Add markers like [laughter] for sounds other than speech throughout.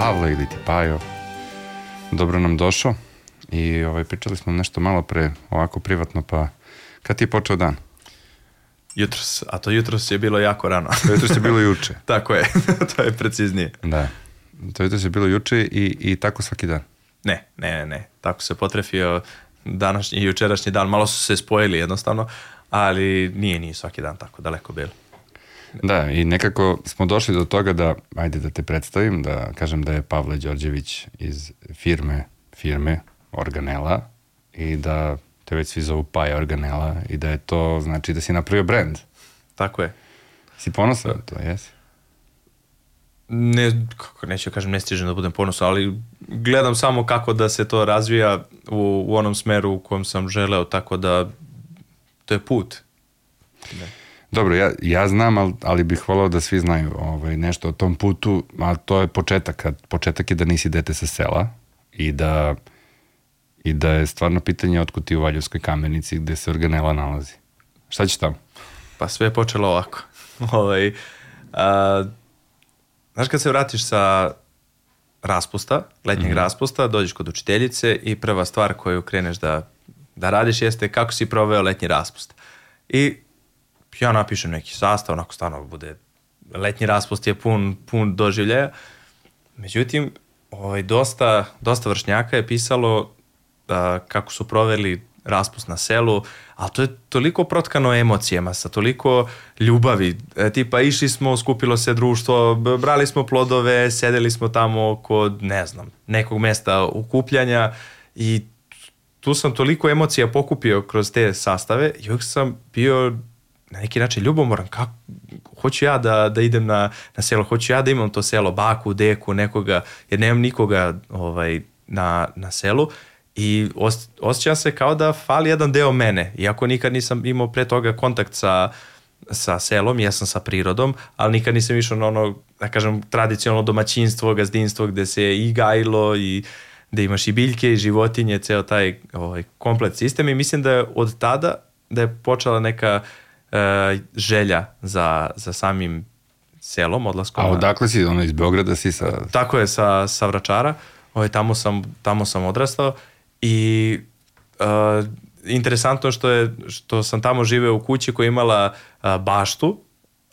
Pavle ili ti Pajo. Dobro nam došao i ovaj, pričali smo nešto malo pre, ovako privatno, pa kad ti je počeo dan? Jutros, a to jutros je bilo jako rano. To jutros je bilo juče. [laughs] Tako je, [laughs] to je preciznije. Da. To jutros je bilo juče i, i tako svaki dan. Ne, ne, ne, ne. Tako se potrefio današnji i jučerašnji dan. Malo su se spojili jednostavno, ali nije, nije svaki dan tako daleko bilo. Da, i nekako smo došli do toga da, ajde da te predstavim, da kažem da je Pavle Đorđević iz firme, firme Organela i da te već svi zovu Paja Organela i da je to, znači da si napravio brand. Tako je. Si ponosan na to, jesi? Ne, kako neću da kažem, ne stižem da budem ponosan, ali gledam samo kako da se to razvija u, u onom smeru u kojem sam želeo, tako da to je put. Da. Dobro, ja, ja znam, ali, ali bih volao da svi znaju ovaj, nešto o tom putu, a to je početak. A početak je da nisi dete sa sela i da, i da je stvarno pitanje otkud ti u Valjevskoj kamenici gde se organela nalazi. Šta će tamo? Pa sve je počelo ovako. [laughs] ovaj, a, znaš kad se vratiš sa raspusta, letnjeg mm -hmm. raspusta, dođeš kod učiteljice i prva stvar koju kreneš da, da radiš jeste kako si proveo letnji raspust. I ja napišem neki sastav, onako stvarno bude letnji raspust je pun, pun doživljaja. Međutim, ovaj, dosta, dosta vršnjaka je pisalo da, kako su proveli raspust na selu, ali to je toliko protkano emocijama, sa toliko ljubavi. E, tipa, išli smo, skupilo se društvo, brali smo plodove, sedeli smo tamo kod, ne znam, nekog mesta ukupljanja i tu sam toliko emocija pokupio kroz te sastave i uvijek sam bio na neki način ljubomoran, kako, hoću ja da, da idem na, na selo, hoću ja da imam to selo, baku, deku, nekoga, jer nemam nikoga ovaj, na, na selu i os, osjećam se kao da fali jedan deo mene, iako nikad nisam imao pre toga kontakt sa, sa selom, ja sam sa prirodom, ali nikad nisam išao na ono, da kažem, tradicionalno domaćinstvo, gazdinstvo gde se i gajilo i gde imaš i biljke i životinje, ceo taj ovaj, komplet sistem i mislim da je od tada da je počela neka e, želja za, za samim selom, odlaskom. A odakle si, ono iz Beograda si sa... Tako je, sa, sa Vračara. Ovaj, tamo, sam, tamo sam odrastao i uh, interesantno što je što sam tamo živeo u kući koja je imala uh, baštu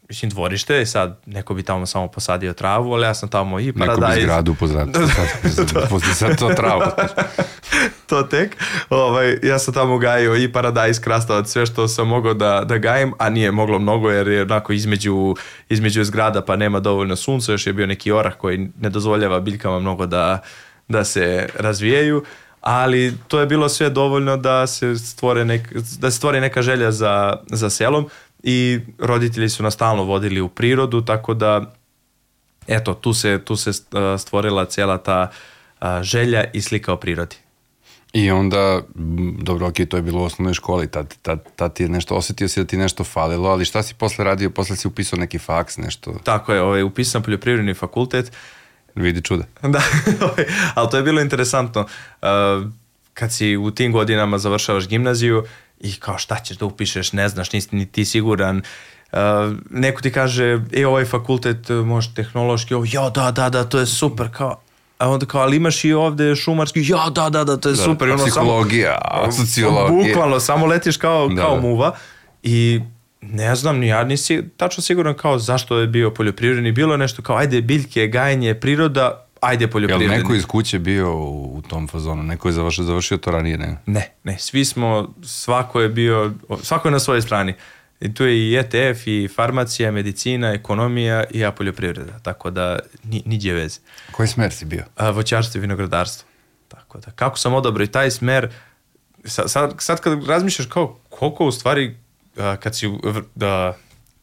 mislim dvorište i sad neko bi tamo samo posadio travu, ali ja sam tamo i paradajz. Neko bi zgradu posadio, posle sad to travu. [laughs] to tek. Ovaj, ja sam tamo gajio i paradajz, krastavac, sve što sam mogao da, da gajem, a nije moglo mnogo jer je onako između, između zgrada pa nema dovoljno sunca, još je bio neki orah koji ne dozvoljava biljkama mnogo da, da se razvijaju ali to je bilo sve dovoljno da se stvore nek, da se stvori neka želja za, za selom i roditelji su nas stalno vodili u prirodu, tako da eto, tu se, tu se stvorila cijela ta želja i slika o prirodi. I onda, dobro, ok, to je bilo u osnovnoj školi, tad, tad, tad ti je nešto, osetio si da ti nešto falilo, ali šta si posle radio? Posle si upisao neki faks, nešto? Tako je, ovaj, upisan poljoprivredni fakultet. Vidi čuda. [laughs] Da, ovaj, ali to je bilo interesantno. Uh, kad si u tim godinama završavaš gimnaziju, i kao šta ćeš da upišeš, ne znaš, nisi ni ti siguran. Uh, neko ti kaže, e, ovaj fakultet može tehnološki, ovo, ja, da, da, da, to je super, kao, a onda kao, ali imaš i ovde šumarski, ja, da, da, da, to je da, super. Ono, psihologija, samo, sociologija. Bukvalno, samo letiš kao, da, kao da. muva i ne znam, ni ja nisi tačno siguran kao zašto je bio poljoprivredni, bilo je nešto kao, ajde, biljke, gajenje, priroda, ajde poljoprivredni. Jel neko iz kuće bio u, u tom fazonu? Neko je završio, završio to ranije, ne? Ne, ne, svi smo, svako je bio, svako je na svojoj strani. I tu je i ETF, i farmacija, medicina, ekonomija i ja poljoprivreda. Tako da, ni, niđe veze. Koji smer si bio? A, voćarstvo i vinogradarstvo. Tako da, kako sam odabrao i taj smer, sad, sad, sad kad razmišljaš kao koliko u stvari, a, kad si da,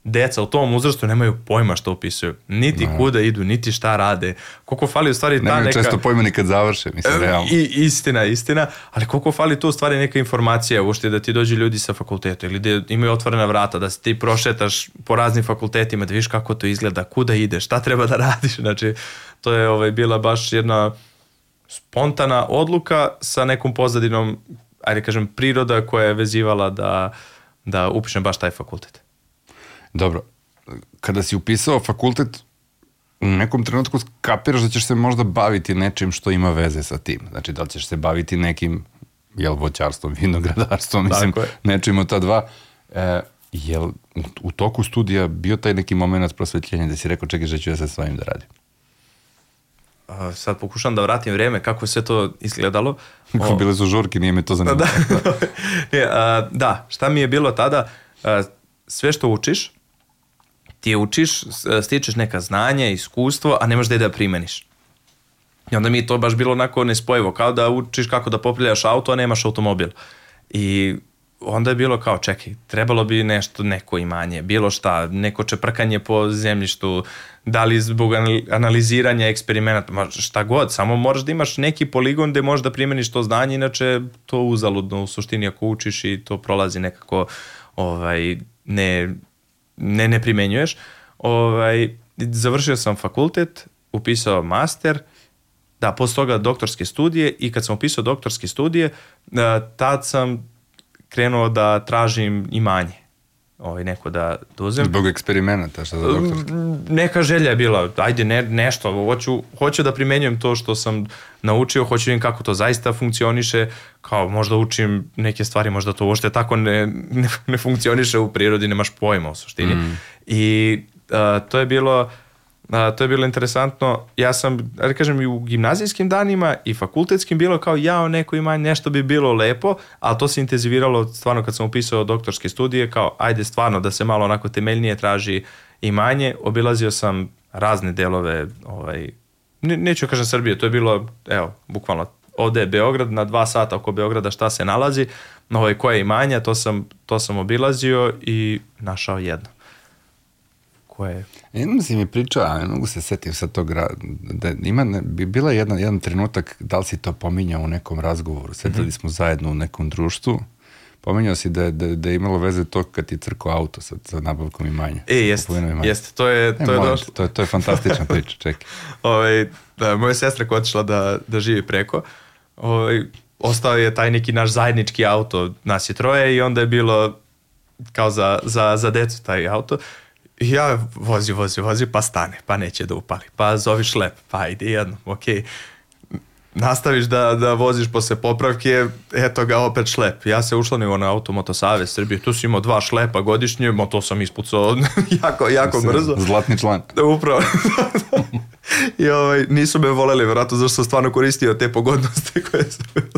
deca u tom uzrastu nemaju pojma što upisuju. Niti no. kuda idu, niti šta rade. Koliko fali u stvari ta nemaju neka... Nemaju često pojma ni kad završe, mislim, realno. I, istina, istina. Ali koliko fali tu u stvari neka informacija, ušte da ti dođu ljudi sa fakulteta ili da imaju otvorena vrata, da se ti prošetaš po raznim fakultetima, da vidiš kako to izgleda, kuda ideš, šta treba da radiš. [laughs] Znači, to je ovaj, bila baš jedna spontana odluka sa nekom pozadinom, ajde kažem, priroda koja je vezivala da, da upišem baš taj fakultet. Dobro, kada si upisao fakultet, u nekom trenutku kapiraš da ćeš se možda baviti nečim što ima veze sa tim. Znači da li ćeš se baviti nekim jel voćarstvom, vinogradarstvom, mislim, Tako je. nečim od ta dva. E, jel u, u toku studija bio taj neki moment prosvetljenja da si rekao čekaj da ću ja sad s ovim da radim? A, sad pokušam da vratim vreme kako je sve to izgledalo. [laughs] Kako O, bile su žurke, nije me to zanimalo. [laughs] da, ne, [laughs] a, da, šta mi je bilo tada, a, sve što učiš, ti učiš, stičeš neka znanja, iskustvo, a nemaš gde da primeniš. I onda mi je to baš bilo onako nespojivo, kao da učiš kako da popiljaš auto, a nemaš automobil. I onda je bilo kao, čekaj, trebalo bi nešto, neko imanje, bilo šta, neko čeprkanje po zemljištu, da li zbog anal- analiziranja eksperimenta, šta god, samo moraš da imaš neki poligon gde možeš da primeniš to znanje, inače to uzaludno u suštini ako učiš i to prolazi nekako ovaj, ne, ne, ne primenjuješ. Ovaj, završio sam fakultet, upisao master, da, posle toga doktorske studije i kad sam upisao doktorske studije, uh, tad sam krenuo da tražim imanje. Ovaj, neko da, da uzem. Zbog eksperimenata, šta za doktorski? Neka želja je bila, ajde ne, nešto, hoću, hoću da primenjujem to što sam naučio, hoću da vidim kako to zaista funkcioniše, kao možda učim neke stvari, možda to uopšte tako ne, ne, ne funkcioniše u prirodi, nemaš pojma u suštini. I a, to je bilo a, to je bilo interesantno. Ja sam, da kažem, i u gimnazijskim danima i fakultetskim bilo kao jao, neko ima nešto bi bilo lepo, ali to se intenziviralo stvarno kad sam upisao doktorske studije, kao ajde stvarno da se malo onako temeljnije traži imanje. Obilazio sam razne delove, ovaj, ne, neću kažem Srbije, to je bilo, evo, bukvalno ovde je Beograd, na dva sata oko Beograda šta se nalazi, ovaj, koje imanja, to sam, to sam obilazio i našao jedno. Koje Jednom si mi pričao, a ne mogu se setim sad tog, da ima, bi bila jedna, jedan trenutak, da li si to pominjao u nekom razgovoru, sedeli Mhm. smo zajedno u nekom društvu, pominjao si da, je- da, da je imalo veze to kad ti crko auto sa, sa nabavkom imanja. E, jeste, imanja. jeste, to je, E, to je molim došlo. te, to, je, to je fantastična priča, čekaj. [laughs] Ovaj, da, moja sestra koja je otišla da, da živi preko, ovaj, ostao je taj neki naš zajednički auto, nas je troje i onda je bilo kao za, za, za decu taj auto. Ja vozi, vozi, vozi, pa stane, pa neće da upali, pa zovi šlep, pa ide jedno, okej. Nastaviš da, da voziš posle popravke, eto ga opet šlep. Ja se učlanio na auto Motosavez Srbije, tu si imao dva šlepa godišnje, ma to sam ispucao [laughs] jako, jako brzo. Zlatni član. Da, upravo. [laughs] I ovaj, nisu me voleli, vjerojatno, zašto sam stvarno koristio te pogodnosti [laughs] koje su bile.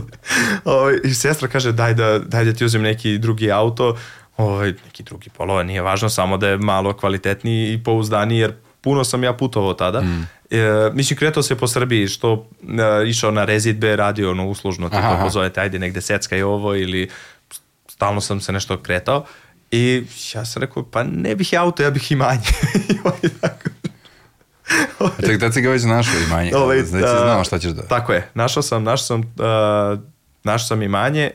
Ovaj, I sestra kaže, daj da, daj da ti uzem neki drugi auto, ovaj, neki drugi polova, nije važno, samo da je malo kvalitetniji i pouzdaniji, jer puno sam ja putovao tada. Mm. E, mislim, kretao se po Srbiji, što e, išao na rezidbe, radio ono uslužno, tipa Aha. pozovete, ajde negde seckaj ovo ili stalno sam se nešto kretao. I ja sam rekao, pa ne bih ja auto, ja bih imanje. [laughs] I on je tako, da si ga već našao imanje, Ovaj, znači si a, znao šta ćeš da... Tako je, našao sam, našao sam, uh, našao sam imanje,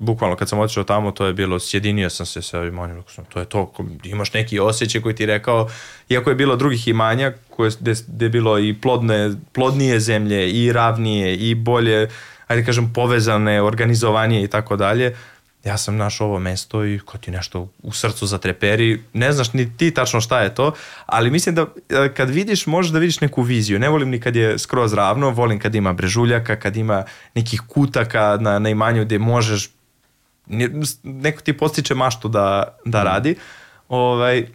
bukvalno kad sam otišao tamo, to je bilo, sjedinio sam se sa rekao sam, to je to, ko- imaš neki osjećaj koji ti je rekao, iako je bilo drugih imanja, koje, gde, gde je bilo i plodne, plodnije zemlje, i ravnije, i bolje, ajde kažem, povezane, organizovanije i tako dalje, ja sam našao ovo mesto i kad ti nešto u srcu zatreperi, ne znaš ni ti tačno šta je to, ali mislim da e, kad vidiš, možeš da vidiš neku viziju. Ne volim ni kad je skroz ravno, volim kad ima brežuljaka, kad ima nekih kutaka na, na imanju gde možeš neko ti postiče maštu da, da radi. Ovaj,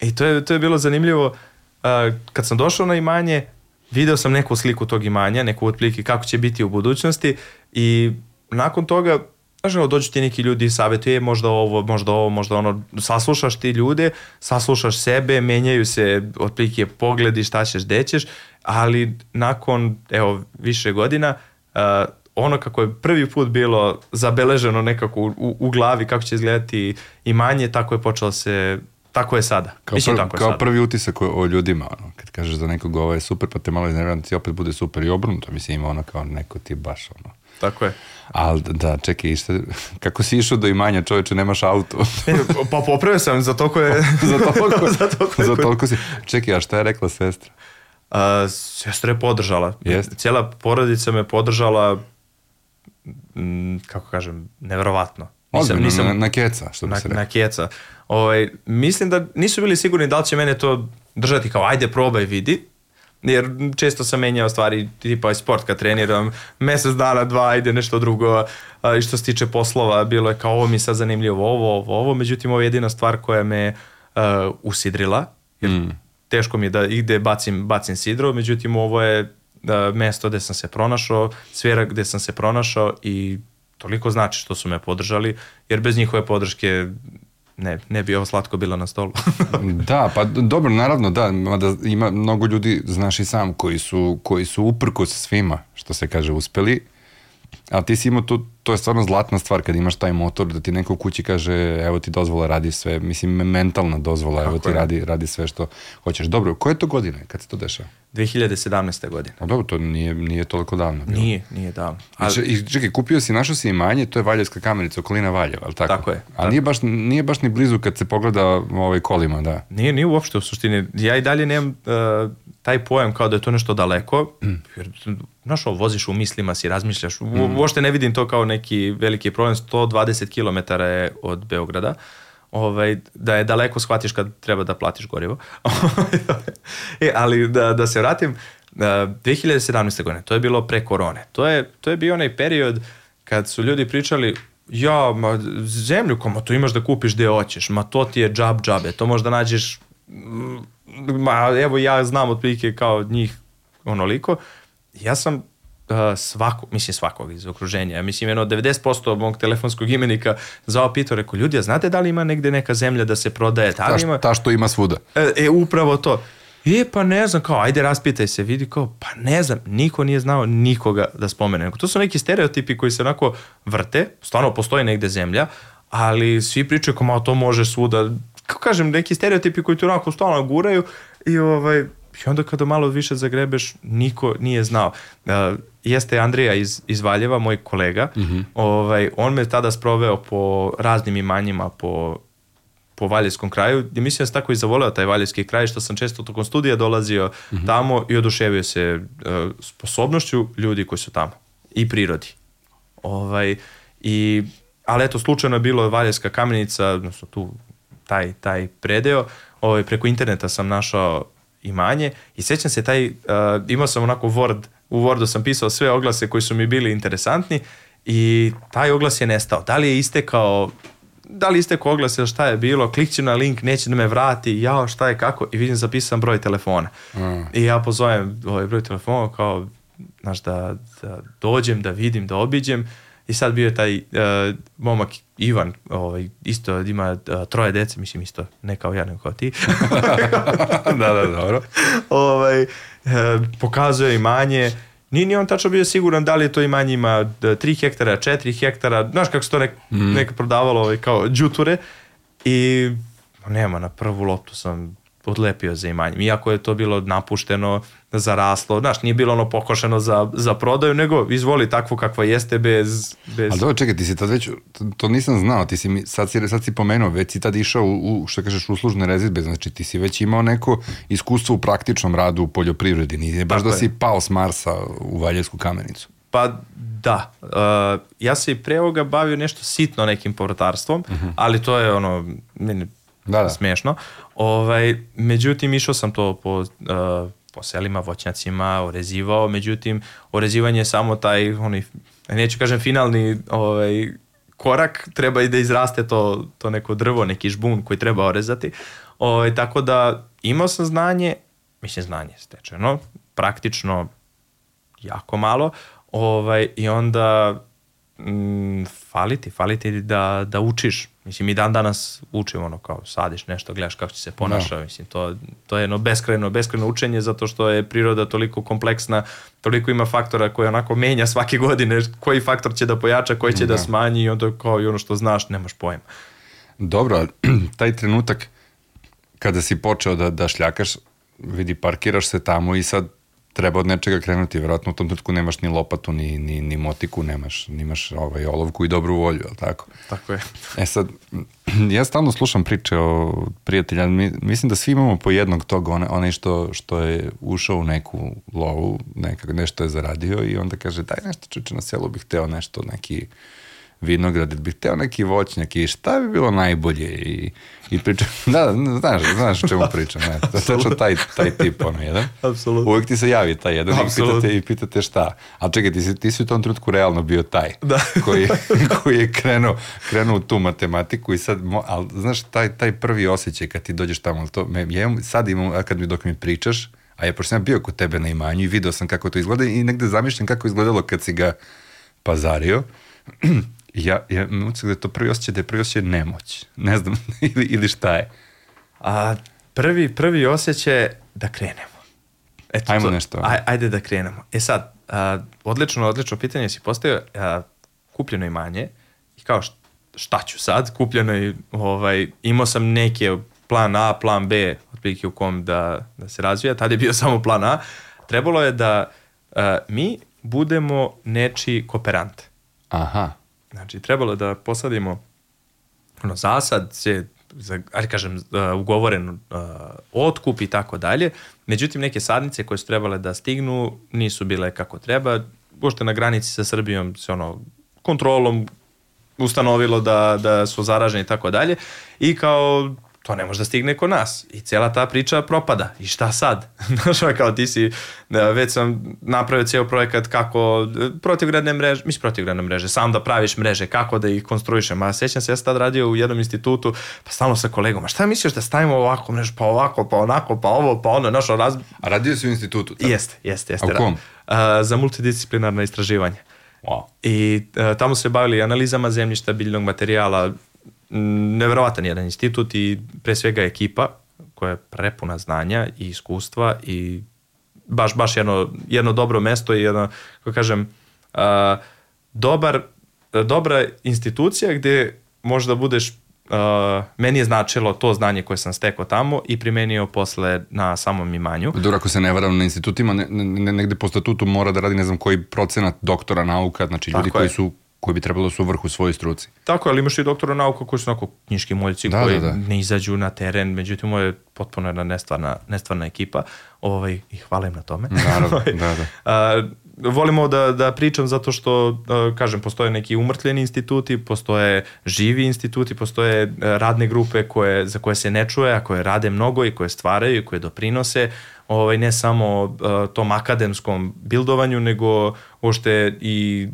I to je, to je bilo zanimljivo. Uh, kad sam došao na imanje, video sam neku sliku tog imanja, neku otprilike kako će biti u budućnosti i nakon toga Znaš, dođu ti neki ljudi i savjetuje možda ovo, možda ovo, možda ono, saslušaš ti ljude, saslušaš sebe, menjaju se otprilike pogledi šta ćeš, gde ćeš, ali nakon, evo, više godina, uh, ono kako je prvi put bilo zabeleženo nekako u, u, glavi kako će izgledati imanje, tako je počelo se, tako je sada. Kao, Mislim, prv, tako je kao sada. prvi utisak o, o ljudima, ono, kad kažeš za nekog ovo je super, pa te malo iznervira, ti opet bude super i obrnuto, mislim, ima ono kao neko ti baš, ono. Tako je. Ali da, čekaj, šta, kako si išao do imanja čoveče, nemaš auto? Pa popravio sam, za toliko je... [laughs] za toliko, [laughs] za toliko je za toliko si. Čekaj, a šta je rekla sestra? A, sestra je podržala. Jeste. Cijela porodica me podržala, m, kako kažem, neverovatno. Ozbiljno, na, na keca, što bi na, se rekao. na keca. Ovaj, mislim da nisu bili sigurni da li će mene to držati kao ajde probaj vidi, jer često sam menjao stvari, tipa i sport kad treniram, mesec dana, dva, ide nešto drugo, i što se tiče poslova, bilo je kao ovo mi je sad zanimljivo, ovo, ovo, ovo, međutim ovo je jedina stvar koja me uh, usidrila, jer mm. teško mi je da ide bacim, bacim sidro, međutim ovo je da, mesto gde sam se pronašao, sfera gde sam se pronašao i toliko znači što su me podržali, jer bez njihove podrške ne, ne bi ovo slatko bilo na stolu. [laughs] da, pa dobro, naravno da, mada ima mnogo ljudi, znaš i sam, koji su, koji su uprkos svima, što se kaže, uspeli, a ti si imao tu, to je stvarno zlatna stvar kad imaš taj motor, da ti neko u kući kaže, evo ti dozvola, radi sve, mislim, mentalna dozvola, Kako evo ti je? radi, radi sve što hoćeš. Dobro, koje je to godine kad se to dešava? 2017. godine. A dobro, to nije, nije toliko davno. Bilo. Nije, nije davno. Ali... I čekaj, kupio si, našao si imanje, to je Valjevska kamenica, okolina Valjeva, ali tako? Tako je. A tako. nije baš, nije baš ni blizu kad se pogleda ovaj kolima, da? Nije, nije uopšte u suštini. Ja i dalje nemam uh, taj pojam kao da je to nešto daleko, mm. jer, znaš, voziš u mislima, si razmišljaš, mm. uopšte ne vidim to kao neki veliki problem, 120 km je od Beograda, ovaj, da je daleko shvatiš kad treba da platiš gorivo. [laughs] e, ali da, da se vratim, 2017. godine, to je bilo pre korone, to je, to je bio onaj period kad su ljudi pričali ja, ma, zemlju, koma to imaš da kupiš gde hoćeš, ma to ti je džab džabe, to možda nađeš ma evo ja znam otprilike kao njih onoliko, ja sam uh, svako, mislim svakog iz okruženja, ja mislim jedno 90% mog telefonskog imenika zvao pitao, rekao, ljudi, a znate da li ima negde neka zemlja da se prodaje? Da ta, ima... ta što ima svuda. E, e, upravo to. E, pa ne znam, kao, ajde raspitaj se, vidi kao, pa ne znam, niko nije znao nikoga da spomene. To su neki stereotipi koji se onako vrte, stvarno postoji negde zemlja, ali svi pričaju kao, to može svuda, kako kažem, neki stereotipi koji tu onako stalno guraju i ovaj, i onda kada malo više zagrebeš, niko nije znao. Uh, jeste Andrija iz, iz Valjeva, moj kolega, mm -hmm. ovaj, on me tada sproveo po raznim imanjima, po po Valjevskom kraju, gdje mislim da sam tako i zavoleo taj Valjevski kraj, što sam često tokom studija dolazio mm -hmm. tamo i oduševio se uh, sposobnošću ljudi koji su tamo i prirodi. Ovaj, i, ali eto, slučajno je bilo Valjevska kamenica, odnosno tu taj, taj predeo, ovaj, preko interneta sam našao imanje i sećam se taj, uh, imao sam onako Word, u Wordu sam pisao sve oglase koji su mi bili interesantni i taj oglas je nestao. Da li je istekao da li istekao oglas ili šta je bilo, klikću na link, neće da me vrati, jao šta je kako i vidim zapisan broj telefona. Mm. I ja pozovem ovaj broj telefona kao, znaš, da, da dođem, da vidim, da obiđem I sad bio je taj uh, momak Ivan, ovaj, isto ima uh, troje dece, mislim isto, ne kao ja, nego kao ti. [laughs] [laughs] da, da, dobro. ovaj, pokazuje imanje, Nije ni on tačno bio siguran da li je to imanje ima 3 hektara, 4 hektara, znaš kako se to nek, mm. neka prodavalo ovaj, kao džuture i nema, na prvu loptu sam odlepio za imanjem. Iako je to bilo napušteno, zaraslo, znaš, nije bilo ono pokošeno za, za prodaju, nego izvoli takvo kakva jeste bez... bez... Ali dobro, čekaj, ti si tad već, to nisam znao, ti si mi, sad si, sad si pomenuo, već si tad išao u, u što kažeš, uslužne rezidbe, znači ti si već imao neko iskustvo u praktičnom radu u poljoprivredi, nije baš Tako da je. si pao s Marsa u Valjevsku kamenicu. Pa da, uh, ja se i pre ovoga bavio nešto sitno nekim povrtarstvom, uh mhm. -huh. ali to je ono, meni da, da. smešno. Ovaj, međutim, išao sam to po, uh, po selima, voćnjacima, orezivao, međutim, orezivanje je samo taj, onaj, neću kažem finalni ovaj, korak, treba i da izraste to, to neko drvo, neki žbun koji treba orezati. Ovaj, tako da imao sam znanje, mislim znanje stečeno, praktično jako malo, ovaj, i onda mm, fali ti, fali ti da, da učiš. Mislim, mi dan danas učimo ono kao sadiš nešto, gledaš kako će se ponaša, no. Da. mislim, to, to je jedno beskrajno, beskrajno učenje zato što je priroda toliko kompleksna, toliko ima faktora koje onako menja svake godine, koji faktor će da pojača, koji će da. da smanji i onda kao i ono što znaš, nemaš pojma. Dobro, [clears throat] taj trenutak kada si počeo da, da šljakaš, vidi, parkiraš se tamo i sad treba od nečega krenuti, verovatno u tom trenutku nemaš ni lopatu, ni, ni, ni motiku, nemaš, nimaš ovaj, olovku i dobru volju, ali tako? Tako je. E sad, [clears throat] ja stalno slušam priče o prijatelja, mislim da svi imamo po jednog tog, onaj, onaj što, što je ušao u neku lovu, nekak, nešto je zaradio i onda kaže, daj nešto čuče na selu bih hteo nešto, neki vinograd, ili bih hteo neki voćnjak i šta bi bilo najbolje i, i pričam, [laughs] da, znaš, znaš o čemu pričam, ne, to je taj, taj tip, ono, jedan. Apsolutno. Uvijek ti se javi taj jedan i pitate, i pitate šta. Ali čekaj, ti si, ti si u tom trenutku realno bio taj Da. [laughs] koji, koji je krenuo, krenuo u tu matematiku i sad, ali znaš, taj, taj prvi osjećaj kad ti dođeš tamo, to, me, ja imam, sad imam, a kad mi dok mi pričaš, a ja pošto sam bio kod tebe na imanju i video sam kako to izgleda i negde zamišljam kako izgledalo kad si ga pazario, ja, ja imam utisak da je to prvi osjećaj, da je prvi osjećaj nemoć. Ne znam, [laughs] ili, ili šta je. A prvi, prvi osjećaj je da krenemo. Eto Ajmo to, nešto. Aj, ajde da krenemo. E sad, a, odlično, odlično pitanje si postavio. A, kupljeno imanje i kao št- šta ću sad? Kupljeno je, ovaj, imao sam neke plan A, plan B, otprilike u kom da, da se razvija. Tad je bio [laughs] samo plan A. Trebalo je da a, mi budemo nečiji kooperant. Aha. Znači, trebalo da posadimo ono, zasad, se, za, ali kažem, uh, ugovoren uh, otkup i tako dalje. Međutim, neke sadnice koje su trebale da stignu nisu bile kako treba. Ušte na granici sa Srbijom se ono kontrolom ustanovilo da, da su zaraženi i tako dalje. I kao to ne može da stigne kod nas. I cijela ta priča propada. I šta sad? [laughs] Znaš, kao ti si, da, već sam napravio cijel projekat kako e, protivgradne mreže, mislim protivgradne mreže, sam da praviš mreže, kako da ih konstruišem. A sećam se, ja sam tad radio u jednom institutu, pa stalno sa kolegom, a šta misliš da stavimo ovako mrežu, pa ovako, pa onako, pa ovo, pa ono, znaš, raz... A radio si u institutu? tako? Jeste, jeste, jeste. A u kom? A, za multidisciplinarno istraživanje. Wow. I e, tamo se bavili analizama zemljišta, biljnog materijala, neverovatan jedan institut i pre svega ekipa koja je prepuna znanja i iskustva i baš, baš jedno, jedno dobro mesto i jedno, kako kažem, a, dobar, dobra institucija gde možda budeš Uh, meni je značilo to znanje koje sam stekao tamo i primenio posle na samom imanju. Dobro, ako se ne varam na institutima, ne, ne, negde po statutu mora da radi ne znam koji procenat doktora nauka, znači ljudi Tako koji je. su koji bi trebalo da su u vrhu svojoj struci. Tako, ali imaš i doktora nauka koji su onako knjiški moljci Da, koji da, da. ne izađu na teren, međutim ovo je potpuno jedna nestvarna, nestvarna ekipa ovaj, i hvala im na tome. Naravno, Ovaj, [laughs] da, da. a, volimo da, da pričam zato što, kažem, postoje neki umrtljeni instituti, postoje živi instituti, postoje radne grupe koje, za koje se ne čuje, a koje rade mnogo i koje stvaraju i koje doprinose ovaj, ne samo a, tom akademskom bildovanju, nego uopšte i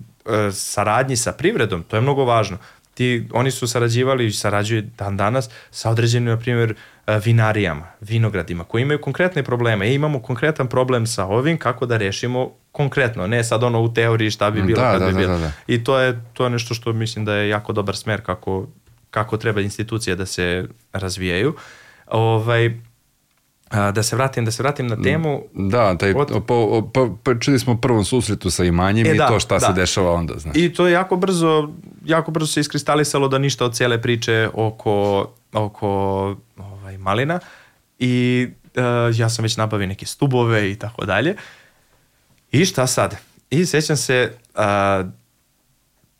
saradnji sa privredom, to je mnogo važno. Ti, oni su sarađivali i sarađuju dan danas sa određenim, na primjer, e, vinarijama, vinogradima, koji imaju konkretne probleme. E, imamo konkretan problem sa ovim, kako da rešimo konkretno, ne sad ono u teoriji šta bi bilo Da, kad da, bi da, bilo. da, da. I to je, to je nešto što mislim da je jako dobar smer kako, kako treba institucije da se razvijaju. Ovaj, da se vratim, da se vratim na temu. Da, taj, Od- po, pa, pa čuli smo prvom susretu sa imanjem E, i da, to šta da. se dešava onda, znaš. I to je jako brzo, jako brzo se iskristalisalo da ništa od cele priče oko, oko ovaj, malina i e, ja sam već nabavio neke stubove i tako dalje. I šta sad? I sećam se a,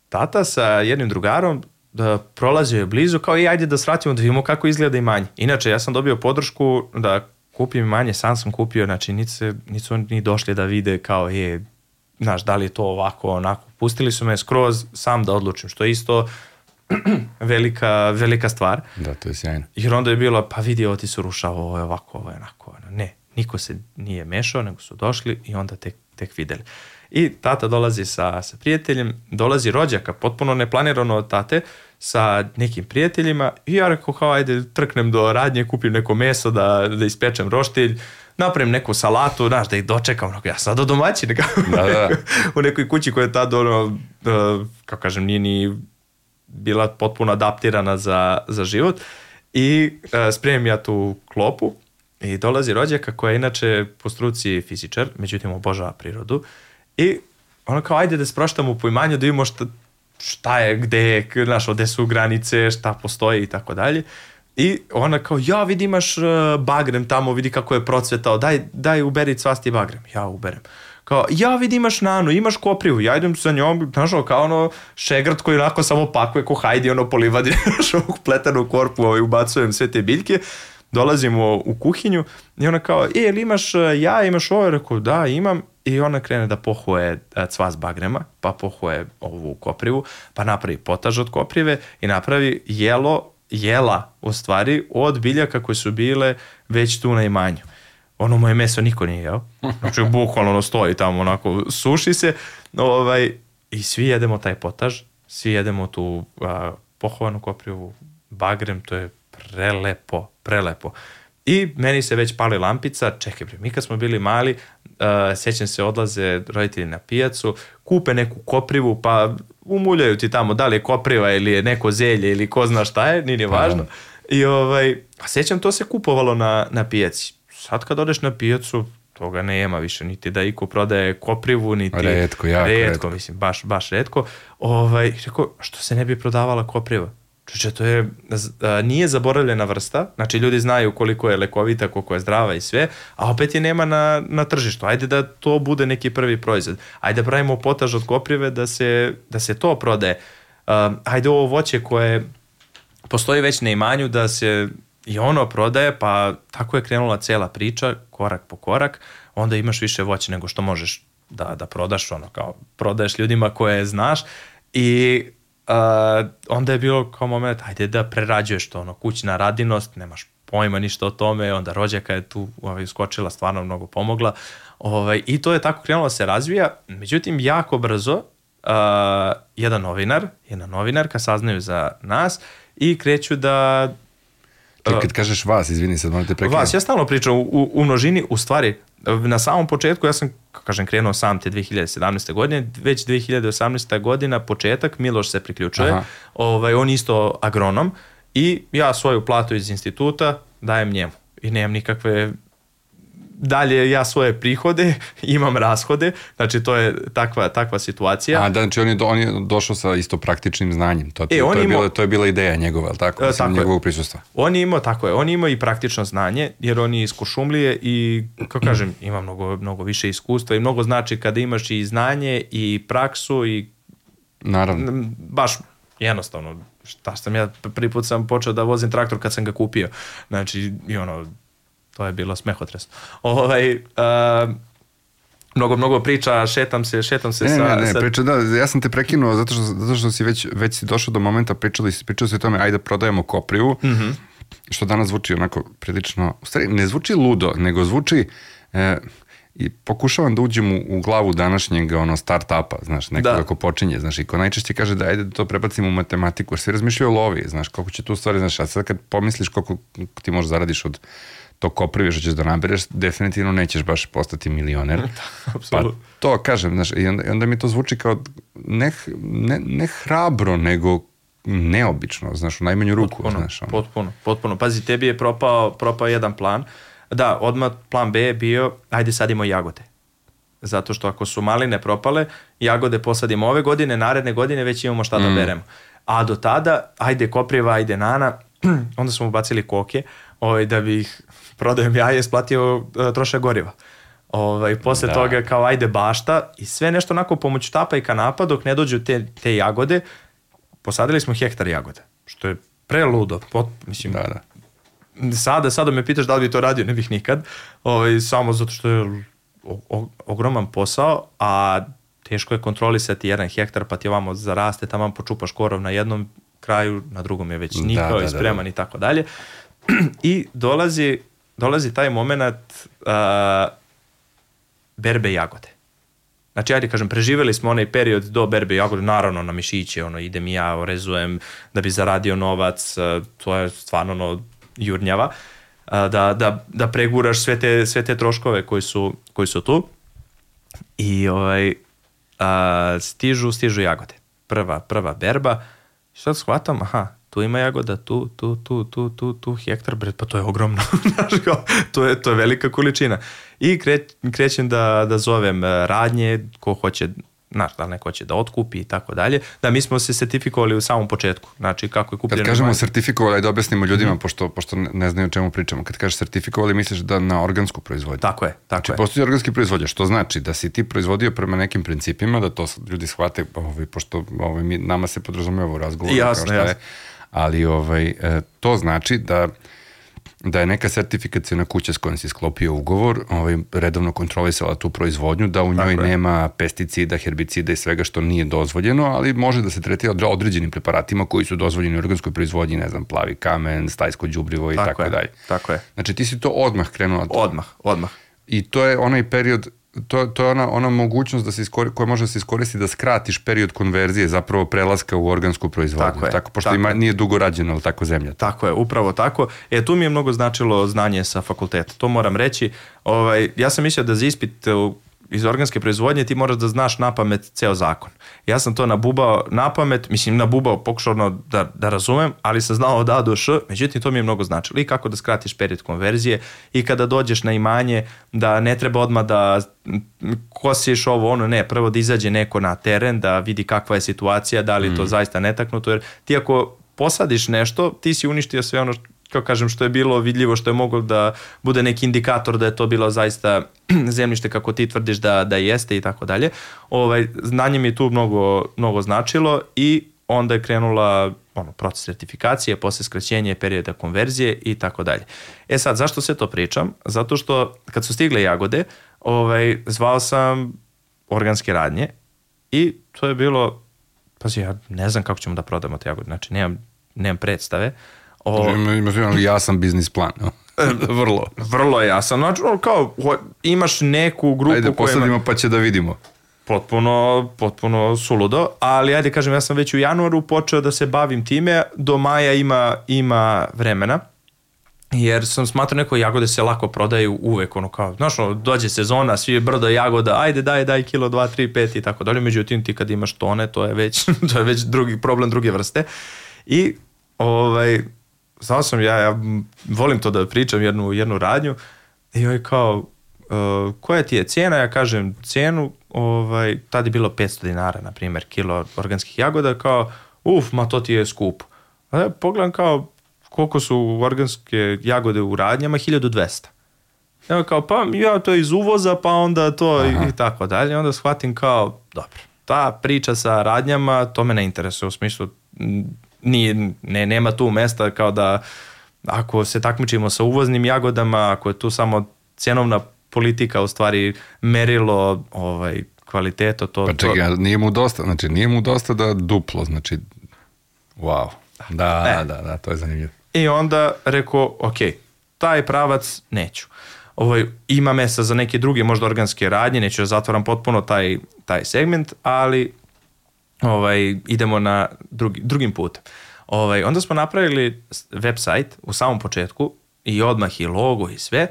tata sa jednim drugarom da prolazio je blizu kao i ajde da svratimo da vidimo kako izgleda imanje. Inače, ja sam dobio podršku da kupim imanje, sam sam kupio, znači nisu, se- nisu oni ni došli da vide kao je, znaš, da li je to ovako, onako. Pustili su me skroz sam da odlučim, što je isto [clears throat] velika, velika stvar. Da, to je sjajno. Jer onda je bilo, pa vidi, ovo ti se rušava, ovo je ovako, ovo je onako. ono. Ne, niko se nije mešao, nego su došli i onda tek, tek videli. I tata dolazi sa, sa prijateljem, dolazi rođaka, potpuno neplanirano od tate, sa nekim prijateljima i ja rekao kao ajde trknem do radnje, kupim neko meso da, da ispečem roštilj, napravim neku salatu, znaš, da ih dočekam, onako, ja sad do domaćine, kao Da, da. [laughs] u nekoj kući koja je tad ono, uh, kako kažem, nije ni bila potpuno adaptirana za, za život i uh, spremim ja tu klopu i dolazi rođaka koja je inače po struci fizičar, međutim obožava prirodu i ono kao ajde da sproštamo po imanju da vidimo šta, šta je, gde je, znaš, gde su granice, šta postoji i tako dalje. I ona kao, ja vidi imaš uh, bagrem tamo, vidi kako je procvetao, daj, daj uberi cvasti bagrem. Ja uberem. Kao, ja vidi imaš nanu, imaš koprivu, ja idem sa njom, znaš, kao ono šegrt koji onako samo pakuje ko hajdi, ono polivadi, [laughs] znaš, ovog pletanu korpu, ovaj, ubacujem sve te biljke, dolazimo u kuhinju i ona kao, e, jel imaš uh, ja, imaš ovo? Rekao, da, imam. I ona krene da pohuje e, cvas bagrema, pa pohuje ovu koprivu, pa napravi potaž od koprive i napravi jelo, jela u stvari od biljaka koje su bile već tu na imanju. Ono moje meso niko nije jeo. Znači, [laughs] bukvalno ono stoji tamo, onako, suši se. Ovaj, I svi jedemo taj potaž, svi jedemo tu a, pohovanu koprivu, bagrem, to je prelepo, prelepo. I meni se već pali lampica, čekaj bre, mi kad smo bili mali, uh, sjećam se odlaze roditelji na pijacu, kupe neku koprivu, pa umuljaju ti tamo da li je kopriva ili je neko zelje ili ko zna šta je, nije ni važno. I ovaj, a sjećam to se kupovalo na, na pijaci. Sad kad odeš na pijacu, toga nema više, niti da iko prodaje koprivu, niti... Redko, jako redko. redko. mislim, baš, baš redko. Ovaj, rekao, što se ne bi prodavala kopriva? Čuče, to je, a, nije zaboravljena vrsta, znači ljudi znaju koliko je lekovita, koliko je zdrava i sve, a opet je nema na, na tržištu. Ajde da to bude neki prvi proizvod. Ajde da pravimo potaž od koprive da se, da se to prodaje. A, ajde ovo voće koje postoji već na imanju da se i ono prodaje, pa tako je krenula cela priča, korak po korak, onda imaš više voća nego što možeš da, da prodaš, ono kao prodaješ ljudima koje znaš i uh, onda je bilo kao moment, ajde da prerađuješ to, ono, kućna radinost, nemaš pojma ništa o tome, onda rođaka je tu ovaj, skočila, stvarno mnogo pomogla. Ovaj, I to je tako krenulo da se razvija, međutim, jako brzo uh, jedan novinar, jedna novinarka saznaju za nas i kreću da Ček, kad kažeš vas, izvini sad, morate prekrenuti. Vas, ja stalno pričam u, u množini, u stvari, na samom početku, ja sam, kažem, krenuo sam te 2017. godine, već 2018. godina, početak, Miloš se priključuje, Aha. ovaj, on isto agronom i ja svoju platu iz instituta dajem njemu i nemam nikakve dalje ja svoje prihode, [laughs] imam rashode, znači to je takva, takva situacija. A, da, znači on je, do, on je došao sa isto praktičnim znanjem. To, E, to, on je, imao- bila, to je bila ideja njegova, je li tako? E, Mislim, tako je. njegovog prisustva. On je imao, tako je, on je imao i praktično znanje, jer on je iz Košumlije i, kako [clears throat] kažem, ima mnogo, mnogo više iskustva i mnogo znači kada imaš i znanje i praksu i Naravno. baš jednostavno, šta sam ja, prvi put sam počeo da vozim traktor kad sam ga kupio, znači i ono, to je bilo smehotresno. Ovaj, a, mnogo, mnogo priča, šetam se, šetam se Ne, sa... ne, ne, sa priča, da, ja sam te prekinuo zato što, zato što si već, već si došao do momenta, pričali, si- pričali si o tome, ajde da prodajemo koprivu, Mhm. što danas zvuči onako prilično, u stvari ne zvuči ludo, nego zvuči, e, i pokušavam da uđem u, u glavu današnjeg ono start-upa, znaš, nekoga Da. ko počinje, znaš, i ko najčešće kaže da ajde da to prebacimo u matematiku, jer svi razmišljaju o lovi, znaš, koliko će tu stvari, znaš, a sad kad pomisliš koliko ti možeš zaradiš od tog koprive što ćeš da nabereš, definitivno nećeš baš postati milioner. [laughs] pa apsolutno. to kažem, znaš, i onda, i onda mi to zvuči kao ne, ne, ne hrabro, nego neobično, znaš, u najmanju ruku, Potpuno, znaš. ono. potpuno, potpuno. Pazi, tebi je propao, propao jedan plan. Da, odmah plan B je bio, ajde sadimo jagode. Zato što ako su maline propale, jagode posadimo ove godine, naredne godine već imamo šta da Mm. beremo. A do tada, ajde kopriva, ajde nana, [clears throat] onda smo ubacili koke, ovaj, da bi ih prodajem jaje isplatio uh, trošak goriva. Ovaj, posle Da. toga kao ajde bašta i sve nešto onako pomoć štapa i kanapa dok ne dođu te, te jagode, posadili smo hektar jagode, što je preludo. Pot, mislim, Da, da. sada, sada me pitaš da li bi to radio, ne bih nikad, ovaj, samo zato što je o, o, ogroman posao, a teško je kontrolisati jedan hektar, pa ti ovamo zaraste, tamo počupaš korov na jednom kraju, na drugom je već Da, nikao da, i da, spreman i tako dalje. [clears throat] I dolazi, dolazi taj moment uh, berbe jagode. Znači, ajde kažem, preživeli smo onaj period do berbe jagode, naravno na mišiće, ono, idem i ja, orezujem da bi zaradio novac, eh, to je stvarno ono, jurnjava, eh, da, da, da preguraš sve te, sve te troškove koji su, koji su tu. I ovaj, a, stižu, stižu jagode. Prva, prva berba. Sad shvatam, aha, tu ima jagoda, tu, tu, tu, tu, tu, tu, hektar, bre, pa to je ogromno. [laughs] Znaš, kao, to, je, to je velika količina. I kre, krećem da, da zovem e, radnje, ko hoće, znaš, da li neko hoće da otkupi i tako dalje. Da, mi smo se sertifikovali u samom početku. Znači, kako je Kad kupljeno... kažemo imanje. sertifikovali, ajde da objasnimo ljudima, Mhm. pošto, pošto ne- znaju o čemu pričamo. Kad kažeš sertifikovali, misliš da na organsku proizvodnju. Tako je, tako Znači, je. postoji organski proizvođač, što znači da si ti proizvodio prema nekim principima, da to ljudi shvate, ovaj, pošto ovaj, mi, nama se podrazumeva u razgovoru. Jasno, kao šta je. Ali ovaj, e, to znači da da je neka sertifikacijna kuća s kojom si sklopio ugovor ovaj, redovno kontrolisala tu proizvodnju, da u njoj Tako je. nema pesticida, herbicida i svega što nije dozvoljeno, ali može da se tretira odre- određenim preparatima koji su dozvoljeni u organskoj proizvodnji, ne znam, plavi kamen, stajsko đubrivo i tako, je, dalje. Tako je. Znači ti si to odmah krenula. Odmah, odmah. I to je onaj period, to, to je ona, ona mogućnost da se iskori, koja može da se iskoristi da skratiš period konverzije, zapravo prelaska u organsku proizvodnju. Tako je, Tako, pošto tako ima, je. nije dugo rađena, ali tako zemlja. Tako je, upravo tako. E, tu mi je mnogo značilo znanje sa fakulteta, to moram reći. Ovaj, ja sam mislio da za ispit iz organske proizvodnje ti moraš da znaš na pamet ceo zakon. Ja sam to nabubao na pamet, mislim nabubao, pokušao ono da, da razumem, ali sam znao od A do Š, međutim to mi je mnogo značilo. I kako da skratiš period konverzije i kada dođeš na imanje da ne treba odmah da kosiš ovo ono, ne, prvo da izađe neko na teren, da vidi kakva je situacija, da li je to zaista netaknuto, jer ti ako posadiš nešto, ti si uništio sve ono kako kažem, što je bilo vidljivo, što je moglo da bude neki indikator da je to bilo zaista [clears throat] zemljište kako ti tvrdiš da, da jeste i tako dalje. Ovaj, znanje mi je tu mnogo, mnogo značilo i onda je krenula ono, proces certifikacije, posle skraćenje perioda konverzije i tako dalje. E sad, zašto sve to pričam? Zato što kad su stigle jagode, ovaj, zvao sam organske radnje i to je bilo, pazi, ja ne znam kako ćemo da prodamo te jagode, znači nemam, nemam predstave. O, Ima, imaš jedan jasan biznis plan. no. Vrlo. vrlo jasan. Znači, kao, imaš neku grupu Ajde, koja ima posadimo pa će da vidimo. potpuno, potpuno suludo, ali ajde kažem, ja sam već u januaru počeo da se bavim time, do maja ima, ima vremena, jer sam smatrao neko jagode se lako prodaju uvek, ono kao, znaš, ono, dođe sezona, svi je brdo jagoda, ajde daj, daj kilo, dva, tri, pet i tako dalje, međutim ti kad imaš tone, to je već, [laughs] to je već drugi problem druge vrste i ovaj, znao sam ja, ja volim to da pričam jednu, jednu radnju i ovaj kao, uh, koja ti je cijena, ja kažem cenu, ovaj, tad je bilo 500 dinara, na primjer, kilo organskih jagoda, kao, uf, ma to ti je skupo. A ja pogledam kao, koliko su organske jagode u radnjama, 1200. Ja kao, pa ja to iz uvoza, pa onda to i, i tako dalje. Onda shvatim kao, dobro, ta priča sa radnjama, to me ne interesuje u smislu, nije, ne, nema tu mesta kao da ako se takmičimo sa uvoznim jagodama, ako je tu samo cjenovna politika u stvari merilo ovaj, kvaliteto, to, Pa to, čekaj, a nije mu dosta, znači nije mu dosta da duplo, znači, wow. Da, E. da, da, to je zanimljivo. I onda rekao, ok, taj pravac neću. Ovaj, ima mesta za neke druge možda organske radnje, neću da zatvaram potpuno taj, taj segment, ali ovaj, idemo na drugi, drugim putem. Ovaj, onda smo napravili website u samom početku i odmah i logo i sve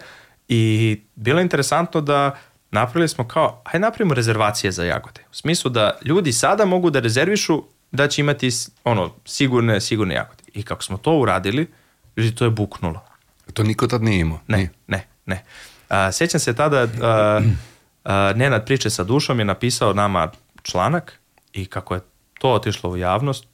i bilo je interesantno da napravili smo kao, hajde napravimo rezervacije za jagode. U smislu da ljudi sada mogu da rezervišu da će imati ono, sigurne, sigurne jagode. I kako smo to uradili, ljudi to je buknulo. To niko tad nije imao. Ne, Nije. ne, ne. A, sjećam se tada, a, a, Nenad priče sa dušom je napisao nama članak i kako je to otišlo u javnost,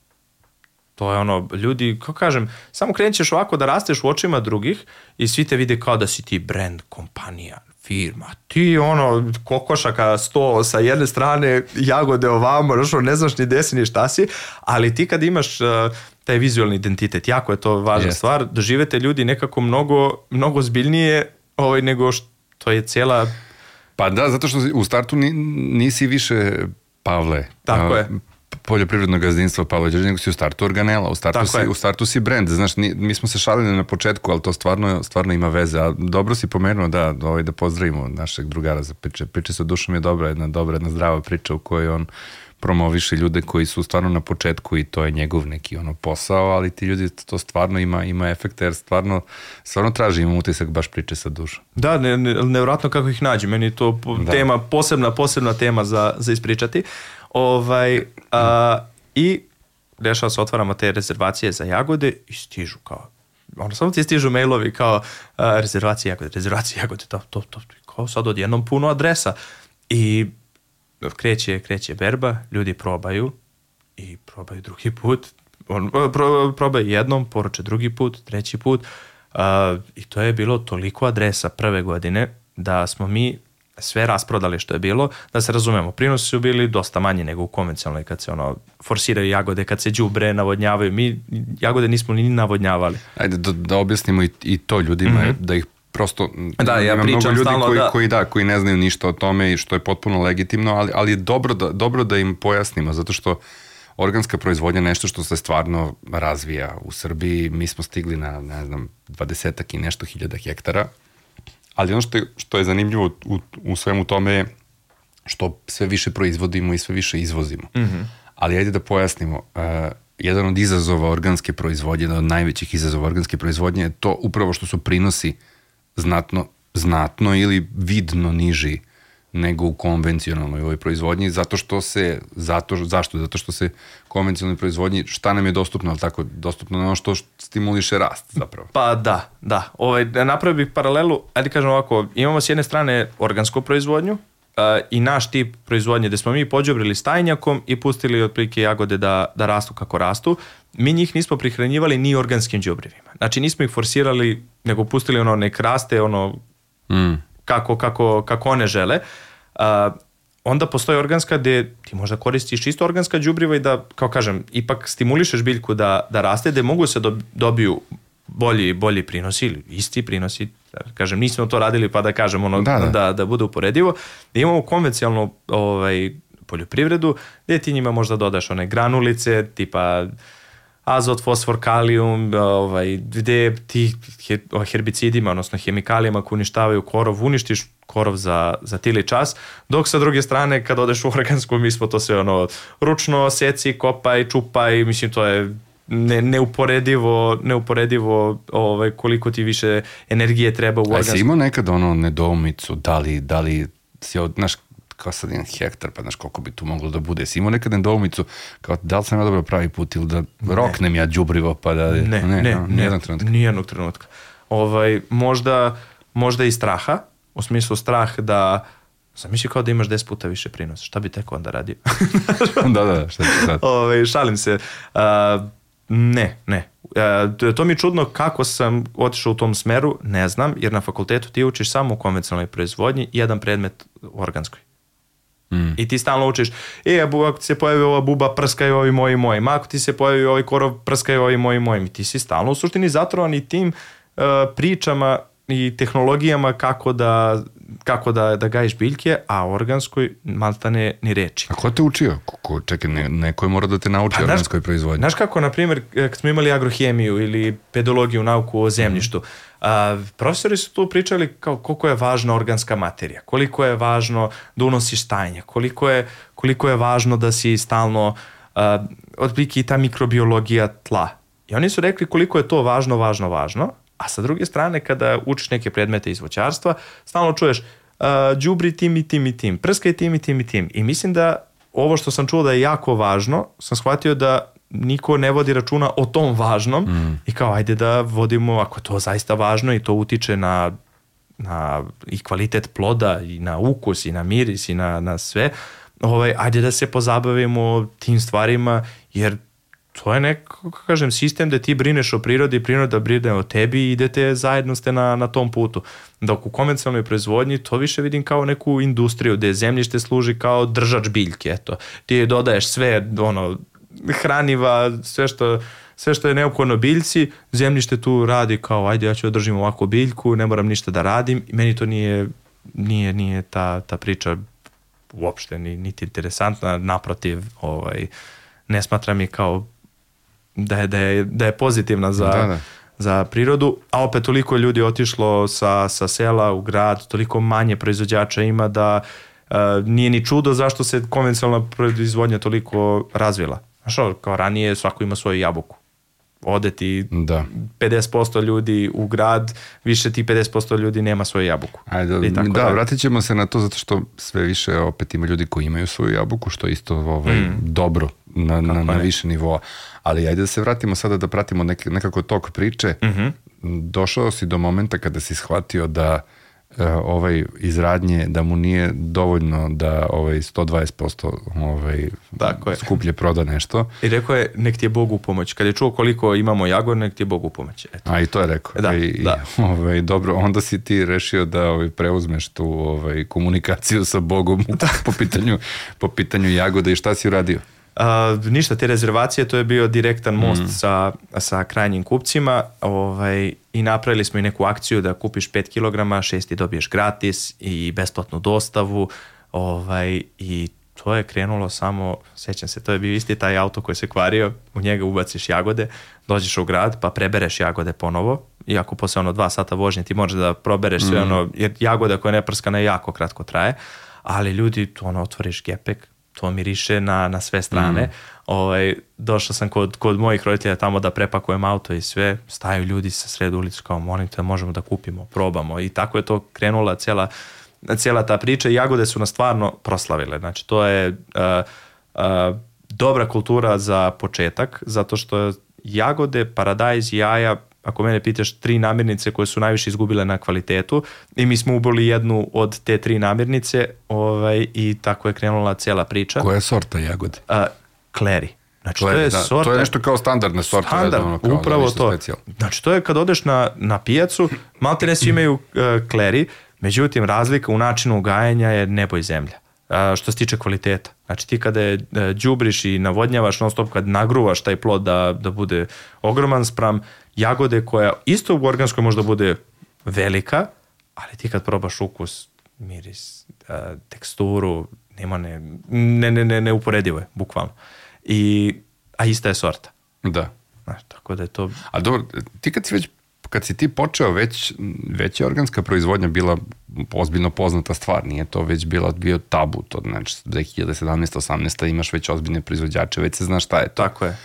to je ono, ljudi, kako kažem, samo krenut ćeš ovako da rasteš u očima drugih i svi te vide kao da si ti brand, kompanija, firma. Ti ono, kokošaka sto sa jedne strane, jagode ovamo, ono, ne znaš ni gde si ni šta si, ali ti kad imaš uh, taj vizualni identitet, jako je to važna Jeste. stvar, doživete ljudi nekako mnogo, mnogo zbiljnije ovaj, nego što je cijela Pa da, zato što u startu ni, nisi više Pavle. Tako a, je. poljoprivredno gazdinstvo Pavle Đorđe, nego si u startu organela, u startu, Tako si, je. u startu si brand, znaš, ni, mi smo se šalili na početku, ali to stvarno, stvarno ima veze, a dobro si pomenuo da, ovaj, da pozdravimo našeg drugara za priče, priče sa dušom je dobra, jedna dobra, jedna zdrava priča u kojoj on promoviše ljude koji su stvarno na početku i to je njegov neki ono posao, ali ti ljudi to stvarno ima ima efekta jer stvarno stvarno traži imam utisak baš priče sa dušom. Da, ne, ne, nevjerojatno kako ih nađe. Meni je to Da. tema, posebna, posebna tema za, za ispričati. Ovaj, a, I dešava se, otvaramo te rezervacije za jagode i stižu kao, ono, samo ti stižu mailovi kao a, rezervacije jagode, rezervacije jagode, to, to, to, kao sad odjednom puno adresa. I kreće, kreće berba, ljudi probaju i probaju drugi put, on, pro, probaju jednom, poruče drugi put, treći put, a, i to je bilo toliko adresa prve godine da smo mi sve rasprodali što je bilo, da se razumemo, prinosi su bili dosta manji nego u konvencionalnoj kad se ono forsiraju jagode, kad se đubre, navodnjavaju. Mi jagode nismo ni navodnjavali. Ajde da, da objasnimo i, i to ljudima, mm -hmm. da ih prosto da, ja pričam mnogo ljudi stalno, koji, da. koji, da, koji ne znaju ništa o tome i što je potpuno legitimno, ali, ali je dobro da, dobro da im pojasnimo, zato što organska proizvodnja je nešto što se stvarno razvija. U Srbiji mi smo stigli na, ne znam, dvadesetak i nešto hiljada hektara, ali ono što je, što je zanimljivo u, u svemu tome je što sve više proizvodimo i sve više izvozimo. Mm -hmm. Ali ajde da pojasnimo, uh, jedan od izazova organske proizvodnje, jedan od najvećih izazova organske proizvodnje je to upravo što su prinosi znatno, znatno ili vidno niži nego u konvencionalnoj ovoj proizvodnji, zato što se, zato, zašto? Zato što se konvencionalnoj proizvodnji, šta nam je dostupno, ali tako, dostupno ono što stimuliše rast zapravo. Pa da, da. Ovaj, napravio bih paralelu, ajde kažem ovako, imamo s jedne strane organsku proizvodnju, i naš tip proizvodnje gde smo mi pođobrili stajnjakom i pustili otprilike jagode da, da rastu kako rastu, mi njih nismo prihranjivali ni organskim đubrivima. Znači nismo ih forsirali, nego pustili ono nek raste ono mm. kako, kako, kako one žele. Uh, onda postoji organska gde ti možda koristiš čisto organska đubriva i da, kao kažem, ipak stimulišeš biljku da, da raste, gde mogu se dobiju bolji, bolji prinosi ili isti prinosi, kažem, nismo to radili pa da kažem ono, da, da. da, da bude uporedivo. Da imamo konvencionalnu ovaj, poljoprivredu gde ti njima možda dodaš one granulice tipa azot, fosfor, kalijum, ovaj, gde ti herbicidima, odnosno hemikalijama koji uništavaju korov, uništiš korov za, za tili čas, dok sa druge strane kad odeš u organsku mi smo to sve ono ručno seci, kopaj, čupaj, mislim to je ne, neuporedivo, neuporedivo ovaj, koliko ti više energije treba u organsku. A si imao nekad ono nedoumicu, da li, da li si od, znaš, kao sad jedan hektar, pa znaš koliko bi tu moglo da bude. Si imao nekad nedoumicu, kao da li sam ja dobro pravi put ili da roknem ja đubrivo pa da... Ne, ne, ne, ne, nijednog trenutka. Nijednog trenutka. Ovaj, možda, možda i straha, u smislu strah da Zamisli kao da imaš 10 puta više prinosa. Šta bi tek onda radio? [laughs] da, da, šta će sad? Ove, ovaj, šalim se. Uh, ne, ne. Uh, to mi je čudno kako sam otišao u tom smeru, ne znam, jer na fakultetu ti učiš samo u konvencionalnoj proizvodnji jedan predmet u organskoj. Mm. I ti stalno učiš, e, ako ti se pojavi ova buba, prskaju ovi moji moji, ako ti se pojavi ovaj korov, prskaju ovi moji moji. I ti si stalno u suštini zatrovan i tim uh, pričama i tehnologijama kako da kako da, da gajiš biljke, a organskoj maltane ni reči. A ko te učio? Ko, čekaj, ne, neko je mora da te nauči pa, organskoj proizvodnji. Znaš kako, na primjer, kad smo imali agrohemiju ili pedologiju, nauku o zemljištu, mm. a, profesori su tu pričali kao koliko je važna organska materija, koliko je važno da unosiš stajnje, koliko je, koliko je važno da si stalno, a, otplike i ta mikrobiologija tla. I oni su rekli koliko je to važno, važno, važno, A sa druge strane, kada učiš neke predmete iz voćarstva, stalno čuješ uh, džubri tim i tim i tim, prskaj tim i tim i tim. I mislim da ovo što sam čuo da je jako važno, sam shvatio da niko ne vodi računa o tom važnom mm. i kao ajde da vodimo, ako to zaista važno i to utiče na, na i kvalitet ploda i na ukus i na miris i na, na sve, ovaj, ajde da se pozabavimo tim stvarima jer to je neko, kako kažem, sistem da ti brineš o prirodi, priroda brine o tebi i idete zajedno ste na, na tom putu. Dok u konvencionalnoj proizvodnji to više vidim kao neku industriju gde zemljište služi kao držač biljke, eto. Ti dodaješ sve, ono, hraniva, sve što, sve što je neophodno biljci, zemljište tu radi kao, ajde ja ću održim da ovako biljku, ne moram ništa da radim i meni to nije, nije, nije ta, ta priča uopšte ni, niti interesantna, naprotiv, ovaj, ne smatram je kao da je, da je, da je pozitivna za, da, da. za prirodu, a opet toliko ljudi otišlo sa, sa sela u grad, toliko manje proizvođača ima da uh, nije ni čudo zašto se konvencionalna proizvodnja toliko razvila. Znaš, kao ranije svako ima svoju jabuku. Ode ti da. 50% ljudi u grad, više ti 50% ljudi nema svoju jabuku. Ajde, da, da, vratit ćemo se na to zato što sve više opet ima ljudi koji imaju svoju jabuku, što je isto ovaj, mm. dobro na, na, na više nivoa. Ali ajde da se vratimo sada da pratimo nek, nekako tok priče. Mm -hmm. Došao si do momenta kada si shvatio da uh, ovaj iz radnje da mu nije dovoljno da ovaj 120% ovaj Tako je. skuplje proda nešto. I rekao je, nek ti je Bog u pomoć. Kad je čuo koliko imamo jagod, nek ti je Bog u pomoć. Eto. A i to je rekao. Da, I, da. I, ovaj, dobro, onda si ti rešio da ovaj, preuzmeš tu ovaj, komunikaciju sa Bogom po, pitanju, po pitanju jagode i šta si uradio? A, ništa, te rezervacije, to je bio direktan most sa, sa krajnjim kupcima ovaj, i napravili smo i neku akciju da kupiš 5 kg, šesti dobiješ gratis i besplatnu dostavu ovaj, i to je krenulo samo, sećam se, to je bio isti taj auto koji se kvario, u njega ubaciš jagode, dođeš u grad pa prebereš jagode ponovo, iako posle ono dva sata vožnje ti možeš da probereš sve ono, jer jagoda koja je neprskana jako kratko traje, ali ljudi, to ono, otvoriš gepek, to miriše na, na sve strane. Ovaj, došao sam kod, kod mojih roditelja tamo da prepakujem auto i sve, staju ljudi sa sred ulice kao molim te možemo da kupimo, probamo i tako je to krenula cijela, cijela ta priča i jagode su nas stvarno proslavile. Znači to je uh, uh, dobra kultura za početak zato što jagode, paradajz, jaja ako mene pitaš, tri namirnice koje su najviše izgubile na kvalitetu i mi smo uboli jednu od te tri namirnice ovaj, i tako je krenula cijela priča. Koja je sorta jagode? A, kleri. Znači, Kleri, to je da, sorta... to je nešto kao standardne sorte. Standard, ono, kao da upravo to. specijalno. Znači, to je kad odeš na, na pijacu, malte ne svi imaju uh, kleri, međutim, razlika u načinu ugajanja je nebo i zemlja. Uh, što se tiče kvaliteta. Znači ti kada je uh, đubriš i navodnjavaš non stop, kad nagruvaš taj plod da, da bude ogroman spram jagode koja isto u organskoj možda bude velika, ali ti kad probaš ukus, miris, teksturu, nema ne, ne, ne, ne, neuporedivo je, bukvalno. I, a ista je sorta. Da. Znaš, tako da je to... A dobro, ti kad si već kad si ti počeo, već, već je organska proizvodnja bila ozbiljno poznata stvar, nije to već bila bio tabu, to znači 2017. 18. imaš već ozbiljne proizvođače, već se zna šta je to. Tako je.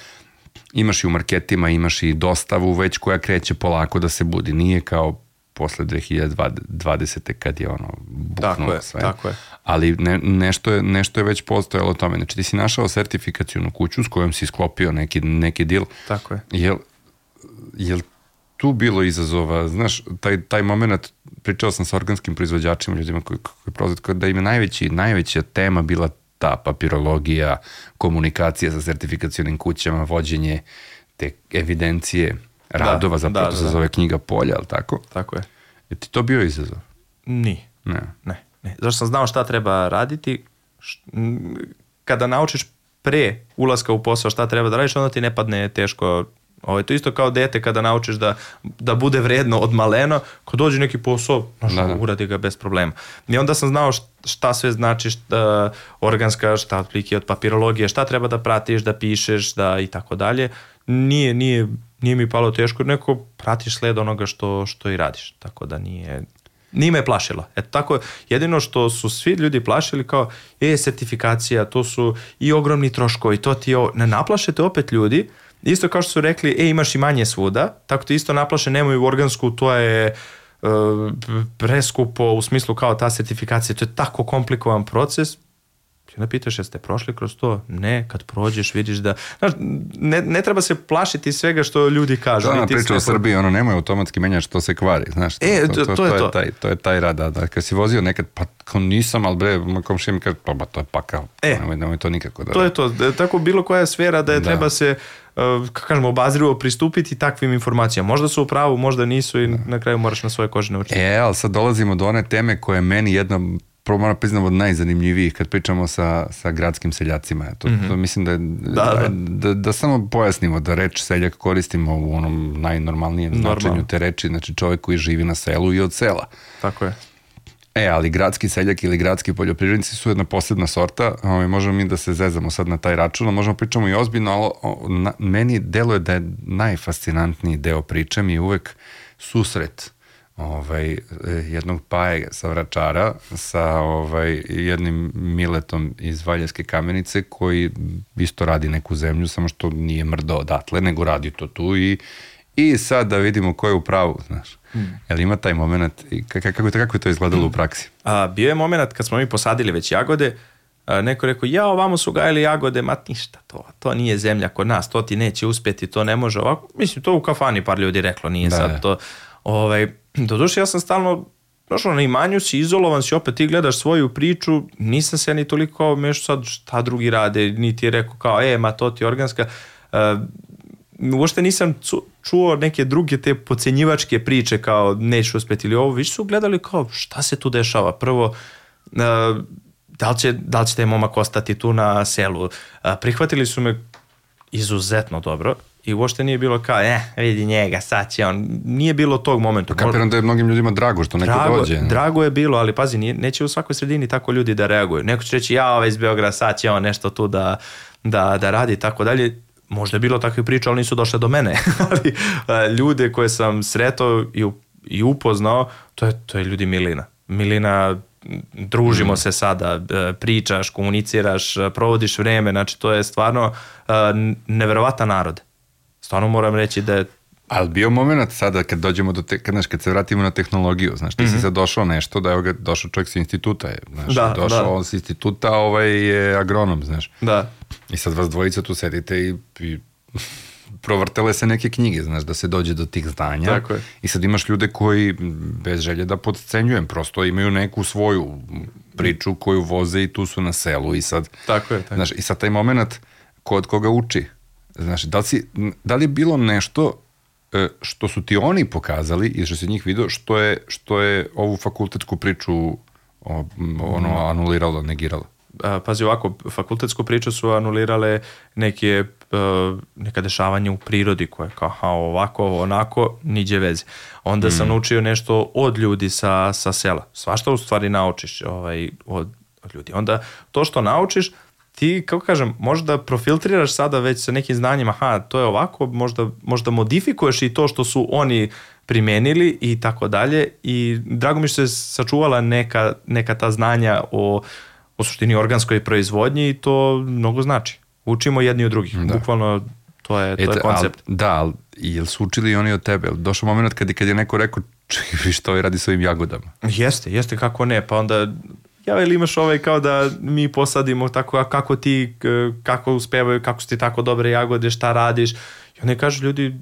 Imaš i u marketima, imaš i dostavu već koja kreće polako da se budi, nije kao posle 2020. kad je ono buknulo Tako je, sve. tako je. Ali ne, nešto, je, nešto je već postojalo o tome. Znači ti si našao sertifikacijonu kuću s kojom si sklopio neki, neki deal. Tako je. Jel, jel tu bilo izazova, znaš, taj, taj moment, pričao sam sa organskim proizvođačima, ljudima koji, koji prozvod, da im je najveći, najveća tema bila ta papirologija, komunikacija sa sertifikacionim kućama, vođenje te evidencije radova, Da, zapravo da, to se da, da. zove knjiga polja, ali tako? Tako je. Je ti to bio izazov? Ni. Ne. Ne, ne. Zašto sam znao šta treba raditi, kada naučiš pre ulaska u posao šta treba da radiš, onda ti ne padne teško Ovo, to isto kao dete kada naučiš da, da bude vredno od malena, kad dođe neki posao, znaš, Da, da. uradi ga bez problema. I onda sam znao št- šta sve znači šta, organska, šta otplike od papirologije, šta treba da pratiš, da pišeš, da i tako dalje. Nije, nije, nije mi palo teško, neko pratiš sled onoga što, što i radiš. Tako da nije, nije me plašilo. Eto tako, jedino što su svi ljudi plašili kao, e, sertifikacija, to su i ogromni troškovi, to ti je, ovo." ne naplašete opet ljudi, isto kao što su rekli, e, imaš i manje svuda, tako ti isto naplaše, nemoj organsku, to je e, preskupo u smislu kao ta sertifikacija, to je tako komplikovan proces, ti onda pitaš jeste prošli kroz to? Ne, kad prođeš vidiš da... Znaš, ne, ne treba se plašiti svega što ljudi kažu. To je ona priča o sve- Srbiji, ono nemoj automatski menjač što se kvari, znaš. E, to- to je to. Taj, to je taj rad, da, da. Kad si vozio nekad, pa kao nisam, ali bre, komšija mi kaže, pa ba, to je pakao. E. nemoj, nemoj to nikako da To je to. Da, Tako bilo koja sfera da je Da. treba se kako kažemo, obazrivo pristupiti takvim informacijama. Možda su u pravu, možda nisu i na kraju moraš na svoje kože naučiti. E, ali sad dolazimo do one teme koja je meni jedna prvo moram priznam od najzanimljivijih kad pričamo sa, sa gradskim seljacima. To, to mislim da, je- da. da, da samo pojasnimo da reč seljak koristimo u onom najnormalnijem Normalno. značenju te reči, znači čovjek koji živi na selu i od sela. Tako je. E, ali gradski seljak ili gradski poljoprivrednici su jedna posebna sorta, ovaj, možemo mi da se zezamo sad na taj račun, ali možemo pričamo i ozbiljno, ali o, na, meni deluje da je najfascinantniji deo priče mi je uvek susret ovaj, jednog paje sa vračara sa ovaj, jednim miletom iz Valjeske kamenice koji isto radi neku zemlju, samo što nije mrdo odatle, nego radi to tu i i sad da vidimo ko je u pravu, znaš. Jel ima taj moment kako, kako je to izgledalo u praksi? A, bio je moment kad smo mi posadili već jagode, a, neko rekao, ja, ovamo su gajili jagode, ma ništa, to, to nije zemlja kod nas, to ti neće uspjeti, to ne može ovako. Mislim, to u kafani par ljudi reklo, nije Da, sad da. to. Ovaj, doduše, ja sam stalno Znaš, na imanju si izolovan, si opet ti gledaš svoju priču, nisam se ja ni toliko mešao sad šta drugi rade, niti je rekao kao, e, ma to ti je organska. Uh, uopšte nisam čuo neke druge te pocenjivačke priče kao neću uspeti ili ovo, više su gledali kao šta se tu dešava. Prvo, da li, će, da li će taj momak ostati tu na selu. Prihvatili su me izuzetno dobro i uopšte nije bilo kao, eh, vidi njega, sad će on. Nije bilo tog momenta. Kapiram da je mnogim ljudima drago što neko Drago, dođe. ne? drago je bilo, ali pazi, nije, neće u svakoj sredini tako ljudi da reaguju. Neko će reći, ja ovaj iz Beograda, sad će on nešto tu da, da, da radi i tako dalje. Možda je bilo takvih priča, ali nisu došle do mene. [laughs] ali a, ljude koje sam sretao i, i upoznao, to je, to je ljudi Milina. Milina, družimo se sada, e, pričaš, komuniciraš, e, provodiš vreme, znači to je stvarno e, neverovatan narod. Stvarno moram reći da je Ali bio moment sada kad dođemo do te, kad, znaš, kad se vratimo na tehnologiju, znaš, ti si sad došao nešto, da je došao čovjek sa instituta, je, znaš, Mhm. Da, došao da. on sa instituta, ovaj je agronom, znaš. da, I sad vas dvojica tu sedite i, i provrtele se neke knjige, znaš, da se dođe do tih znanja. Tako je. I sad imaš ljude koji, bez želje da podcenjujem, prosto imaju neku svoju priču koju voze i tu su na selu i sad, tako je. Tako. znaš, i sad taj moment ko od koga uči, znaš, da li, si, da li je bilo nešto što su ti oni pokazali i što si njih video, što je, što je ovu fakultetsku priču ono, anuliralo, negiralo? a, pazi ovako, fakultetsku priču su anulirale neke, uh, neka dešavanja u prirodi koje kao aha, ovako, onako, niđe veze. Onda sam naučio nešto od ljudi sa, sa sela. Svašta u stvari naučiš ovaj, od, od ljudi. Onda to što naučiš, ti, kako kažem, možda profiltriraš sada već sa nekim znanjima, aha, to je ovako, možda, možda modifikuješ i to što su oni primenili i tako dalje i drago mi što se sačuvala neka, neka ta znanja o, o suštini organskoj proizvodnji i to mnogo znači. Učimo jedni od drugih, Da. bukvalno to je, to je koncept. Al, da, ali jel su učili oni od tebe? Došao moment kad, kad je neko rekao, [laughs] čekaj, što ovaj radi s ovim jagodama? Jeste, jeste, kako ne, pa onda ja ili imaš ovaj kao da mi posadimo tako, kako ti, kako uspevaju, kako su ti tako dobre jagode, šta radiš. I oni kažu ljudi,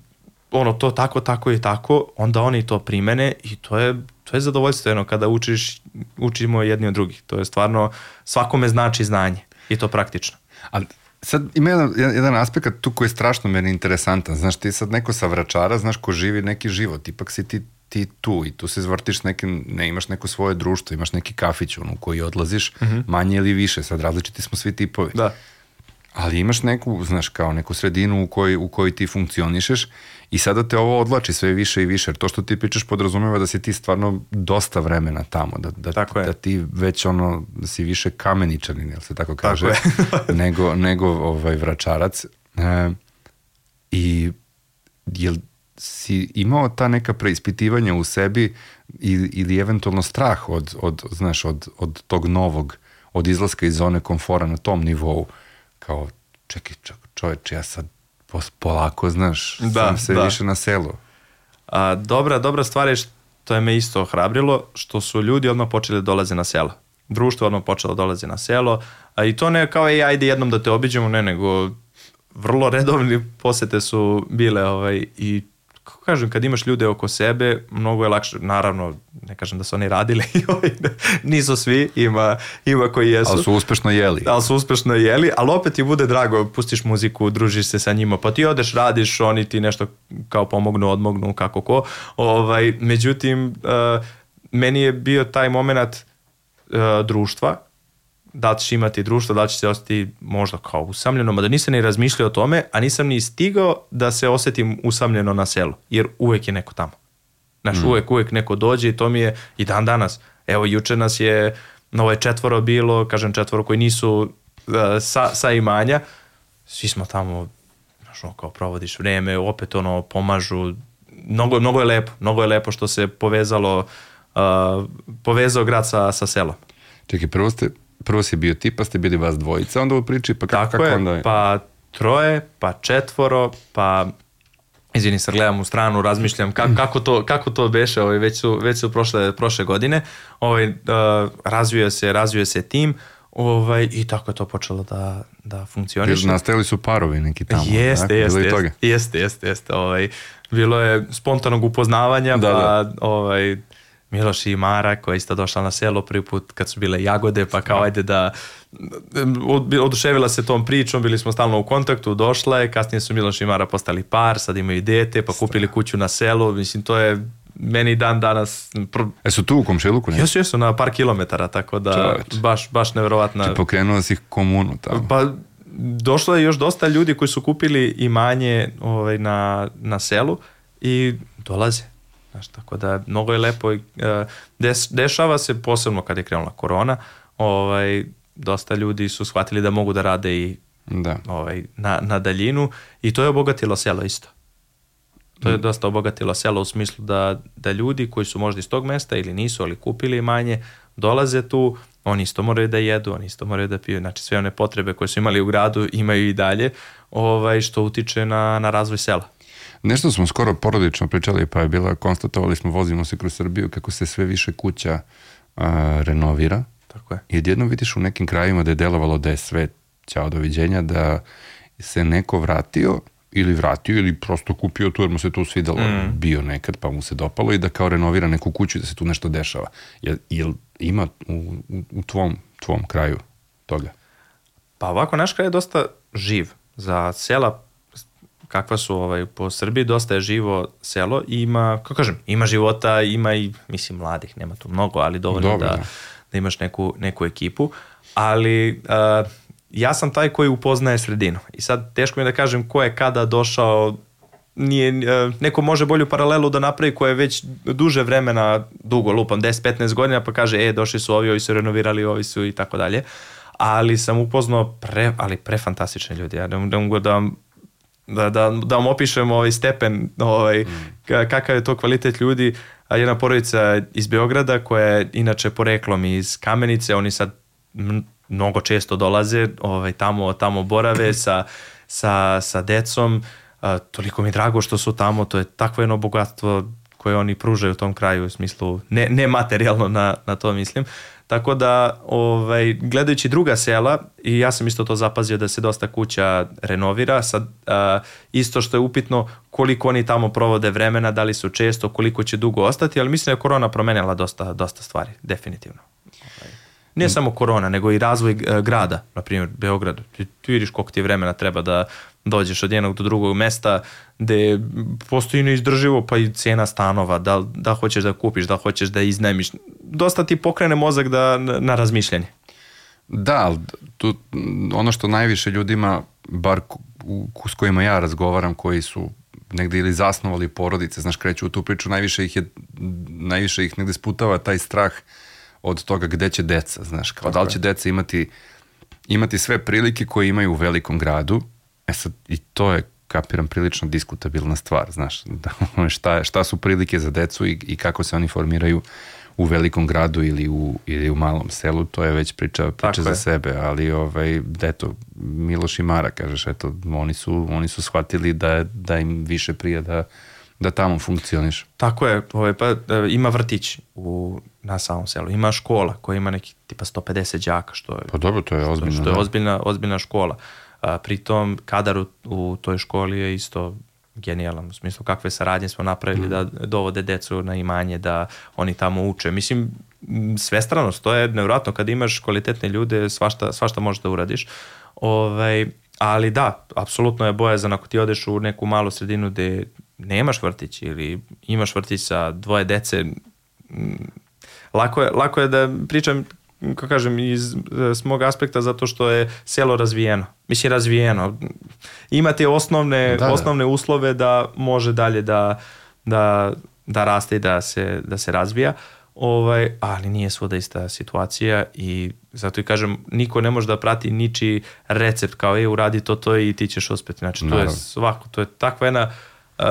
ono, to tako, tako i tako, onda oni to primene i to je, to je zadovoljstveno kada učiš, učimo jedni od drugih. To je stvarno, svakome znači znanje i to praktično. Ali sad ima jedan- jedan aspekt tu koji je strašno meni interesantan. Znaš, ti sad neko sa vračara, znaš, ko živi neki život, ipak si ti, ti tu i tu se zvrtiš neke, ne imaš neko svoje društvo, imaš neki kafić ono, u koji odlaziš, manje ili više, sad različiti smo svi tipovi. Da. Ali imaš neku, znaš, kao neku sredinu u kojoj, u kojoj ti funkcionišeš i sada te ovo odlači sve više i više. Jer to što ti pričaš podrazumeva da si ti stvarno dosta vremena tamo. Da, da, Tako da ti već ono, da si više kameničanin, jel se tako kaže? je. [laughs] nego, nego ovaj vračarac. E, I jel si imao ta neka preispitivanja u sebi ili, ili eventualno strah od, od, znaš, od, od tog novog, od izlaska iz zone komfora na tom nivou, kao, čekaj, ček, čoveče, ja sad polako, znaš, Da, sam se da. više na selu. A, dobra, dobra stvar je što je me isto ohrabrilo, što su ljudi odmah počeli da dolaze na selo. Društvo odmah počelo da dolaze na selo. A i to ne kao, ej, ajde jednom da te obiđemo, ne, nego vrlo redovni posete su bile ovaj, i kako kažem, kad imaš ljude oko sebe, mnogo je lakše, naravno, ne kažem da su oni radili, [laughs] nisu svi, ima, ima koji jesu. Ali su uspešno jeli. Ali su uspešno jeli, ali opet ti bude drago, pustiš muziku, družiš se sa njima, pa ti odeš, radiš, oni ti nešto kao pomognu, odmognu, kako ko. Ovaj, međutim, uh, meni je bio taj moment uh, društva, da li ćeš imati društvo, da li ćeš se ostati možda kao usamljeno, mada nisam ni razmišljao o tome, a nisam ni stigao da se osetim usamljeno na selu, jer uvek je neko tamo. Znaš, uvek, uvek neko dođe i to mi je i dan danas. Evo, juče nas je na ovaj četvoro bilo, kažem četvoro koji nisu uh, sa, sa imanja, svi smo tamo, znaš, ono, kao provodiš vreme, opet ono, pomažu, mnogo, mnogo je lepo, mnogo je lepo što se povezalo, uh, povezao grad sa, sa selom. Čekaj, prvo, ste, prvo si bio ti, pa ste bili vas dvojica onda u priči, pa kako, Tako kako je, onda? pa troje, pa četvoro, pa izvini sad gledam u stranu, razmišljam kako, kako, to, kako to beše, ovaj, već su, već su prošle, prošle godine, ovaj, uh, razvio se, razvio se tim, ovaj, i tako je to počelo da, da funkcioniše. Nastajali su parovi neki tamo. Jeste, tako? jeste, jeste, jeste, jeste, jeste, ovaj, bilo je spontanog upoznavanja, Da, pa da. ovaj, Miloš i Mara koja je isto došla na selo prvi put kad su bile jagode, pa kao ajde da od- oduševila se tom pričom, bili smo stalno u kontaktu, došla je, kasnije su Miloš i Mara postali par, sad imaju dete, pa kupili kuću na selu, mislim to je meni dan danas pr- E su tu u komšiluku? Jesu, jesu, na par kilometara, tako da Čoveče. baš, baš nevjerovatna. Pokrenuo si ih komunu tamo. Pa došlo je još dosta ljudi koji su kupili imanje ovaj, na, na selu i dolaze. Znaš, tako da mnogo je lepo. i, e, Des, dešava se posebno kad je krenula korona. Ovaj, dosta ljudi su shvatili da mogu da rade i Da. ovaj, na, na daljinu i to je obogatilo selo isto. To je Mm. dosta obogatilo selo u smislu da, da ljudi koji su možda iz tog mesta ili nisu, ali kupili imanje, dolaze tu, oni isto moraju da jedu, oni isto moraju da piju, znači sve one potrebe koje su imali u gradu imaju i dalje, ovaj, što utiče na, na razvoj sela. Nešto smo skoro porodično pričali, pa je bila, konstatovali smo, vozimo se kroz Srbiju, kako se sve više kuća a, renovira. Tako je. I vidiš u nekim krajima da je delovalo da je sve ćao doviđenja, da se neko vratio ili vratio ili prosto kupio tu jer mu se tu svidelo bio nekad pa mu se dopalo i da kao renovira neku kuću i da se tu nešto dešava. Jel, jel ima u, u, u tvom, tvom kraju toga? Pa ovako, naš kraj je dosta živ. Za sela kakva su ovaj, po Srbiji, dosta je živo selo i ima, kako kažem, ima života, ima i, mislim, mladih, nema tu mnogo, ali dovoljno Dobro, da, da. da imaš neku, neku ekipu. Ali uh, ja sam taj koji upoznaje sredinu. I sad teško mi je da kažem ko je kada došao nije, neko može bolju paralelu da napravi koja je već duže vremena, dugo lupam, 10-15 godina, pa kaže, e, došli su ovi, ovi su renovirali, ovi su i tako dalje. Ali sam upoznao pre, ali prefantastične ljudi. Ja ne mogu da vam da, da, da vam opišem ovaj stepen, ovaj, ka- kakav je to kvalitet ljudi. A jedna porodica iz Beograda koja je inače poreklom iz Kamenice, oni sad mnogo često dolaze, ovaj, tamo, tamo borave [clears throat] sa, sa, sa decom. A, toliko mi je drago što su tamo, to je takvo jedno bogatstvo koje oni pružaju u tom kraju u smislu ne, ne materijalno na, na to mislim. Tako da ovaj, gledajući druga sela i ja sam isto to zapazio da se dosta kuća renovira. Sad, a, isto što je upitno koliko oni tamo provode vremena, da li su često, koliko će dugo ostati, ali mislim da je korona promenila dosta, dosta stvari, definitivno. Ovaj, Nije samo korona, nego i razvoj e, grada, na primjer Beograd. Ti, ti vidiš koliko ti vremena treba da dođeš od jednog do drugog mesta gde postoji neizdrživo pa i cena stanova, da, da hoćeš da kupiš, da hoćeš da iznemiš. Dosta ti pokrene mozak da, na, na razmišljanje. Da, ali tu, ono što najviše ljudima, bar s kojima ja razgovaram, koji su negde ili zasnovali porodice, znaš, kreću u tu priču, najviše ih, je, najviše ih negde sputava taj strah od toga gde će deca, znaš, kao da li će deca imati, imati sve prilike koje imaju u velikom gradu, e sad, i to je kapiram prilično diskutabilna stvar, znaš, da, šta, šta su prilike za decu i, i kako se oni formiraju u velikom gradu ili u, ili u malom selu, to je već priča, priča Tako za je. sebe, ali ovaj, eto, Miloš i Mara, kažeš, eto, oni su, oni su shvatili da, da im više prije da, da tamo funkcioniš. Tako je, ovaj, pa, e, ima vrtić u, na samom selu, ima škola koja ima neki tipa 150 đaka, što je Pa dobro, to je što, ozbiljno. što je da. ozbiljna, ozbiljna škola. A, pritom, kadar u, u toj školi je isto genijalan, u smislu kakve saradnje smo napravili Mm. da dovode decu na imanje, da oni tamo uče. Mislim, svestranost, to je nevjerojatno, kad imaš kvalitetne ljude, svašta, svašta možeš da uradiš. Ovaj, ali da, apsolutno je bojazan ako ti odeš u neku malu sredinu gde nemaš vrtić ili imaš vrtić sa dvoje dece, lako je, lako je da pričam kako kažem, iz e, s mog aspekta zato što je selo razvijeno. Mislim, razvijeno. Imate osnovne, Da, da. osnovne uslove da može dalje da, da, da raste i da se, da se razvija. Ovaj, ali nije svuda ista situacija i zato i kažem, niko ne može da prati niči recept kao je uradi to, to i ti ćeš uspeti. Znači, to je Naravno. svako, to je takva jedna, uh,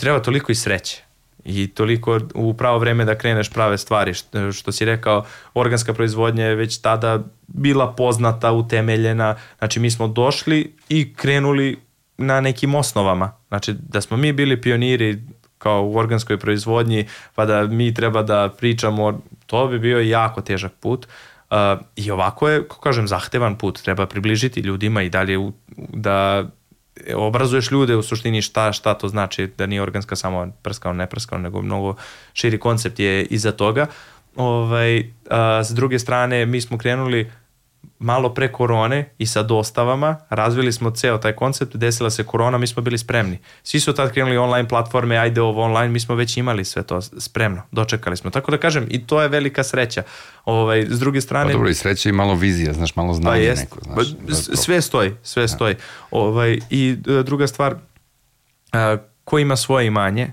treba toliko i sreće i toliko u pravo vreme da kreneš prave stvari. Što, što si rekao, organska proizvodnja je već tada bila poznata, utemeljena. Znači mi smo došli i krenuli na nekim osnovama. Znači da smo mi bili pioniri kao u organskoj proizvodnji, pa da mi treba da pričamo, to bi bio jako težak put. Uh, I ovako je, kako kažem, zahtevan put. Treba približiti ljudima i dalje u, da obrazuješ ljude u suštini šta, šta to znači da nije organska samo prskano, ne prskano, nego mnogo širi koncept je iza toga. Ovaj, a, s druge strane, mi smo krenuli malo pre korone i sa dostavama, razvili smo ceo taj koncept, desila se korona, mi smo bili spremni. Svi su tad krenuli online platforme, ajde ovo online, mi smo već imali sve to spremno, dočekali smo. Tako da kažem, i to je velika sreća. Ovaj, s druge strane... Pa dobro, i sreća i malo vizija, znaš, malo znanje pa jest, neko. Znaš, pa, sve stoji, sve ja. stoji. Ovaj, I e, druga stvar, a, ko ima svoje imanje,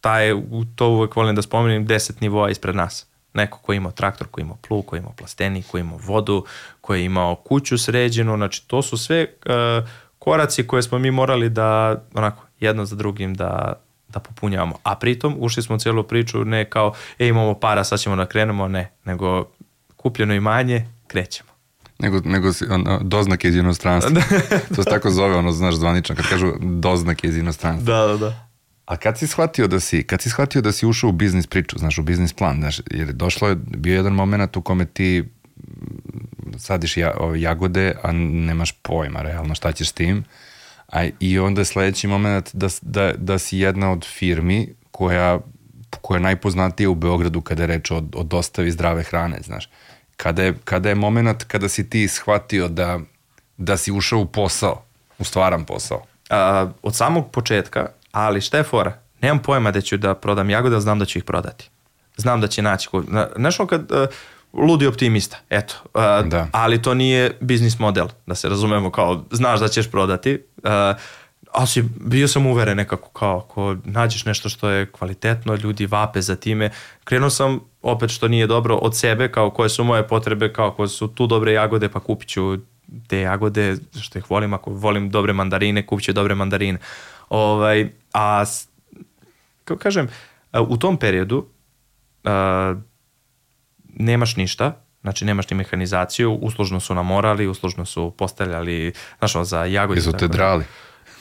taj, to uvek volim da spomenem, 10 nivoa ispred nas neko ko je imao traktor, ko je imao plug, ko je imao plastenik, ko je imao vodu, ko je imao kuću sređenu, znači to su sve uh, koraci koje smo mi morali da onako jedno za drugim da da popunjavamo. A pritom ušli smo u cijelu priču ne kao e imamo para, sad ćemo da krenemo, ne, nego kupljeno imanje, krećemo. Nego, nego on, doznake iz inostranstva. [laughs] to se tako zove, ono, znaš, zvanično, kad kažu doznake iz inostranstva. Da, da, da. A kad si shvatio da si, kad si shvatio da si ušao u biznis priču, znaš, u biznis plan, znaš, jer došlo je, bio jedan moment u kome ti mm, sadiš ja, ove jagode, a nemaš pojma realno šta ćeš s tim, a i onda je sledeći moment da, da, da si jedna od firmi koja, koja je najpoznatija u Beogradu kada je reč o, o dostavi zdrave hrane, znaš. Kada je, kada je moment kada si ti shvatio da, da si ušao u posao, u stvaran posao? A, od samog početka Ali šta je fora? Nemam pojma da ću da prodam jagode, znam da ću ih prodati. Znam da će naći. Znaš kad... Uh, ludi optimista, eto. Uh, da. Ali to nije biznis model, da se razumemo kao, znaš da ćeš prodati, uh, ali si, bio sam uveren nekako kao, ako nađeš nešto što je kvalitetno, ljudi vape za time. Krenuo sam, opet što nije dobro, od sebe, kao koje su moje potrebe, kao koje su tu dobre jagode, pa kupit ću te jagode, što ih volim, ako volim dobre mandarine, kupit ću dobre mandarine. Ovaj, a kako kažem, u tom periodu a, nemaš ništa, znači nemaš ni mehanizaciju, uslužno su namorali, uslužno su postavljali, znaš, za jagode. Jesu te drali?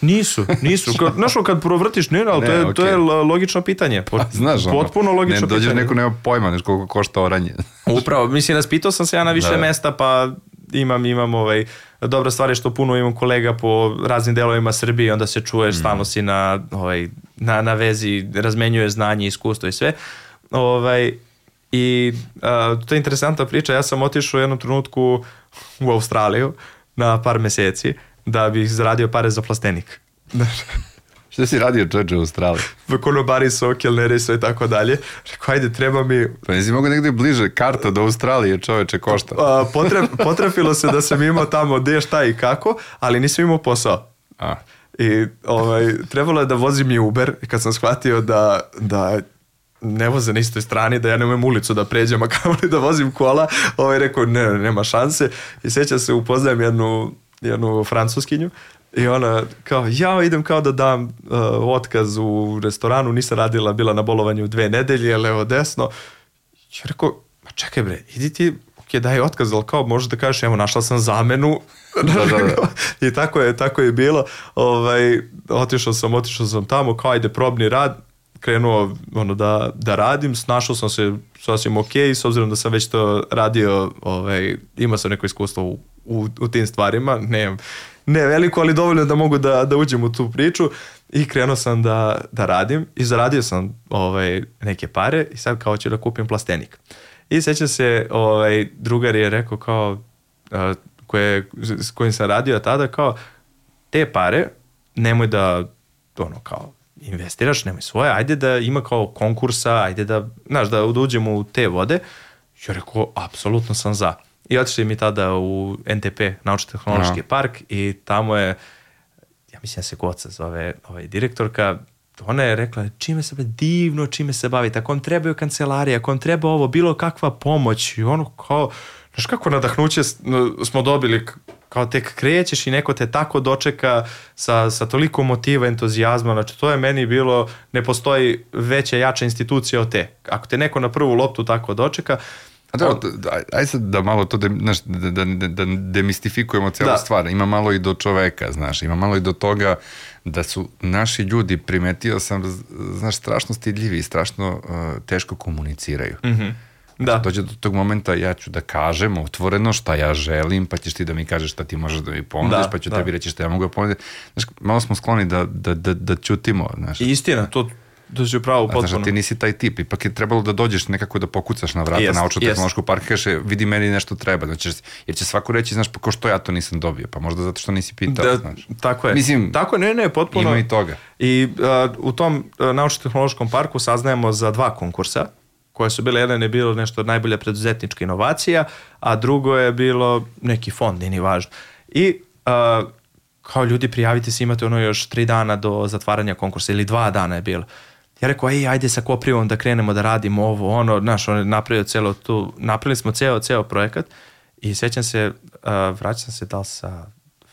Nisu, nisu. Kad, [laughs] znaš, kad provrtiš, ne, ali ne, to, je, okay. to je logično pitanje. Pot, pa, znaš, potpuno ono, logično ne, dođeš pitanje. neko nema pojma, znaš koliko košta oranje. Upravo, mislim, raspitao sam se ja na više da. mesta, pa imam, imam ovaj, dobra stvar je što puno imam kolega po raznim delovima Srbije onda se čuješ, mm. stalno si na, ovaj, na, na vezi, razmenjuje znanje, iskustvo i sve. Ovaj, I a, to je interesantna priča, ja sam otišao u jednom trenutku u Australiju na par meseci da bih zaradio pare za plastenik. [laughs] Šta si radio čoče u Australiji? Konobari su, kelneri su i tako dalje. Rekao, ajde, treba mi... Pa nisi mogu negde bliže, karta do Australije čoveče košta. A, potref, potrefilo se da sam imao tamo gde, šta i kako, ali nisam imao posao. A. I ovaj, trebalo je da vozim i Uber i kad sam shvatio da, da ne voze na istoj strani, da ja ne umem ulicu da pređem, a kao li da vozim kola, ovaj rekao, ne, nema šanse. I seća se, upoznajem jednu, jednu francuskinju I ona kao, ja idem kao da dam uh, otkaz u restoranu, nisam radila, bila na bolovanju dve nedelje, levo desno. Ja rekao, ma čekaj bre, idi ti, ok, daj otkaz, ali kao možeš da kažeš, evo, našla sam zamenu. Da, da, da. [laughs] I tako je, tako je bilo. Ovaj, otišao sam, otišao sam tamo, kao ajde probni rad, krenuo ono, da, da radim, snašao sam se sasvim ok, s obzirom da sam već to radio, ovaj, imao sam neko iskustvo u, u, u tim stvarima, nemam ne veliko, ali dovoljno da mogu da, da uđem u tu priču i krenuo sam da, da radim i zaradio sam ovaj, neke pare i sad kao ću da kupim plastenik. I sećam se, ovaj, drugar je rekao kao, uh, koje, s kojim sam radio tada, kao, te pare nemoj da, ono, kao, investiraš, nemoj svoje, ajde da ima kao konkursa, ajde da, znaš, da uđemo u te vode. Ja rekao, apsolutno sam za. I otišli mi tada u NTP, Naučno-tehnološki no. park i tamo je, ja mislim da se Goca zove ovaj, direktorka, ona je rekla čime se divno, čime se bavi, ako vam trebaju kancelarija, ako vam treba ovo, bilo kakva pomoć i ono kao, znaš kako nadahnuće smo dobili kao tek krećeš i neko te tako dočeka sa, sa toliko motiva, entuzijazma, znači to je meni bilo, ne postoji veća, jača institucija od te. Ako te neko na prvu loptu tako dočeka, A da, aj sad da malo to, de, znaš, da, da, da, da demistifikujemo celu da. stvar. Ima malo i do čoveka, znaš, ima malo i do toga da su naši ljudi, primetio sam, znaš, strašno stidljivi i strašno uh, teško komuniciraju. Mm -hmm. Da. Znači, dođe do tog momenta, ja ću da kažem otvoreno šta ja želim, pa ćeš ti da mi kažeš šta ti možeš da mi ponudiš, Da, pa ću da. tebi reći šta ja mogu da ponudim. Znaš, malo smo skloni da, da, da, da ćutimo, znaš. Istina, to, to si upravo znaš, potpuno. a ti nisi taj tip, ipak je trebalo da dođeš nekako da pokucaš na vrata Jest, naučno-tehnološkog parka, kažeš, "E, vidi meni nešto treba, znači, jer će svako reći, znaš, pa ko što ja to nisam dobio, pa možda zato što nisi pitao, Da, znaš. tako je. Mislim, tako je, ne, ne, potpuno. ima i toga. I uh, u tom uh, naučno-tehnološkom parku saznajemo za dva konkursa koje su bile, jedan je bilo nešto najbolja preduzetnička inovacija, a drugo je bilo neki fond, nije ni važno. I uh, kao ljudi prijavite se, imate ono još tri dana do zatvaranja konkursa ili dva dana je bilo. Ja rekao, ej, ajde sa Koprivom da krenemo da radimo ovo, ono, znaš, on je napravio celo tu, napravili smo ceo, ceo projekat i sećam se, uh, vraćam se da li sa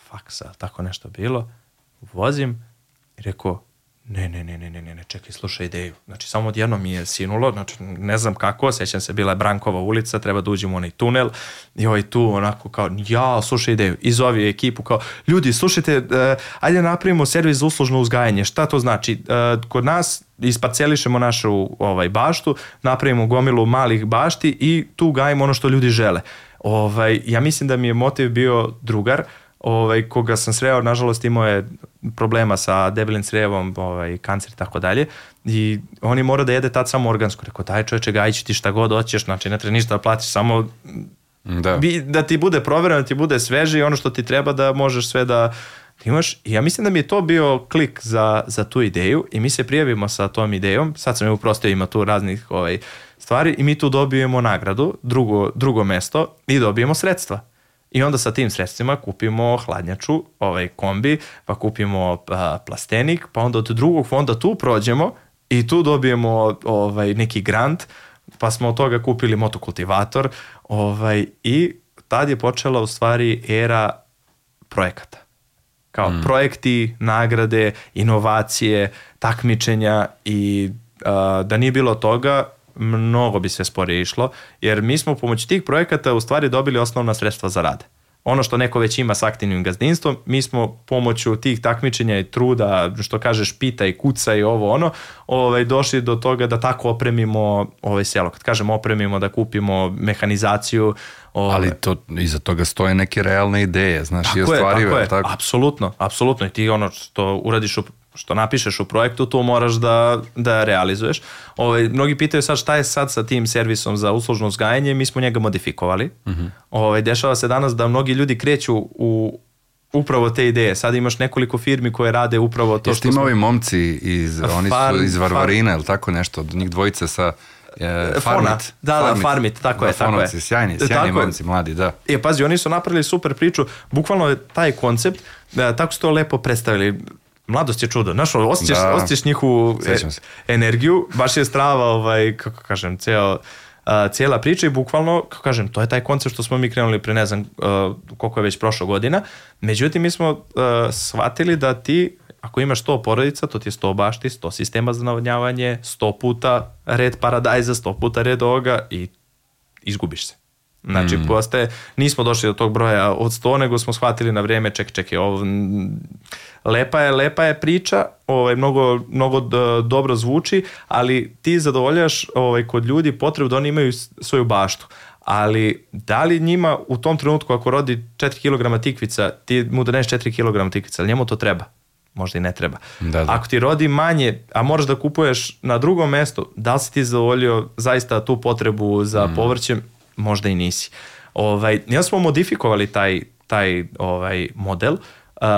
faksa, tako nešto bilo, vozim i rekao, ne, ne, ne, ne, ne, ne, ne, čekaj, slušaj ideju. Znači, samo odjedno mi je sinulo, znači, ne znam kako, sećam se, bila je Brankova ulica, treba da uđemo u onaj tunel i ovaj tu onako kao, ja, slušaj ideju, i zovi ekipu kao, ljudi, slušajte, uh, ajde napravimo servis za uslužno uzgajanje, šta to znači? Uh, kod nas isparcelišemo našu ovaj, baštu, napravimo gomilu malih bašti i tu gajimo ono što ljudi žele. Ovaj, ja mislim da mi je motiv bio drugar, ovaj, koga sam sreo, nažalost imao je problema sa debelim crevom, ovaj, kancer i tako dalje i on je morao da jede tad samo organsko. Rekao, daj čoveče, gajit ti šta god hoćeš, znači ne treba ništa da platiš, samo Da. bi, da ti bude provereno, da ti bude sveže i ono što ti treba da možeš sve da imaš. I ja mislim da mi je to bio klik za, za tu ideju i mi se prijavimo sa tom idejom. Sad sam je uprostio, ima tu raznih ovaj, stvari i mi tu dobijemo nagradu, drugo, drugo mesto i dobijemo sredstva. I onda sa tim sredstvima kupimo hladnjaču, ovaj kombi, pa kupimo a, plastenik, pa onda od drugog fonda tu prođemo i tu dobijemo ovaj, neki grant, pa smo od toga kupili motokultivator ovaj, i tad je počela u stvari era projekata. Kao mm. projekti, nagrade, inovacije, takmičenja i a, da nije bilo toga, mnogo bi sve sporije išlo, jer mi smo pomoću tih projekata u stvari dobili osnovna sredstva za rad. Ono što neko već ima s aktivnim gazdinstvom, mi smo pomoću tih takmičenja i truda, što kažeš pita i kuca i ovo ono, ovaj, došli do toga da tako opremimo ovaj selo. Kad kažem opremimo, da kupimo mehanizaciju, ovaj, Ali to, iza toga stoje neke realne ideje, znaš, i tako je, ostvarive, tako je, tako? apsolutno, apsolutno. I ti ono što uradiš u što napišeš u projektu, to moraš da, da realizuješ. Ovaj, mnogi pitaju sad šta je sad sa tim servisom za uslužno uzgajanje, mi smo njega modifikovali. Uh Mhm. -huh. ovaj, dešava se danas da mnogi ljudi kreću u upravo te ideje. Sad imaš nekoliko firmi koje rade upravo to Jeste što ima smo... ovi momci iz, oni Farm- su iz Varvarina, ili tako nešto, od njih dvojica sa e, Fona. Farmit. Da, da, Farmit, tako je, Da, tako je. Fonovci, sjajni, E, sjajni tako je. momci, mladi, da. E, pazi, oni su napravili super priču, bukvalno je taj koncept, da, tako su to lepo predstavili. Mladost je čudo. Znaš, osjećaš, Da. osjećaš njihovu e, energiju, baš je strava, ovaj, kako kažem, ceo, a, cijela priča i bukvalno, kako kažem, to je taj koncept što smo mi krenuli pre ne znam a, koliko je već prošlo godina. Međutim, mi smo a, shvatili da ti ako imaš 100 porodica, to ti je 100 bašti, 100 sistema za navodnjavanje, 100 puta red paradajza, 100 puta red ovoga i izgubiš se. Znači, mm. postaje, nismo došli do tog broja od 100, nego smo shvatili na vrijeme, ček, čekaj, ovo, m, lepa je, lepa je priča, ovaj, mnogo, mnogo dobro zvuči, ali ti zadovoljaš ovaj, kod ljudi potrebu da oni imaju svoju baštu. Ali da li njima u tom trenutku ako rodi 4 kg tikvica, ti mu doneš 4 kg tikvica, ali njemu to treba? Možda i ne treba. Da, da. Ako ti rodi manje, a moraš da kupuješ na drugom mestu, da li si ti zadovoljio zaista tu potrebu za mm. povrćem? Možda i nisi. Ovaj, ja smo modifikovali taj, taj ovaj model uh,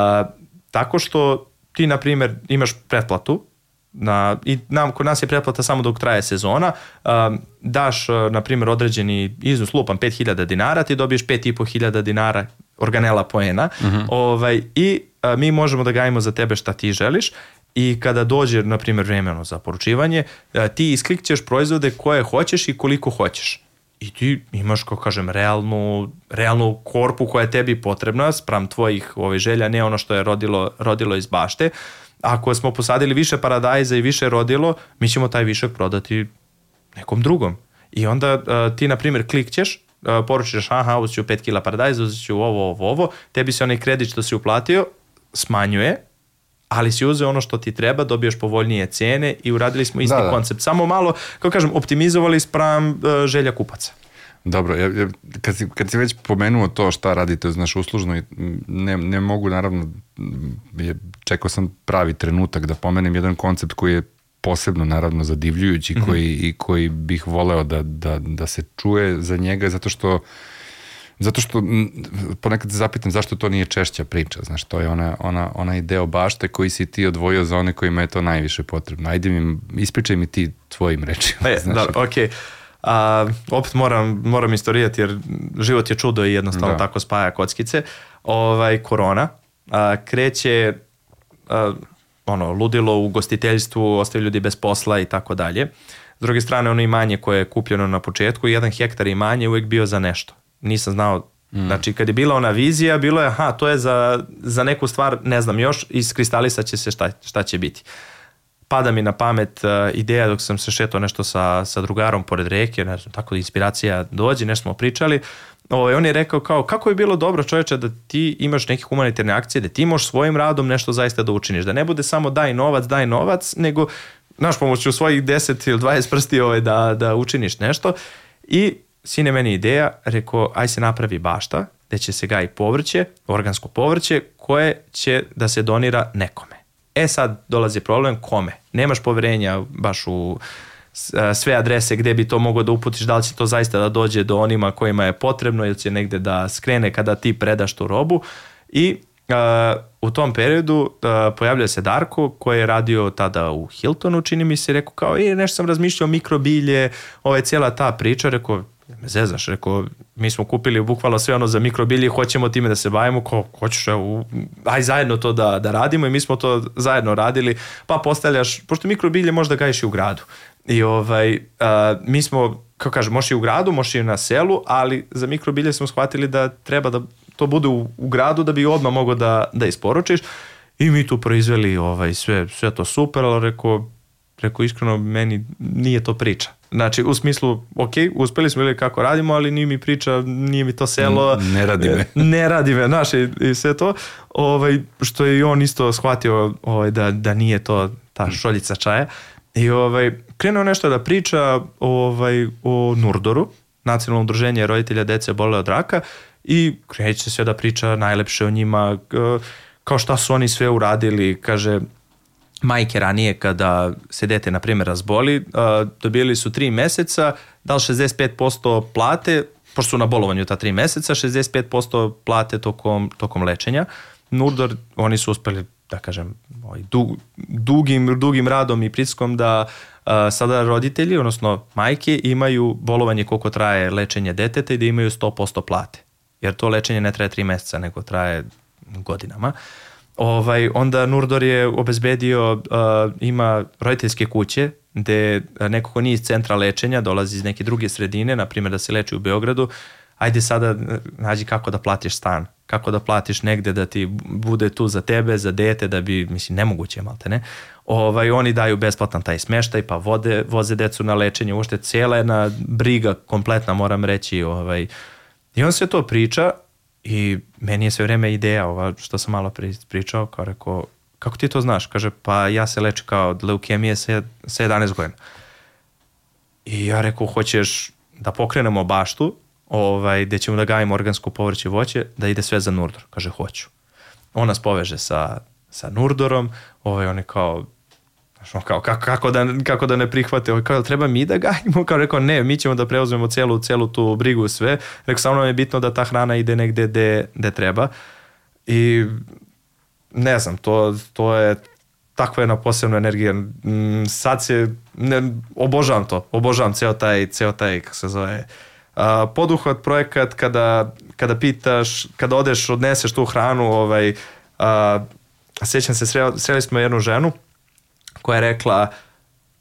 tako što ti, na primjer, imaš pretplatu, na, i nam, kod nas je pretplata samo dok traje sezona, um, daš, uh, na primjer, određeni iznos, lupam 5000 dinara, ti dobiješ 5500 dinara organela poena uh -huh. ovaj, i uh, mi možemo da gajimo za tebe šta ti želiš i kada dođe, na primjer, vremeno za poručivanje, uh, ti isklikćeš proizvode koje hoćeš i koliko hoćeš i ti imaš, kako kažem, realnu, realnu korpu koja je tebi potrebna spram tvojih ove, želja, ne ono što je rodilo, rodilo iz bašte. Ako smo posadili više paradajza i više rodilo, mi ćemo taj višak prodati nekom drugom. I onda uh, ti, na primjer, klikćeš, uh, poručiš, aha, uzet ću 5 kila paradajza, uzet ću ovo, ovo, ovo, tebi se onaj kredit što si uplatio smanjuje, ali si uzeo ono što ti treba, dobiješ povoljnije cene i uradili smo isti Da, da. koncept. Samo malo, kako kažem, optimizovali spram uh, želja kupaca. Dobro, ja, ja, kad, si, kad si već pomenuo to šta radite, znaš, uslužno, ne, ne mogu, naravno, je, čekao sam pravi trenutak da pomenem jedan koncept koji je posebno, naravno, zadivljujući Mhm. koji, i koji bih voleo da, da, da se čuje za njega, zato što Zato što ponekad se zapitam zašto to nije češća priča, znaš, to je ona, ona, onaj deo bašte koji si ti odvojio za one kojima je to najviše potrebno. Ajde mi, ispričaj mi ti tvojim rečima. E, znaš. da, ok. A, opet moram, moram istorijati jer život je čudo i jednostavno Da. tako spaja kockice. Ovaj, korona a, kreće a, ono, ludilo u gostiteljstvu, ostaju ljudi bez posla i tako dalje. S druge strane, ono imanje koje je kupljeno na početku, jedan hektar imanje je uvijek bio za nešto. Nisam znao, znači kad je bila ona vizija, bilo je, aha, to je za, za neku stvar, ne znam još, iskristalisat će se šta, šta će biti pada mi na pamet uh, ideja dok sam se šetao nešto sa, sa drugarom pored reke, ne znam, tako da inspiracija dođe, nešto smo pričali. Ovaj, on je rekao kao, kako je bilo dobro čovječe da ti imaš neke humanitarne akcije, da ti možeš svojim radom nešto zaista da učiniš, da ne bude samo daj novac, daj novac, nego znaš, pomoću svojih 10 ili 20 prsti ovaj, da, da učiniš nešto. I sine meni ideja, rekao, aj se napravi bašta, gde će se gaji povrće, organsko povrće, koje će da se donira nekome. E sad dolazi problem kome? Nemaš poverenja baš u e, sve adrese gde bi to mogao da uputiš, da li će to zaista da dođe do onima kojima je potrebno ili će negde da skrene kada ti predaš tu robu i e, u tom periodu e, pojavlja se Darko koji je radio tada u Hiltonu, čini mi se, rekao kao, e, nešto sam razmišljao mikrobilje, ovo je cijela ta priča, rekao, me zezaš, rekao, mi smo kupili bukvalno sve ono za mikrobilje, hoćemo time da se bavimo, ko, hoćeš, evo, aj zajedno to da, da radimo i mi smo to zajedno radili, pa postavljaš, pošto mikrobilje možda gajiš i u gradu. I ovaj, a, mi smo, kako kažem, možeš i u gradu, možeš i na selu, ali za mikrobilje smo shvatili da treba da to bude u, u gradu da bi odmah mogao da, da isporučiš. I mi tu proizveli ovaj, sve, sve to super, ali rekao, rekao iskreno, meni nije to priča. Znači, u smislu, ok, uspeli smo ili kako radimo, ali nije mi priča, nije mi to selo. N- ne radi me. [laughs] ne radi me, znaš, i, i sve to. Ovaj, što je i on isto shvatio ovaj, da, da nije to ta šoljica čaja. I ovaj, krenuo nešto da priča ovaj, o Nurdoru, nacionalno udruženje roditelja dece bole od raka i kreće sve da priča najlepše o njima, kao šta su oni sve uradili, kaže, majke ranije kada se dete na primjer razboli, uh, dobili su tri meseca, da li 65% plate, pošto su na bolovanju ta tri meseca, 65% plate tokom, tokom lečenja. Nurdor, oni su uspeli da kažem, ovaj, dug, dugim, dugim radom i pritiskom da uh, sada roditelji, odnosno majke, imaju bolovanje koliko traje lečenje deteta i da imaju 100% plate. Jer to lečenje ne traje tri meseca, nego traje godinama. Ovaj, onda Nurdor je obezbedio, uh, ima roditeljske kuće gde neko ko nije iz centra lečenja, dolazi iz neke druge sredine, na primjer da se leči u Beogradu, ajde sada nađi kako da platiš stan, kako da platiš negde da ti bude tu za tebe, za dete, da bi, mislim, nemoguće je malte ne. Ovaj, oni daju besplatan taj smeštaj, pa vode, voze decu na lečenje, ušte cijela jedna briga kompletna, moram reći, ovaj, i on sve to priča i meni je sve vreme ideja ova što sam malo pri- pričao, kao rekao, kako ti to znaš? Kaže, pa ja se lečim kao od leukemije sa, sa 11 godina. I ja rekao, hoćeš da pokrenemo baštu, ovaj, gde ćemo da gajimo organsko povrće i voće, da ide sve za Nurdor. Kaže, hoću. On nas poveže sa, sa Nurdorom, ovaj, on je kao, kao, kako, kako, da, kako da ne prihvate, ovaj, kao, treba mi da gajimo? Kao rekao, ne, mi ćemo da preuzmemo celu, celu tu brigu sve. Rekao, samo nam je bitno da ta hrana ide negde gde, gde treba. I ne znam, to, to je takva jedna posebna energija. Mm, Sad se, ne, obožavam to, obožavam ceo taj, ceo taj, kako se zove, a, poduhvat projekat kada, kada pitaš, kada odeš, odneseš tu hranu, ovaj, a, sjećam se, sreli, sreli smo jednu ženu koja je rekla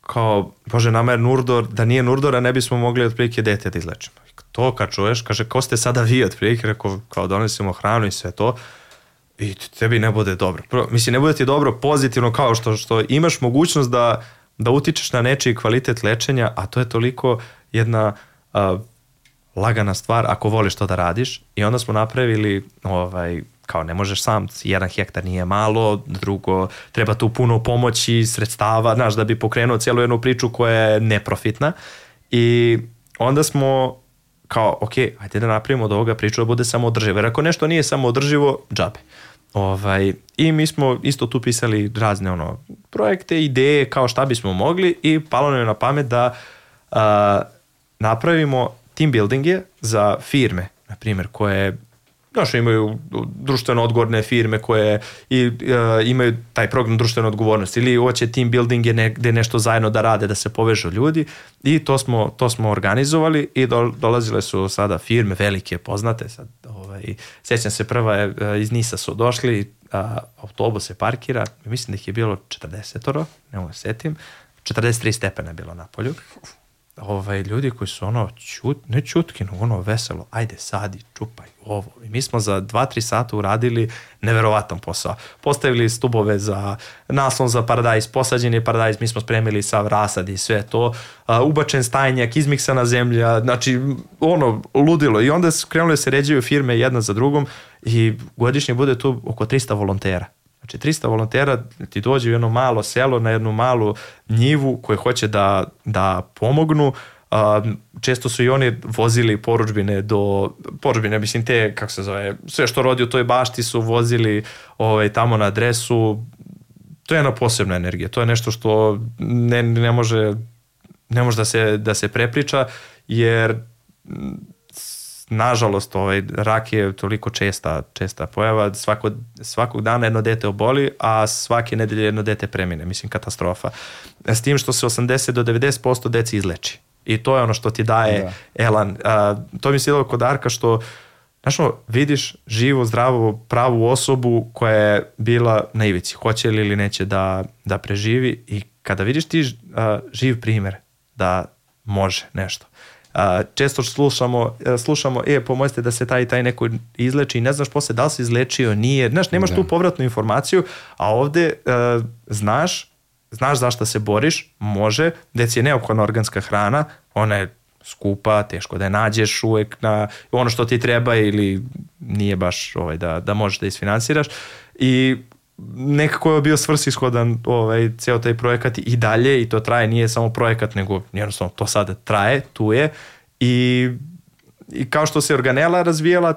kao, bože, nama je Nurdor, da nije Nurdora ne bismo mogli otprilike dete da izlečimo. To kad čuješ, kaže, ko ste sada vi otprilike, rekao, kao donesemo hranu i sve to, i tebi ne bude dobro. Prvo, mislim, ne bude ti dobro pozitivno kao što, što imaš mogućnost da, da utičeš na nečiji kvalitet lečenja, a to je toliko jedna a, lagana stvar ako voliš to da radiš. I onda smo napravili ovaj, kao ne možeš sam, jedan hektar nije malo, drugo, treba tu puno pomoći, sredstava, znaš, da bi pokrenuo cijelu jednu priču koja je neprofitna i onda smo kao, ok, ajde da napravimo od ovoga priču da bude samo održivo, jer ako nešto nije samo održivo, džabe. Ovaj, I mi smo isto tu pisali razne ono, projekte, ideje kao šta bismo mogli i palo nam je na pamet da a, napravimo team buildinge za firme, na primjer, koje Znaš, imaju društveno odgovorne firme koje i, uh, imaju taj program društvene odgovornosti ili hoće team building je negde nešto zajedno da rade, da se povežu ljudi i to smo, to smo organizovali i do, dolazile su sada firme velike, poznate, sad, ovaj, sjećam se prva je, iz Nisa su došli, uh, autobus se parkira, mislim da ih je bilo 40-oro, ne mogu da setim, 43 stepena je bilo na polju ovaj, ljudi koji su ono, čut, ne čutki, no ono veselo, ajde sadi, čupaj ovo. I mi smo za 2-3 sata uradili neverovatan posao. Postavili stubove za naslon za paradajz, posađen je paradajz, mi smo spremili sav rasad i sve to, uh, ubačen stajnjak, izmiksana zemlja, znači ono, ludilo. I onda krenuli da se ređaju firme jedna za drugom i godišnje bude tu oko 300 volontera. Znači 300 volontera ti dođe u jedno malo selo, na jednu malu njivu koje hoće da, da pomognu. Često su i oni vozili poručbine do, poručbine, mislim te, kako se zove, sve što rodi u toj bašti su vozili ovaj, tamo na adresu. To je jedna posebna energija, to je nešto što ne, ne može ne može da se, da se prepriča, jer nažalost, ovaj, rak je toliko česta, česta pojava, svako, svakog dana jedno dete oboli, a svake nedelje jedno dete premine, mislim katastrofa. S tim što se 80 do 90% deci izleči. I to je ono što ti daje da. elan. A, to mi se kod Arka što Znaš, ono, vidiš živu, zdravu, pravu osobu koja je bila na ivici, hoće li ili neće da, da preživi i kada vidiš ti a, živ primer da može nešto, a, često slušamo, e, slušamo, e, pomozite da se taj taj neko izleči. I ne znaš posle da li se izlečio, nije, znaš, nemaš da. tu povratnu informaciju, a ovde uh, znaš, znaš zašto se boriš, može, deci je neophodna organska hrana, ona je skupa, teško da je nađeš uvek na ono što ti treba ili nije baš ovaj, da, da možeš da isfinansiraš. I nekako je bio svrsishodan ovaj, ceo taj projekat i dalje i to traje, nije samo projekat nego jednostavno to sada traje, tu je i i kao što se organela razvijala,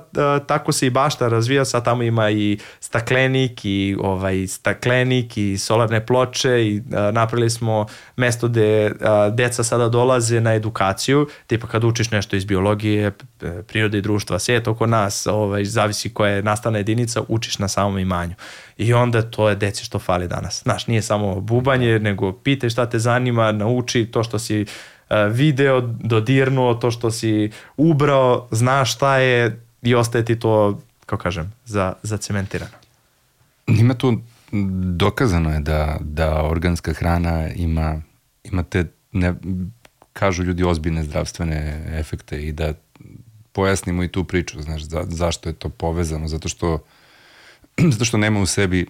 tako se i bašta razvija, sad tamo ima i staklenik i ovaj staklenik i solarne ploče i napravili smo mesto gde deca sada dolaze na edukaciju, tipa kad učiš nešto iz biologije, prirode i društva, svijet oko nas, ovaj, zavisi koja je nastana jedinica, učiš na samom imanju. I onda to je deci što fali danas. Znaš, nije samo bubanje, nego pitaj šta te zanima, nauči to što si E, video, dodirnuo, to što si ubrao, znaš šta je i ostaje ti to, kao kažem, za, za cementirano. Ima tu, dokazano je da, da organska hrana ima, ima te, ne, kažu ljudi, ozbiljne zdravstvene efekte i da pojasnimo i tu priču, znaš, za, zašto je to povezano, zato što, [clears throat] zato što nema u sebi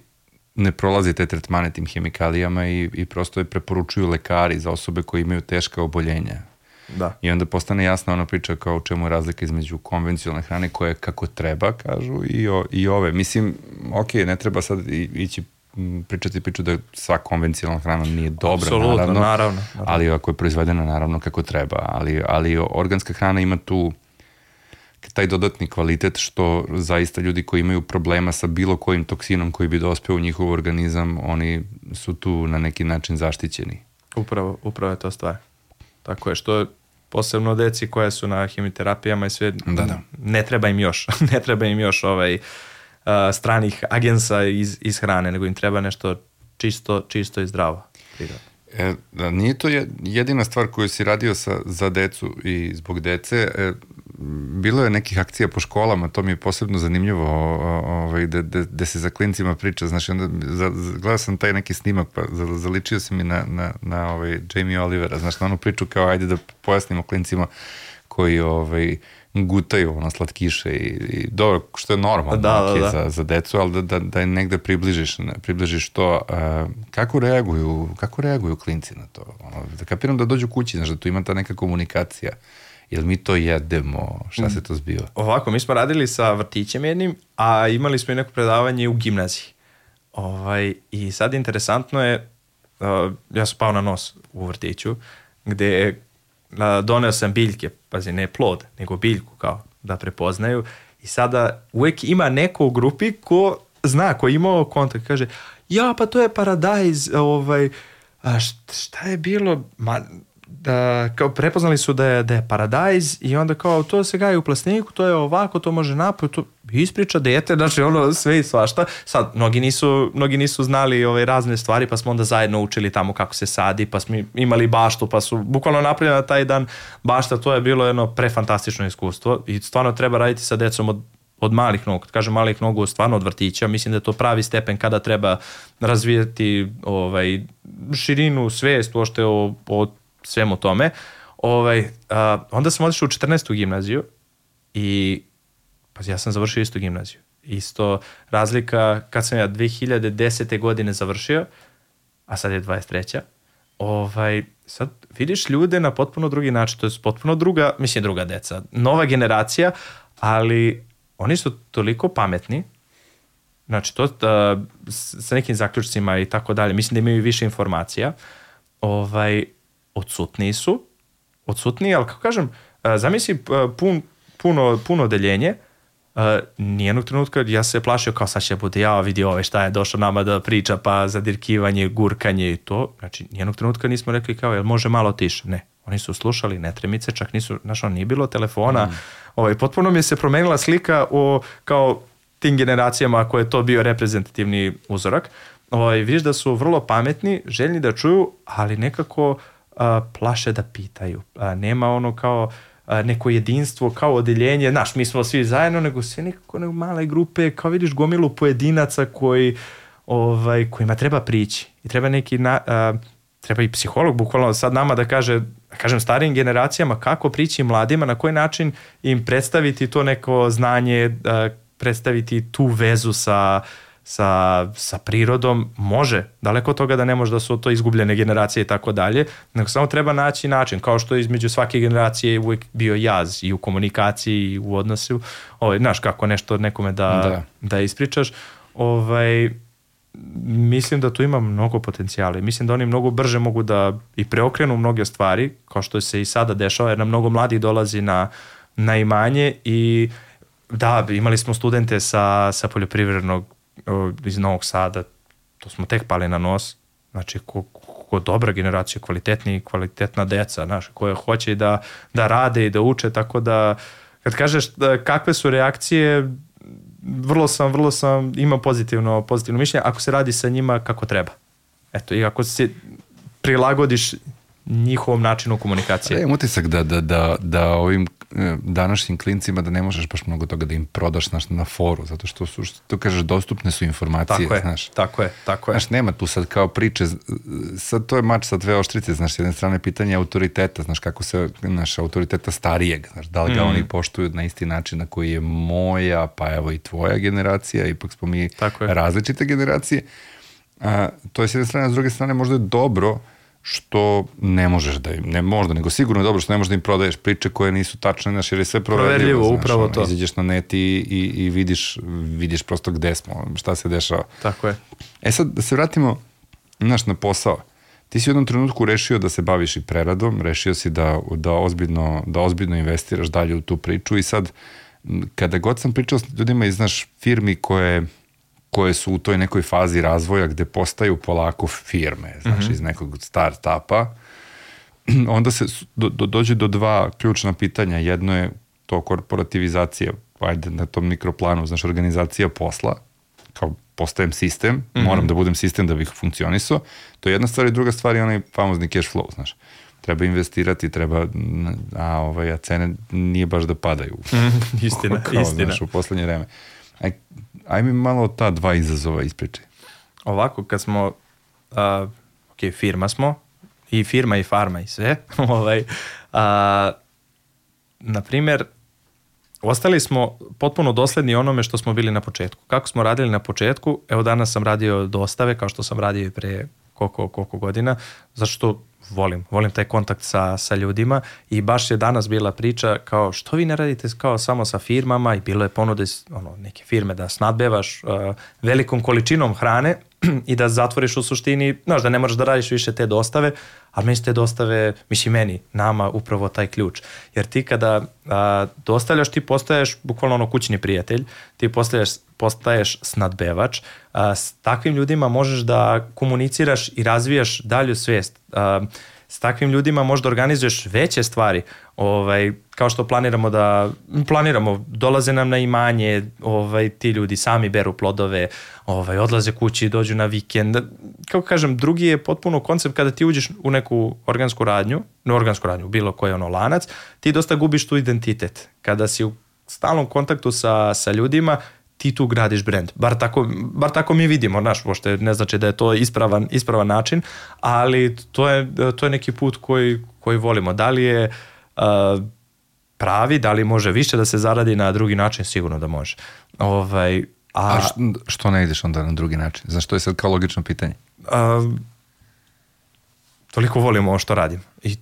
ne prolazi te tretmane tim hemikalijama i, i prosto je preporučuju lekari za osobe koje imaju teška oboljenja. Da. I onda postane jasna ona priča kao u čemu je razlika između konvencionalne hrane koje kako treba, kažu, i, o, i ove. Mislim, ok, ne treba sad ići pričati priču da sva konvencionalna hrana nije dobra, Absolutno, naravno, naravno, naravno, ali ako je proizvedena naravno kako treba, ali, ali organska hrana ima tu taj dodatni kvalitet što zaista ljudi koji imaju problema sa bilo kojim toksinom koji bi dospeo u njihov organizam, oni su tu na neki način zaštićeni. Upravo, upravo je to stvar. Tako je, što posebno deci koja su na hemiterapijama i sve, da, da. ne treba im još, [laughs] ne treba im još ovaj, uh, stranih agensa iz, iz hrane, nego im treba nešto čisto, čisto i zdravo. Prirodno. E, da, nije to jedina stvar koju si radio sa, za decu i zbog dece. E, bilo je nekih akcija po školama, to mi je posebno zanimljivo, ovaj, da, da, da se za klincima priča, znači onda za, gledao sam taj neki snimak, pa zaličio se mi na, na, na ovaj Jamie Olivera, znači na onu priču kao ajde da pojasnimo klincima koji ovaj, gutaju ono slatkiše i, i dobro, što je normalno da, da, da. Za, za decu, ali da, da, da je negde približiš, približiš to. A, kako reaguju, kako reaguju klinci na to? Ono, da kapiram da dođu kući, znaš, da tu ima ta neka komunikacija jel mi to jedemo, šta se to zbiva? Ovako, mi smo radili sa vrtićem jednim, a imali smo i neko predavanje u gimnaziji. Ovaj, I sad interesantno je, uh, ja sam pao na nos u vrtiću, gde uh, doneo sam biljke, pazi, ne plod, nego biljku kao da prepoznaju i sada uvek ima neko u grupi ko zna, ko je imao kontakt, kaže, ja, pa to je paradajz, ovaj, a šta je bilo, ma, da, kao prepoznali su da je, da je paradajz i onda kao to se gaji u plasteniku, to je ovako, to može napoj, to ispriča dete, znači ono sve i svašta. Sad, mnogi nisu, mnogi nisu znali ove razne stvari, pa smo onda zajedno učili tamo kako se sadi, pa smo imali baštu, pa su bukvalno napravljena taj dan bašta, to je bilo jedno prefantastično iskustvo i stvarno treba raditi sa decom od od malih nogu, kažem malih nogu, stvarno od vrtića, mislim da je to pravi stepen kada treba razvijati ovaj, širinu, svest uošte o, o svemu tome. Ovaj, a, onda sam otišao u 14. gimnaziju i pa ja sam završio istu gimnaziju. Isto razlika kad sam ja 2010. godine završio, a sad je 23. Ovaj, sad vidiš ljude na potpuno drugi način, to je potpuno druga, mislim druga deca, nova generacija, ali oni su toliko pametni, znači to da, sa nekim zaključcima i tako dalje, mislim da imaju više informacija, ovaj, odsutniji su, odsutniji, ali kako kažem, zamisli pun, puno, puno deljenje, Uh, nijednog trenutka ja se plašio kao sad će bude ja vidi ove šta je došao nama da priča pa zadirkivanje, gurkanje i to. Znači nijednog trenutka nismo rekli kao jel može malo tiše. Ne, oni su slušali netremice, čak nisu, znaš, on nije bilo telefona. Mm. Ovaj, potpuno mi se promenila slika o kao tim generacijama koje je to bio reprezentativni uzorak. Ovaj, vidiš da su vrlo pametni, željni da čuju, ali nekako a, plaše da pitaju. A, nema ono kao a, neko jedinstvo, kao odeljenje, znaš, mi smo svi zajedno, nego sve nekako nego male grupe, kao vidiš gomilu pojedinaca koji, ovaj, kojima treba prići. I treba neki, na, a, treba i psiholog bukvalno sad nama da kaže, da kažem starijim generacijama kako prići mladima, na koji način im predstaviti to neko znanje, a, predstaviti tu vezu sa uh, sa, sa prirodom, može, daleko od toga da ne može da su to izgubljene generacije i tako dalje, nego samo treba naći način, kao što je između svake generacije uvijek bio jaz i u komunikaciji i u odnosu, ovaj, znaš kako nešto nekome da, da. da ispričaš, ovaj, mislim da tu ima mnogo potencijala i mislim da oni mnogo brže mogu da i preokrenu mnoge stvari, kao što se i sada dešava, jer nam mnogo mladih dolazi na, na imanje i da, imali smo studente sa, sa poljoprivrednog iz Novog Sada, to smo tek pali na nos, znači ko, ko dobra generacija, kvalitetni, kvalitetna deca, znaš, koje hoće da, da rade i da uče, tako da kad kažeš da, kakve su reakcije, vrlo sam, vrlo sam, imam pozitivno, pozitivno mišljenje, ako se radi sa njima kako treba. Eto, i ako se prilagodiš njihovom načinu komunikacije. Imam utisak da, da, da, da ovim današnjim klincima da ne možeš baš mnogo toga da im prodaš znaš, na foru, zato što su, što to kažeš, dostupne su informacije. Tako je, znaš. tako je, tako je. Znaš, nema tu sad kao priče, sad to je mač sa dve oštrice, znaš, s jedne strane pitanje autoriteta, znaš, kako se, znaš, autoriteta starijeg, znaš, da li ga mm. oni poštuju na isti način na koji je moja, pa evo i tvoja generacija, ipak smo mi različite generacije. A, to je s jedne strane, a s druge strane možda je dobro što ne možeš da im, ne možda, nego sigurno je dobro što ne možeš da im prodaješ priče koje nisu tačne, znaš, jer je sve proverljivo. Proverljivo, znaš, upravo ono, to. Izađeš na net i, i, i vidiš, vidiš prosto gde smo, šta se dešava. Tako je. E sad, da se vratimo, znaš, na posao. Ti si u jednom trenutku rešio da se baviš i preradom, rešio si da, da, ozbiljno, da ozbiljno investiraš dalje u tu priču i sad, kada god sam pričao s ljudima iz, znaš, firmi koje koje su u toj nekoj fazi razvoja gde postaju polako firme, znači mm -hmm. iz nekog start-upa, [clears throat] onda se do, do, dođe do dva ključna pitanja. Jedno je to korporativizacija, ajde na tom mikroplanu, znaš, organizacija posla, kao postajem sistem, mm -hmm. moram da budem sistem da bih funkcionisao. To je jedna stvar i druga stvar je onaj famozni cash flow, znaš. Treba investirati, treba, a, ovaj, a cene nije baš da padaju. Mm, istina, [laughs] kao, istina. Znaš, u poslednje vreme. Aj, aj mi malo ta dva izazova ispričaj. Ovako, kad smo, uh, ok, firma smo, i firma i farma i sve, [laughs] ovaj, uh, na primjer, ostali smo potpuno dosledni onome što smo bili na početku. Kako smo radili na početku, evo danas sam radio dostave kao što sam radio i pre koliko, koliko godina, zato što volim, volim taj kontakt sa, sa ljudima i baš je danas bila priča kao što vi ne radite kao samo sa firmama? I bilo je ponude ono, neke firme da snadbevaš uh, velikom količinom hrane [clears throat] i da zatvoriš u suštini, znaš da ne moraš da radiš više te dostave, ali meni te dostave, mislim meni, nama upravo taj ključ. Jer ti kada a, dostavljaš, ti postaješ bukvalno ono kućni prijatelj, ti postaješ, postaješ snadbevač, a, s takvim ljudima možeš da komuniciraš i razvijaš dalju svest. A, s takvim ljudima možda organizuješ veće stvari, ovaj, kao što planiramo da, planiramo, dolaze nam na imanje, ovaj, ti ljudi sami beru plodove, ovaj, odlaze kući, dođu na vikend. Kako kažem, drugi je potpuno koncept kada ti uđeš u neku organsku radnju, ne organsku radnju, bilo koji ono lanac, ti dosta gubiš tu identitet. Kada si u stalnom kontaktu sa, sa ljudima, ti tu gradiš brend. Bar tako, bar tako mi vidimo, znaš, pošto ne znači da je to ispravan, ispravan način, ali to je, to je neki put koji, koji volimo. Da li je uh, pravi, da li može više da se zaradi na drugi način, sigurno da može. Ovaj, a, a što ne ideš onda na drugi način? Znaš, to je sad kao logično pitanje. Uh, toliko volim ovo što radim i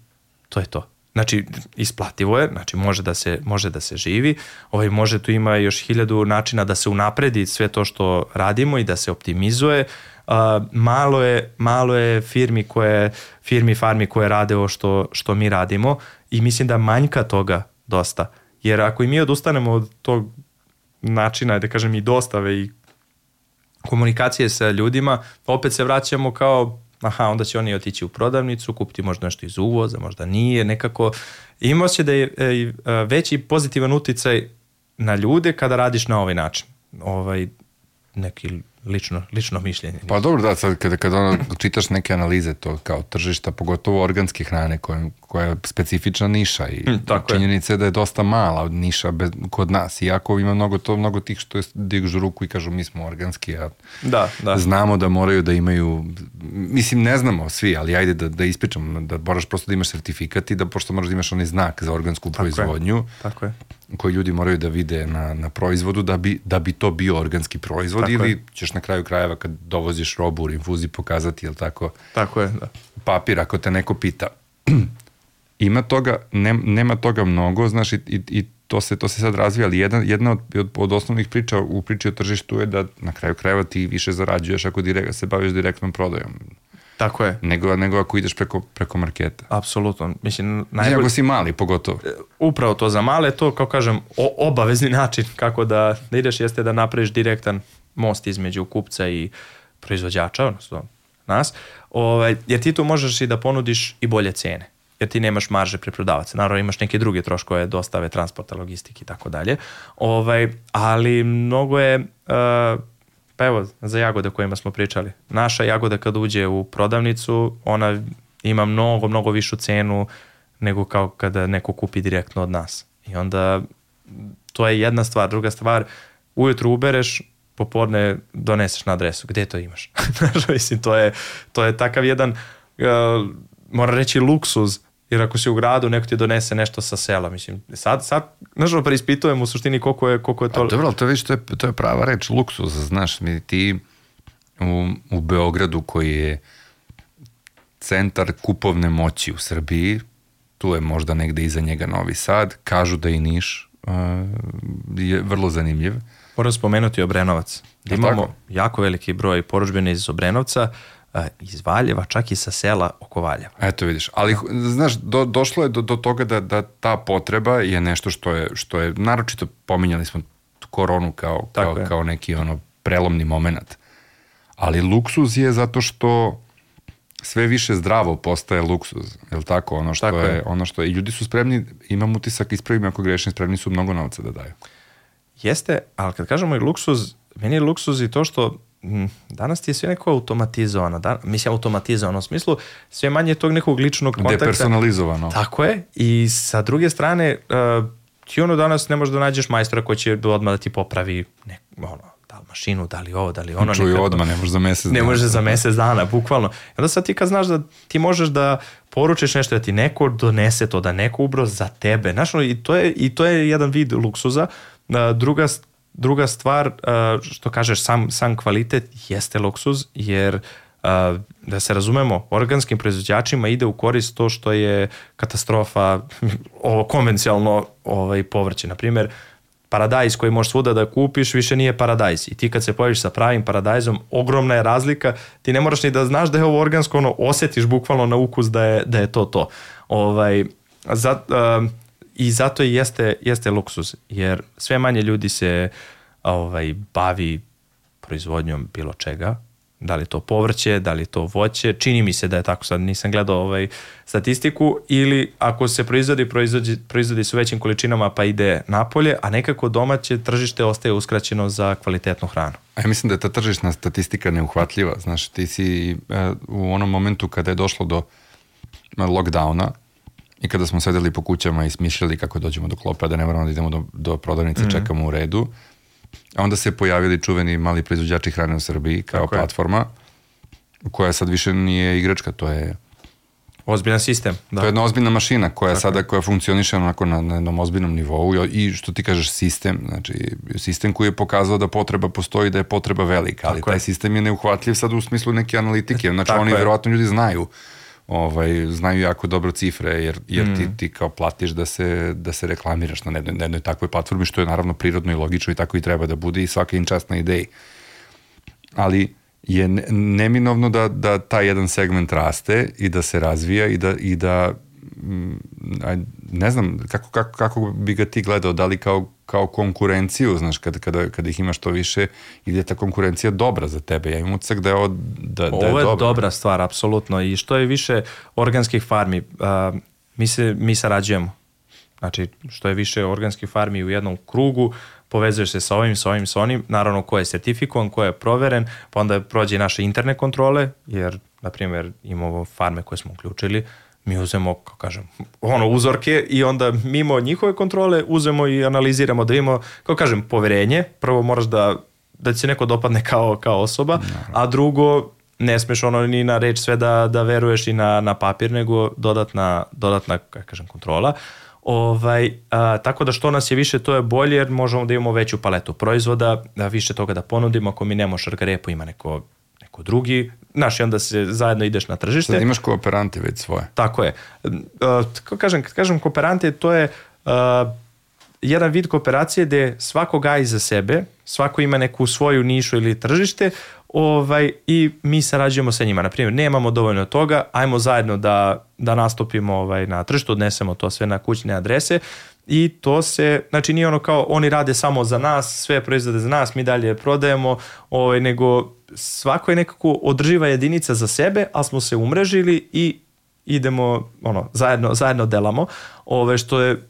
to je to. Znači, isplativo je, znači može da se, može da se živi, ovaj, može tu ima još hiljadu načina da se unapredi sve to što radimo i da se optimizuje. Uh, malo, je, malo je firmi koje, firmi, farmi koje rade ovo što, što mi radimo i mislim da manjka toga dosta. Jer ako i mi odustanemo od tog načina, da kažem i dostave i komunikacije sa ljudima, opet se vraćamo kao aha, onda će oni otići u prodavnicu, kupiti možda nešto iz uvoza, možda nije, nekako ima se da je e, veći pozitivan uticaj na ljude kada radiš na ovaj način. Ovaj, neki lično, lično mišljenje. Pa dobro, da, sad kada, kada ono, čitaš neke analize to kao tržišta, pogotovo organske hrane koja, koja je specifična niša i mm, činjenica je da je dosta mala niša bez, kod nas, iako ima mnogo to, mnogo tih što je dižu ruku i kažu mi smo organski, a da, da. znamo da moraju da imaju, mislim ne znamo svi, ali ajde da, da ispričam, da moraš prosto da imaš sertifikat i da pošto moraš da imaš onaj znak za organsku tako proizvodnju, je, tako je koji ljudi moraju da vide na, na proizvodu da bi, da bi to bio organski proizvod tako ili je. ćeš na kraju krajeva kad dovoziš robu u infuziji pokazati, jel tako? Tako je, da. Papir ako te neko pita. Ima toga, ne, nema toga mnogo, znaš, i, i, i to se to se sad razvija, ali jedna, jedna od, od, od osnovnih priča u priči o tržištu je da na kraju krajeva ti više zarađuješ ako direkt, se baviš direktnom prodajom. Tako je. Nego, nego ako ideš preko, preko marketa. Apsolutno. Mislim, najbolj... Ako si mali, pogotovo. E, upravo to za male, to kao kažem, o, obavezni način kako da, da ideš jeste da napraviš direktan most između kupca i proizvođača, odnosno nas, ovaj, jer ti tu možeš i da ponudiš i bolje cene jer ti nemaš marže preprodavaca. Naravno imaš neke druge troškove, dostave, transporta, logistike i tako dalje. Ovaj, ali mnogo je uh, Pa evo, za jagode o kojima smo pričali. Naša jagoda kad uđe u prodavnicu, ona ima mnogo, mnogo višu cenu nego kao kada neko kupi direktno od nas. I onda to je jedna stvar. Druga stvar, ujutru ubereš, popodne doneseš na adresu. Gde to imaš? [laughs] Mislim, to je, to je takav jedan, uh, mora reći, luksuz jer ako si u gradu, neko ti donese nešto sa sela, mislim, sad, sad, nažal, preispitujem u suštini koliko je, koliko je to... A dobro, ali to, viš, to, je, to je prava reč, luksuz, znaš, mi ti u, u Beogradu koji je centar kupovne moći u Srbiji, tu je možda negde iza njega Novi Sad, kažu da i Niš uh, je vrlo zanimljiv. Moram spomenuti Obrenovac. Da imamo tako? jako veliki broj poručbene iz Obrenovca, iz Valjeva, čak i sa sela oko Valjeva. Eto vidiš, ali znaš, do, došlo je do, do toga da, da ta potreba je nešto što je, što je naročito pominjali smo koronu kao, kao, kao neki ono prelomni moment. Ali luksuz je zato što sve više zdravo postaje luksuz, je li tako? Ono što tako je, je, ono što je, i ljudi su spremni, imam utisak, ispravim ako grešim, spremni su mnogo novca da daju. Jeste, ali kad kažemo i luksuz, meni je luksuz i to što danas ti je sve neko automatizovano, da, mislim automatizovano u smislu sve manje tog nekog ličnog kontakta. Depersonalizovano. Tako je i sa druge strane uh, ti ono danas ne možeš da nađeš majstora koji će odmah da ti popravi ne, ono, da li mašinu, da li ovo, da li ono. Čuju odmah, ne možeš za mesec dana. Ne možeš za mesec dana, bukvalno. I onda sad ti kad znaš da ti možeš da poručiš nešto, da ti neko donese to, da neko ubro za tebe. Znaš, i, to je, i to je jedan vid luksuza. Uh, druga Druga stvar, uh, što kažeš, sam, sam kvalitet jeste luksuz, jer uh, da se razumemo, organskim proizvođačima ide u korist to što je katastrofa [laughs] ovo konvencionalno ovaj, povrće. Na primjer, paradajz koji možeš svuda da kupiš više nije paradajz. I ti kad se pojaviš sa pravim paradajzom, ogromna je razlika. Ti ne moraš ni da znaš da je ovo organsko, ono, osjetiš bukvalno na ukus da je, da je to to. Ovaj, za, uh, I zato i jeste, jeste luksuz, jer sve manje ljudi se ovaj, bavi proizvodnjom bilo čega, da li to povrće, da li to voće, čini mi se da je tako, sad nisam gledao ovaj statistiku, ili ako se proizvodi, proizvodi, proizvodi su većim količinama pa ide napolje, a nekako domaće tržište ostaje uskraćeno za kvalitetnu hranu. A ja mislim da je ta tržišna statistika neuhvatljiva, znaš, ti si e, u onom momentu kada je došlo do lockdowna, I kada smo sedeli po kućama i smišljali kako dođemo do klopa, da ne moramo da idemo do, do prodavnice, mm -hmm. čekamo u redu, A onda se pojavili čuveni mali proizvođači hrane u Srbiji kao Tako platforma, je. koja sad više nije igračka, to je Ozbiljan sistem. Da. To je jedna ozbiljna mašina koja Tako sada koja funkcioniše onako na, na jednom ozbiljnom nivou i što ti kažeš sistem, znači sistem koji je pokazao da potreba postoji, da je potreba velika, ali Tako taj je. sistem je neuhvatljiv sad u smislu neke analitike, znači Tako oni je. verovatno ljudi znaju ovaj, znaju jako dobro cifre, jer, jer mm. ti, ti kao platiš da se, da se reklamiraš na jednoj, na jednoj takvoj platformi, što je naravno prirodno i logično i tako i treba da bude i svaka im čast na ideji. Ali je neminovno da, da taj jedan segment raste i da se razvija i da, i da Mm, ne znam kako, kako, kako bi ga ti gledao, da li kao, kao konkurenciju, znaš, kada, kada, kada ih imaš to više, ili je ta konkurencija dobra za tebe? Ja imam utsak da je ovo, da, da ovo je, je dobra. dobra stvar, apsolutno. I što je više organskih farmi, uh, mi, se, mi sarađujemo. Znači, što je više organskih farmi u jednom krugu, povezuješ se sa ovim, sa ovim, sa onim, naravno ko je sertifikovan, ko je proveren, pa onda prođe naše interne kontrole, jer, na primjer, imamo farme koje smo uključili, mi uzemo, kako kažem, ono uzorke i onda mimo njihove kontrole uzemo i analiziramo da imamo, kako kažem, poverenje. Prvo moraš da, da se neko dopadne kao, kao osoba, a drugo ne smeš ono ni na reč sve da, da veruješ i na, na papir, nego dodatna, dodatna kako kažem, kontrola. Ovaj, a, tako da što nas je više, to je bolje jer možemo da imamo veću paletu proizvoda, da više toga da ponudimo, ako mi nemo šargarepu, ima neko neko drugi, znaš, i onda se zajedno ideš na tržište. Sad imaš kooperante već svoje. Tako je. Uh, kako kažem, kad kažem kooperante, to je uh, jedan vid kooperacije gde svako gaji za sebe, svako ima neku svoju nišu ili tržište ovaj, i mi sarađujemo sa njima. Naprimjer, nemamo dovoljno toga, ajmo zajedno da, da nastupimo ovaj, na tržištu, odnesemo to sve na kućne adrese i to se, znači nije ono kao oni rade samo za nas, sve proizvode za nas, mi dalje prodajemo, ovaj, nego svako je nekako održiva jedinica za sebe, ali smo se umrežili i idemo ono, zajedno, zajedno delamo, ove, što je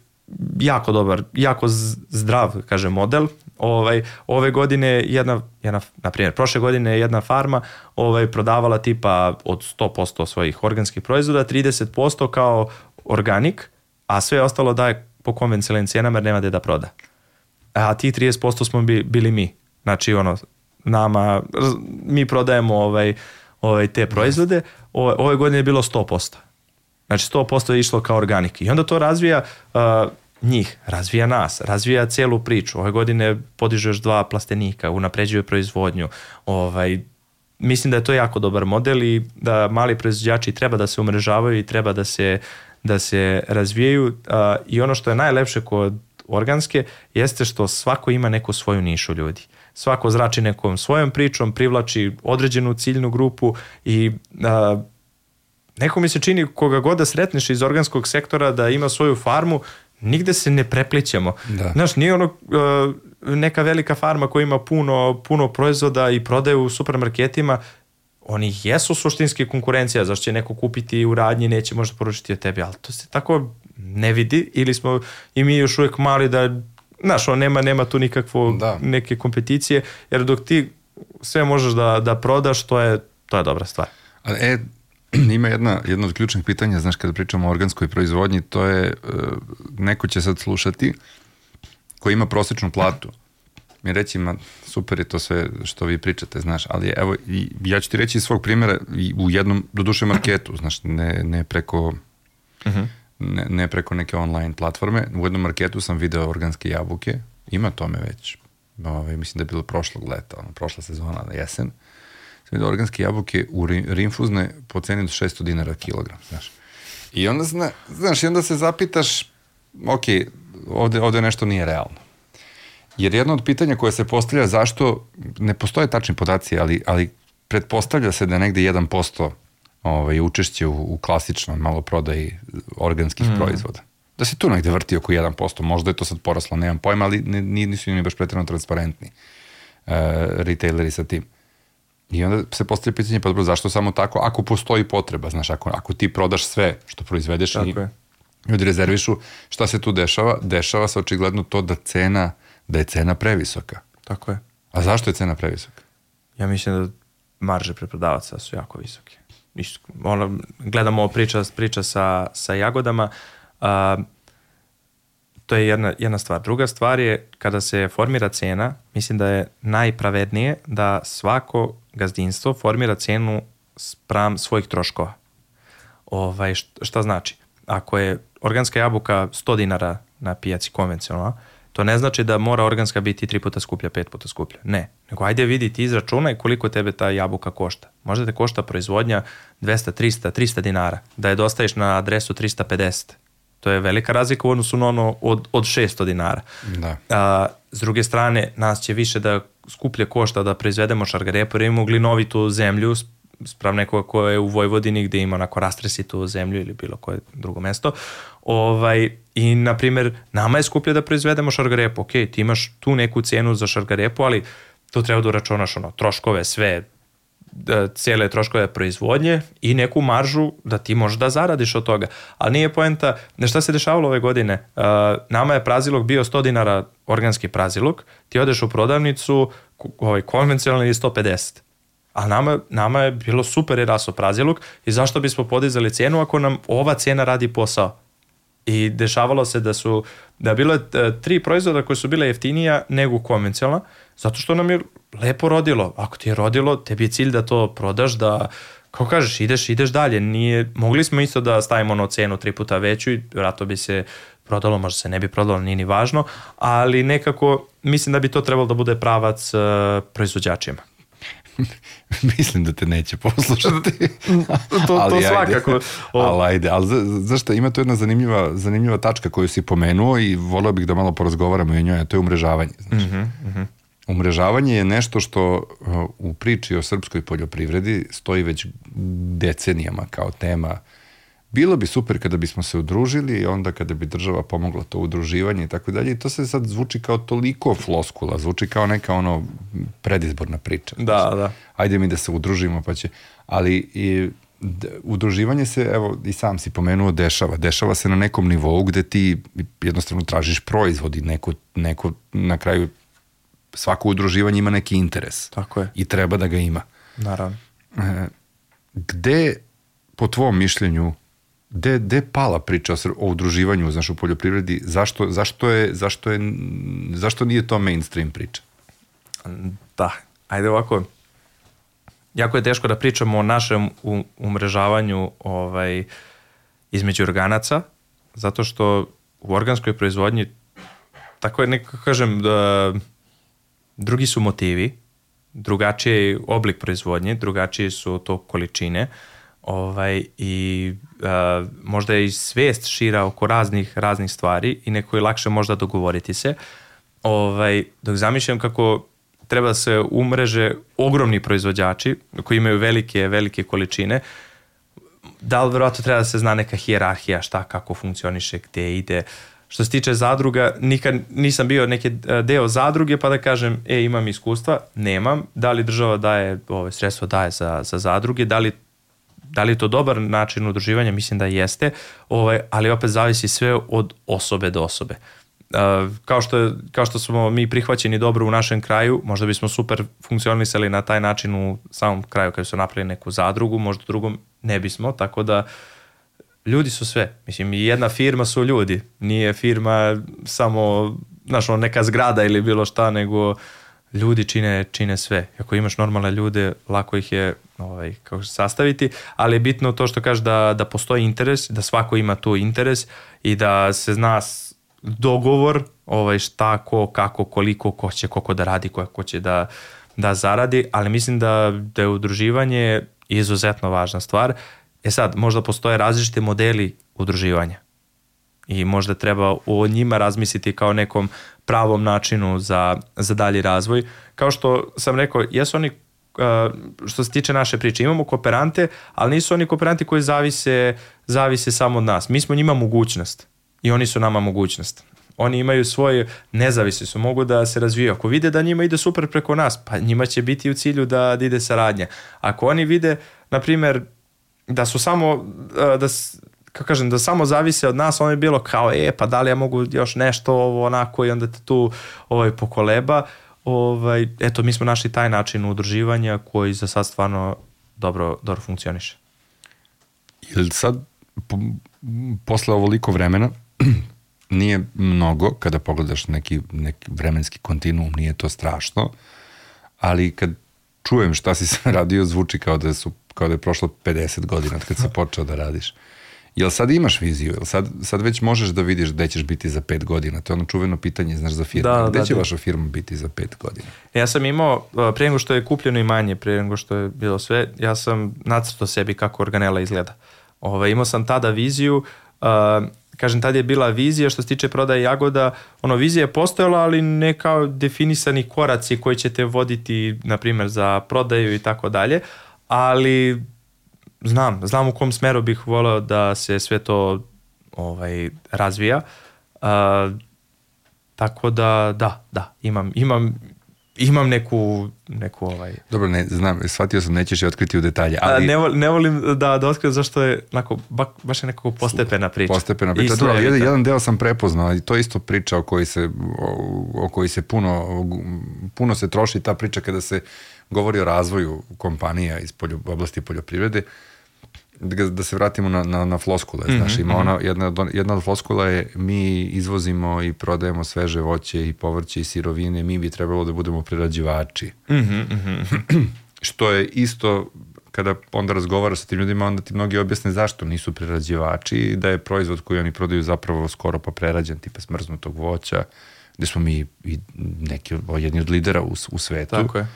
jako dobar, jako zdrav, kaže model. Ovaj, ove godine jedna, jedna, na primjer, prošle godine jedna farma ovaj, prodavala tipa od 100% svojih organskih proizvoda, 30% kao organik, a sve ostalo daje po konvencionalnim cijenama jer nema gde da proda. A ti 30% smo bili mi. Znači, ono, nama, mi prodajemo ovaj, ovaj, te proizvode, ove, ove godine je bilo 100%. Znači 100% je išlo kao organik. I onda to razvija uh, njih, razvija nas, razvija celu priču. Ove godine podiže još dva plastenika, unapređuje proizvodnju. Ovaj, mislim da je to jako dobar model i da mali proizvođači treba da se umrežavaju i treba da se, da se razvijaju. Uh, I ono što je najlepše kod organske jeste što svako ima neku svoju nišu ljudi. Uh, svako zrači nekom svojom pričom, privlači određenu ciljnu grupu i a, neko mi se čini koga god da sretneš iz organskog sektora da ima svoju farmu, nigde se ne preplićemo. Da. Znaš, nije ono a, neka velika farma koja ima puno, puno proizvoda i prodaje u supermarketima, oni jesu suštinski konkurencija, zašto će neko kupiti u radnji neće možda poručiti od tebi, ali to se tako ne vidi ili smo i mi još uvijek mali da znaš, on nema, nema tu nikakvo da. neke kompeticije, jer dok ti sve možeš da, da prodaš, to je, to je dobra stvar. A, e, [clears throat] ima jedna, jedno od ključnih pitanja, znaš, kada pričamo o organskoj proizvodnji, to je, uh, neko će sad slušati, koji ima prosečnu platu, mi reći, ma, super je to sve što vi pričate, znaš, ali evo, i, ja ću ti reći iz svog primjera i u jednom, do duše marketu, znaš, ne, ne preko uh mhm. -huh ne, ne preko neke online platforme. U jednom marketu sam video organske jabuke, ima tome već, ovaj, mislim da je bilo prošlog leta, ono, prošla sezona, na jesen. vidio organske jabuke u ri- rinfuzne po ceni od 600 dinara kilogram, znaš. I onda, zna, znaš, i onda se zapitaš, ok, ovde, ovde nešto nije realno. Jer jedno od pitanja koje se postavlja zašto, ne postoje tačni podaci, ali, ali pretpostavlja se da negde 1% ovaj, učešće u, u klasičnom maloprodaji organskih mm. proizvoda. Da se tu negde vrti oko 1%, možda je to sad poraslo, nemam pojma, ali nisu ni baš pretredno transparentni uh, retaileri sa tim. I onda se postavlja pitanje, pa dobro, zašto samo tako, ako postoji potreba, znaš, ako, ako ti prodaš sve što proizvedeš Tako i je. ljudi rezervišu, šta se tu dešava? Dešava se očigledno to da cena, da je cena previsoka. Tako je. A zašto je cena previsoka? Ja mislim da marže preprodavaca su jako visoke. Ono, gledamo priča, priča sa, sa jagodama, a, to je jedna, jedna stvar. Druga stvar je kada se formira cena, mislim da je najpravednije da svako gazdinstvo formira cenu spram svojih troškova. Ovaj, št- šta znači? Ako je organska jabuka 100 dinara na pijaci konvencionalna, to ne znači da mora organska biti tri puta skuplja, pet puta skuplja. Ne. Nego ajde vidi ti izračunaj koliko tebe ta jabuka košta. Možda te košta proizvodnja 200, 300, 300 dinara. Da je dostaviš na adresu 350. To je velika razlika u odnosu na ono od, od 600 dinara. Da. A, s druge strane, nas će više da skuplje košta da proizvedemo šargarepu, jer imamo glinovitu zemlju, sprav nekoga ko je u Vojvodini gde ima onako rastresitu zemlju ili bilo koje drugo mesto. Ovaj, I, na primjer, nama je skuplje da proizvedemo šargarepu. Ok, ti imaš tu neku cenu za šargarepu, ali tu treba da uračunaš ono, troškove, sve, da, cijele troškove proizvodnje i neku maržu da ti možeš da zaradiš od toga. Ali nije poenta, ne šta se dešavalo ove godine, uh, nama je prazilog bio 100 dinara organski prazilog, ti odeš u prodavnicu, ovaj, konvencionalni je 150. A nama, nama je bilo super je raso prazilog i zašto bismo podizali cenu ako nam ova cena radi posao? I dešavalo se da su, da je bilo e, tri proizvoda koje su bile jeftinija nego konvencionalna, zato što nam je lepo rodilo. Ako ti je rodilo, tebi je cilj da to prodaš, da, kako kažeš, ideš, ideš dalje. Nije, mogli smo isto da stavimo ono cenu tri puta veću i vratno bi se prodalo, možda se ne bi prodalo, nije ni važno, ali nekako mislim da bi to trebalo da bude pravac uh, proizvođačima. [laughs] Mislim da te neće poslušati. [laughs] to Ali svakako. Ajde. Ali ajde, ali za, zašto ima tu jedna zanimljiva, zanimljiva tačka koju si pomenuo i volio bih da malo porazgovaramo o njoj, a to je umrežavanje. Znači. Mhm, mhm. Umrežavanje je nešto što uh, u priči o srpskoj poljoprivredi stoji već decenijama kao tema. Bilo bi super kada bismo se udružili i onda kada bi država pomogla to udruživanje i tako dalje. I to se sad zvuči kao toliko floskula, zvuči kao neka ono predizborna priča. Da, da. Ajde mi da se udružimo pa će... Ali i, d- udruživanje se, evo i sam si pomenuo, dešava. Dešava se na nekom nivou gde ti jednostavno tražiš proizvod i neko, neko na kraju svako udruživanje ima neki interes. Tako je. I treba da ga ima. Naravno. E, gde, po tvom mišljenju, gde, gde pala priča o, udruživanju znaš, u poljoprivredi? Zašto, zašto, je, zašto, je, zašto nije to mainstream priča? Da, ajde ovako. Jako je teško da pričamo o našem umrežavanju ovaj, između organaca, zato što u organskoj proizvodnji, tako je nekako kažem, da, drugi su motivi, drugačiji je oblik proizvodnje, drugačije su to količine ovaj, i a, možda je i svest šira oko raznih, raznih stvari i neko je lakše možda dogovoriti se. Ovaj, dok zamišljam kako treba da se umreže ogromni proizvođači koji imaju velike, velike količine, da li verovatno treba da se zna neka hijerarhija šta kako funkcioniše, gde ide. Što se tiče zadruga, nikad nisam bio neki e, deo zadruge pa da kažem, e imam iskustva, nemam. Da li država daje, ove, sredstvo daje za, za zadruge, da li da li je to dobar način udruživanja, mislim da jeste, ovaj, ali opet zavisi sve od osobe do osobe. Uh, kao, što, je- kao što smo mi prihvaćeni dobro u našem kraju, možda bismo super funkcionisali na taj način u samom kraju kada su napravili neku zadrugu, možda drugom ne bismo, tako da ljudi su sve. Mislim, jedna firma su ljudi. Nije firma samo, znaš, neka zgrada ili bilo šta, nego ljudi čine, čine sve. Ako imaš normalne ljude, lako ih je ovaj, kako sastaviti, ali je bitno to što kaže da, da postoji interes, da svako ima tu interes i da se zna dogovor ovaj, šta, ko, kako, koliko, ko će, koliko da radi, ko, ko će da, da zaradi, ali mislim da, da je udruživanje izuzetno važna stvar. E sad, možda postoje različite modeli udruživanja i možda treba o njima razmisliti kao nekom pravom načinu za, za dalji razvoj. Kao što sam rekao, jesu oni što se tiče naše priče, imamo kooperante, ali nisu oni kooperanti koji zavise, zavise samo od nas. Mi smo njima mogućnost i oni su nama mogućnost. Oni imaju svoje, nezavisni su, mogu da se razvijaju. Ako vide da njima ide super preko nas, pa njima će biti u cilju da, da ide saradnja. Ako oni vide, na primer, da su samo, da, kako kažem, da samo zavise od nas, ono je bilo kao, e, pa da li ja mogu još nešto ovo onako i onda te tu ovaj, pokoleba. Ovaj, eto, mi smo našli taj način udruživanja koji za sad stvarno dobro, dobro funkcioniše. Ili sad, po, posle ovoliko vremena, [clears throat] nije mnogo, kada pogledaš neki, neki vremenski kontinuum, nije to strašno, ali kad čujem šta si [laughs] sam radio, zvuči kao da, su, kao da je prošlo 50 godina od kad si [laughs] počeo da radiš. Jel sad imaš viziju? Jel sad, sad već možeš da vidiš gde ćeš biti za pet godina? To je ono čuveno pitanje, znaš, za firmu. Da, gde da, će da. vaša firma biti za pet godina? Ja sam imao, pre nego što je kupljeno i manje, pre nego što je bilo sve, ja sam nacrtao sebi kako organela izgleda. Ove, ovaj, imao sam tada viziju, uh, kažem, tada je bila vizija što se tiče prodaje jagoda, ono, vizija je postojala, ali ne kao definisani koraci koji ćete voditi, na primjer, za prodaju i tako dalje, ali znam, znam u kom smeru bih voleo da se sve to ovaj, razvija. Uh, tako da, da, da, imam, imam, imam neku, neku ovaj... Dobro, ne, znam, shvatio sam, nećeš je otkriti u detalje, ali... A, ne, ne volim da, da otkrijem zašto je, onako, ba, baš je nekako postepena priča. Postepena priča, dobro, jedan, jedan deo sam prepoznao, i to isto priča o kojoj se, o, o kojoj se puno, puno se troši ta priča kada se govori o razvoju kompanija iz poljo, oblasti poljoprivrede, da, da se vratimo na, na, na floskule, mm -hmm, znaš, ima mm -hmm. ona, jedna, jedna od floskula je mi izvozimo i prodajemo sveže voće i povrće i sirovine, mi bi trebalo da budemo prerađivači. Mm -hmm. [clears throat] Što je isto kada onda razgovara sa tim ljudima, onda ti mnogi objasne zašto nisu prerađivači i da je proizvod koji oni prodaju zapravo skoro pa prerađen, tipa smrznutog voća, gde smo mi i neki jedni od lidera u, u svetu. Tako je.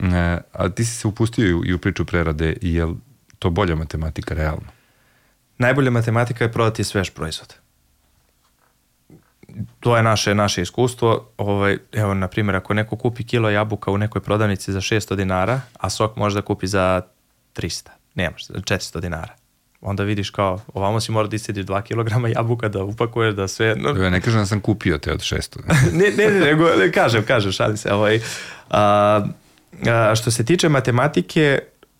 E, a ti si se upustio i u, i u priču prerade, jel to bolja matematika realno? Najbolja matematika je prodati svež proizvod. To je naše naše iskustvo. Ovaj, evo, na primjer, ako neko kupi kilo jabuka u nekoj prodavnici za 600 dinara, a sok možda kupi za 300, nemaš, 400 dinara onda vidiš kao, ovamo si mora da iscediš 2 kg jabuka da upakuješ, da sve... No. Ja ne kažem da sam kupio te od 600. [laughs] ne, ne, ne, nego, ne, kažem, kažem, šalim se. Ovaj, a, a, što se tiče matematike,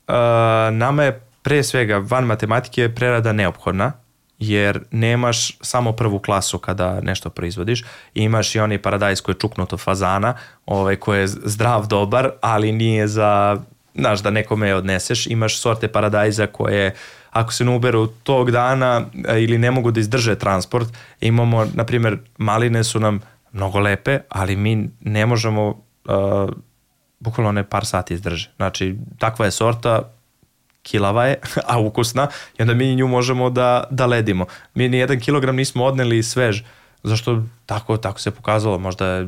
a, nama je pre svega van matematike je prerada neophodna, jer nemaš samo prvu klasu kada nešto proizvodiš, imaš i onaj paradajz koji je čuknuto fazana, ovaj, koji je zdrav, dobar, ali nije za, znaš, da nekome odneseš, imaš sorte paradajza koje ako se ne uberu tog dana e, ili ne mogu da izdrže transport, imamo, na primjer, maline su nam mnogo lepe, ali mi ne možemo uh, bukvalno ne par sati izdrže. Znači, takva je sorta, kilava je, [laughs] a ukusna i onda mi nju možemo da, da ledimo. Mi ni jedan kilogram nismo odneli svež, zašto tako, tako se pokazalo, možda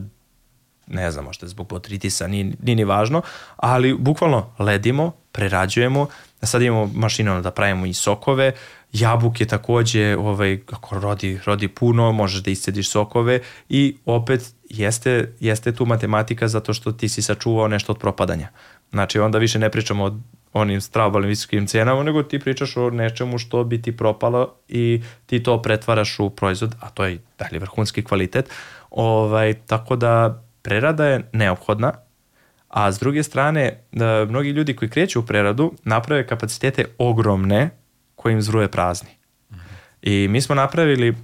ne znam, možda zbog potritisa, nije, nije ni važno, ali bukvalno ledimo, prerađujemo, sad imamo mašinu da pravimo i sokove, jabuke takođe, ovaj, ako rodi, rodi puno, možeš da iscediš sokove i opet jeste, jeste tu matematika zato što ti si sačuvao nešto od propadanja. Znači onda više ne pričamo o onim stravobalnim visokim cenama, nego ti pričaš o nečemu što bi ti propalo i ti to pretvaraš u proizvod, a to je dalje vrhunski kvalitet. Ovaj, tako da prerada je neophodna, a s druge strane, da mnogi ljudi koji kreću u preradu naprave kapacitete ogromne koje im zruje prazni. I mi smo napravili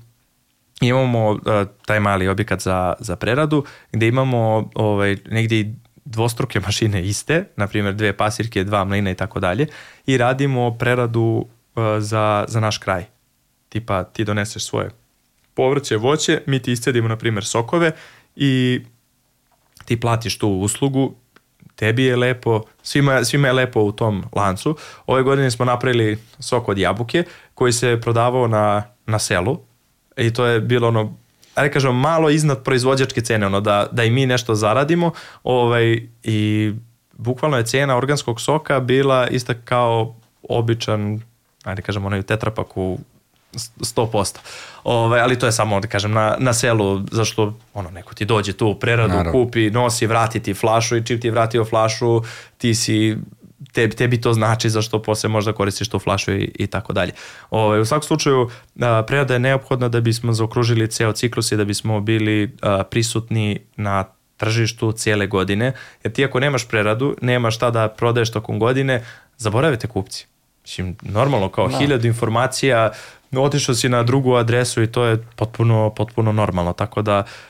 imamo uh, taj mali objekat za, za preradu gde imamo ovaj, negdje dvostruke [laughs] mašine iste, na primjer dve pasirke, dva mlina i tako dalje i radimo preradu uh, za, za naš kraj. Tipa ti doneseš svoje povrće, voće, mi ti iscedimo na primjer sokove i ti platiš tu uslugu, tebi je lepo, svima, svima je lepo u tom lancu. Ove godine smo napravili sok od jabuke koji se prodavao na, na selu i to je bilo ono ajde kažem, malo iznad proizvođačke cene, ono, da, da i mi nešto zaradimo ovaj, i bukvalno je cena organskog soka bila ista kao običan, ajde kažem, onaj tetrapak u 100%. Ove, ali to je samo, da kažem, na, na selu, zašto ono, neko ti dođe tu u preradu, Naravno. kupi, nosi, vrati ti flašu i čim ti je vratio flašu, ti si tebi, tebi to znači zašto posle možda koristiš tu flašu i, i tako dalje. Ove, u svakom slučaju, a, prerada je neophodna da bismo zaokružili ceo ciklus i da bismo bili a, prisutni na tržištu cijele godine, jer ti ako nemaš preradu, nemaš šta da prodaješ tokom godine, zaboravite kupci. Mislim, normalno, kao no. Da. hiljadu informacija, otišao si na drugu adresu i to je potpuno, potpuno normalno, tako da uh,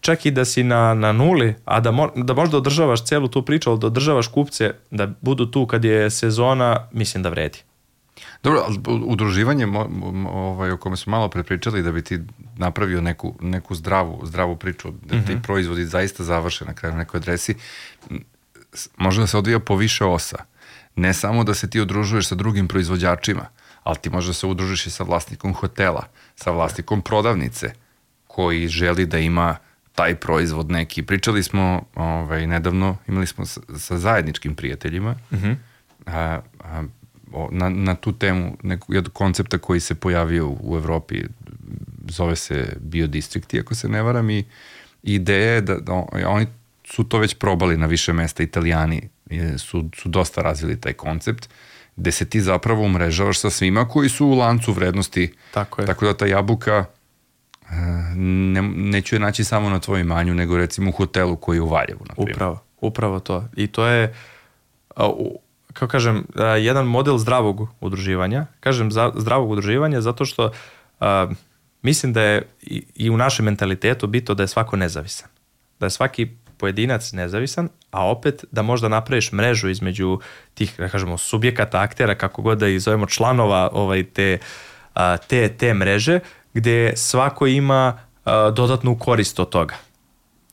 čak i da si na, na nuli, a da, mo, da možda održavaš celu tu priču, ali da održavaš kupce, da budu tu kad je sezona, mislim da vredi. Dobro, udruživanje ovaj, o kome smo malo prepričali da bi ti napravio neku, neku zdravu, zdravu priču, da ti mm -hmm. proizvodi zaista završe na kraju nekoj adresi, može da se odvija po više osa. Ne samo da se ti udružuješ sa drugim proizvođačima, ali ti možeš da se udružiš i sa vlasnikom hotela, sa vlasnikom prodavnice, koji želi da ima taj proizvod neki. Pričali smo ovaj, nedavno, imali smo sa, sa zajedničkim prijateljima, mm -hmm. a, a, na, na tu temu neku, jednog koncepta koji se pojavio u Evropi, zove se biodistrict, ako se ne varam, i ideja je da, da oni su to već probali na više mesta, italijani su, su dosta razvili taj koncept, gde se ti zapravo umrežavaš sa svima koji su u lancu vrednosti. Tako je. Tako da ta jabuka ne, neću je naći samo na tvojom imanju, nego recimo u hotelu koji je u Valjevu, na primjer. Upravo, upravo to. I to je, kao kažem, jedan model zdravog udruživanja. Kažem zdravog udruživanja zato što a, mislim da je i, i u našem mentalitetu bito da je svako nezavisan. Da je svaki pojedinac nezavisan, a opet da možda napraviš mrežu između tih, da kažemo, subjekata, aktera, kako god da ih zovemo, članova ovaj, te, te, te mreže, gde svako ima dodatnu korist od toga.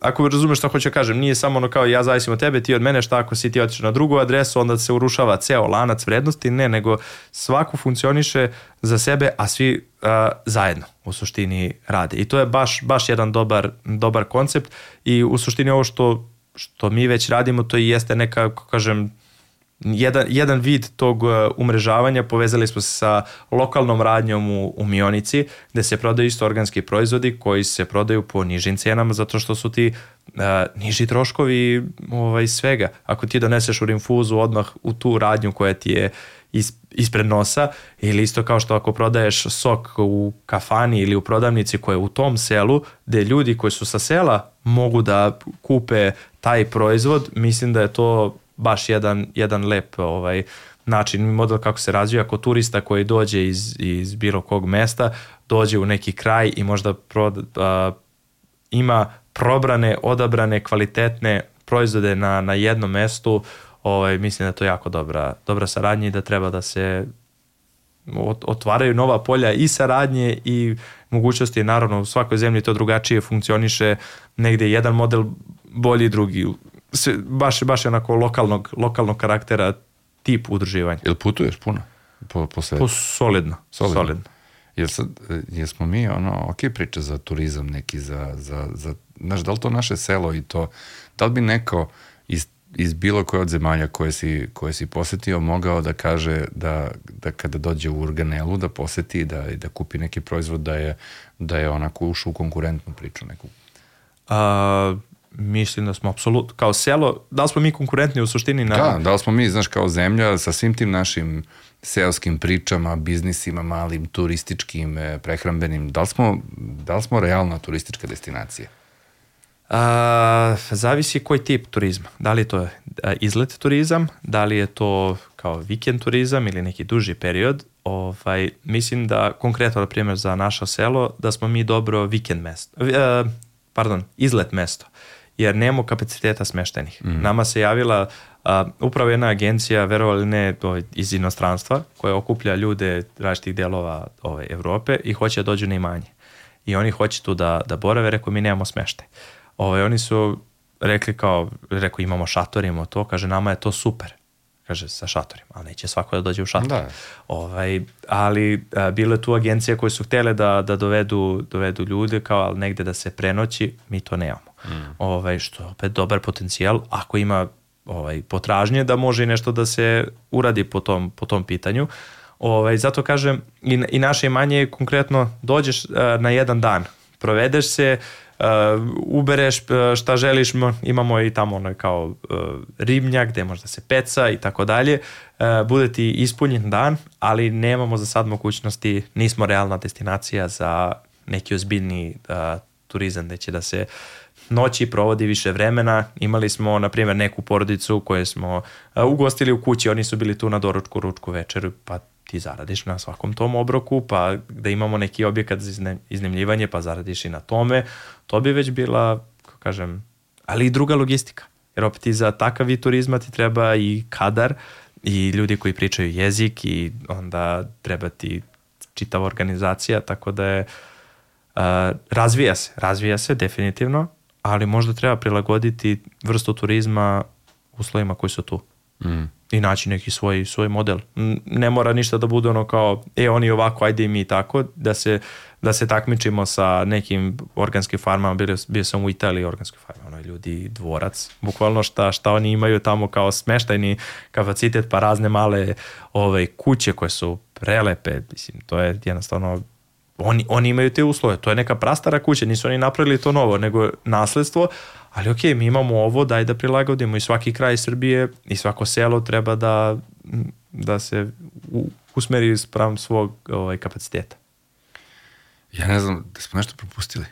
Ako razumeš šta hoću da kažem, nije samo ono kao ja zavisim od tebe, ti od mene, šta ako si ti otišao na drugu adresu, onda se urušava ceo lanac vrednosti, ne, nego svako funkcioniše za sebe, a svi uh, zajedno u suštini rade. I to je baš, baš jedan dobar, dobar koncept. I u suštini ovo što, što mi već radimo, to i jeste neka, kako kažem, jedan, jedan vid tog uh, umrežavanja povezali smo se sa lokalnom radnjom u, u Mionici gde se prodaju isto organski proizvodi koji se prodaju po nižim cenama zato što su ti uh, niži troškovi ovaj, svega. Ako ti doneseš u rinfuzu odmah u tu radnju koja ti je is, ispred nosa ili isto kao što ako prodaješ sok u kafani ili u prodavnici koja je u tom selu gde ljudi koji su sa sela mogu da kupe taj proizvod, mislim da je to baš jedan, jedan lep ovaj, način model kako se razvija. Ako turista koji dođe iz, iz bilo kog mesta dođe u neki kraj i možda prod, a, ima probrane, odabrane, kvalitetne proizvode na, na jednom mestu, ovaj, mislim da je to jako dobra, dobra saradnja i da treba da se otvaraju nova polja i saradnje i mogućnosti, naravno u svakoj zemlji to drugačije funkcioniše, negde jedan model bolji, drugi sve, baš, baš onako lokalnog, lokalnog karaktera tip udruživanja. Jel putuješ puno? Po, po? Po solidno. Solidno. solidno. Jel sad, jesmo mi ono, ok priča za turizam neki, za, za, za, znaš, da li to naše selo i to, da li bi neko iz, iz bilo koje od zemalja koje si, koje si posetio mogao da kaže da, da kada dođe u Urganelu da poseti da, da kupi neki proizvod da je, da je onako ušao u konkurentnu priču neku? A, mislim da smo apsolutno, kao selo, da li smo mi konkurentni u suštini na... Da, da li smo mi, znaš, kao zemlja sa svim tim našim seoskim pričama, biznisima, malim, turističkim, e, prehrambenim, da li smo, da li smo realna turistička destinacija? A, zavisi koji tip turizma. Da li je to izlet turizam, da li je to kao vikend turizam ili neki duži period. Ovaj, mislim da konkretno, na primjer, za naše selo, da smo mi dobro vikend mesto. E, pardon, izlet mesto jer nemamo kapaciteta smeštenih. Mm. Nama se javila a, upravo jedna agencija, verovali ne, iz inostranstva, koja okuplja ljude različitih delova ove, Evrope i hoće da dođu na imanje. I oni hoće tu da, da borave, rekao mi nemamo smeštaj. Ove, oni su rekli kao, rekao imamo šator, imamo to, kaže nama je to super kaže, sa šatorima, ali neće svako da dođe u šator. Da. Ovaj, ali a, bile tu agencije koje su htele da, da dovedu, dovedu ljude kao ali negde da se prenoći, mi to nemamo. Mm. Ovaj, što je opet dobar potencijal ako ima ovaj, potražnje da može i nešto da se uradi po tom, po tom pitanju. Ovaj, zato kažem, i, i naše imanje je konkretno dođeš uh, na jedan dan, provedeš se, uh, ubereš uh, šta želiš, imamo i tamo ono kao uh, ribnjak gde možda se peca i tako dalje, uh, bude ti ispunjen dan, ali nemamo za sad mogućnosti, nismo realna destinacija za neki ozbiljni uh, turizam gde će da se noći provodi više vremena. Imali smo, na primjer, neku porodicu koje smo uh, ugostili u kući, oni su bili tu na doručku, ručku, večeru, pa ti zaradiš na svakom tom obroku, pa da imamo neki objekat za iznemljivanje, pa zaradiš i na tome, to bi već bila, kažem, ali i druga logistika. Jer opet i za takav vid turizma ti treba i kadar i ljudi koji pričaju jezik i onda treba ti čitava organizacija, tako da je uh, razvija se, razvija se definitivno, ali možda treba prilagoditi vrstu turizma uslovima koji su tu. Mm. I naći neki svoj, svoj model. Ne mora ništa da bude ono kao, e, oni ovako, ajde i mi tako, da se, da se takmičimo sa nekim organskim farmama, bio, bio sam u Italiji organskoj farma, ono ljudi dvorac, bukvalno šta, šta oni imaju tamo kao smeštajni kapacitet, pa razne male ove, kuće koje su prelepe, mislim, to je jednostavno oni, oni imaju te uslove, to je neka prastara kuća, nisu oni napravili to novo, nego nasledstvo, ali ok, mi imamo ovo, daj da prilagodimo i svaki kraj Srbije i svako selo treba da, da se usmeri sprem svog ovaj, kapaciteta. Ja ne znam, da smo nešto propustili.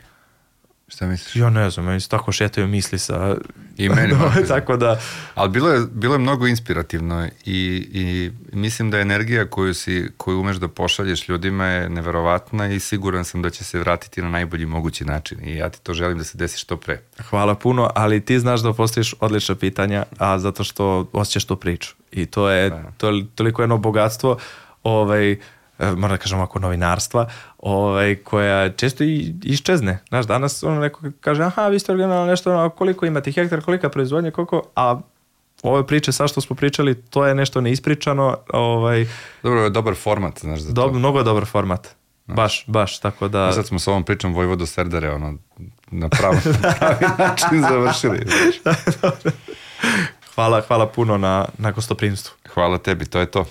Šta misliš? Ja ne znam, meni se tako šetaju misli sa... I meni. [laughs] no, tako da... Ali bilo je, bilo je mnogo inspirativno i, i mislim da energija koju, si, koju umeš da pošalješ ljudima je neverovatna i siguran sam da će se vratiti na najbolji mogući način i ja ti to želim da se desi što pre. Hvala puno, ali ti znaš da postojiš odlična pitanja, a zato što osjećaš tu priču i to je, da. to je toliko jedno bogatstvo ovaj, moram da kažem ovako novinarstva, ovaj, koja često i iščezne. Znaš, danas ono neko kaže, aha, vi ste originalno nešto, ono, koliko imate hektar, kolika proizvodnja, koliko, a ove priče sa što smo pričali, to je nešto neispričano. Ovaj, Dobro, je dobar format, znaš, za dob, to. Mnogo dobar format. Znaš. Baš, baš, tako da... I sad smo s ovom pričom Vojvodo Serdare, ono, na pravi, [laughs] pravi način završili. hvala, hvala puno na, na gostoprimstvu. Hvala tebi, to je to.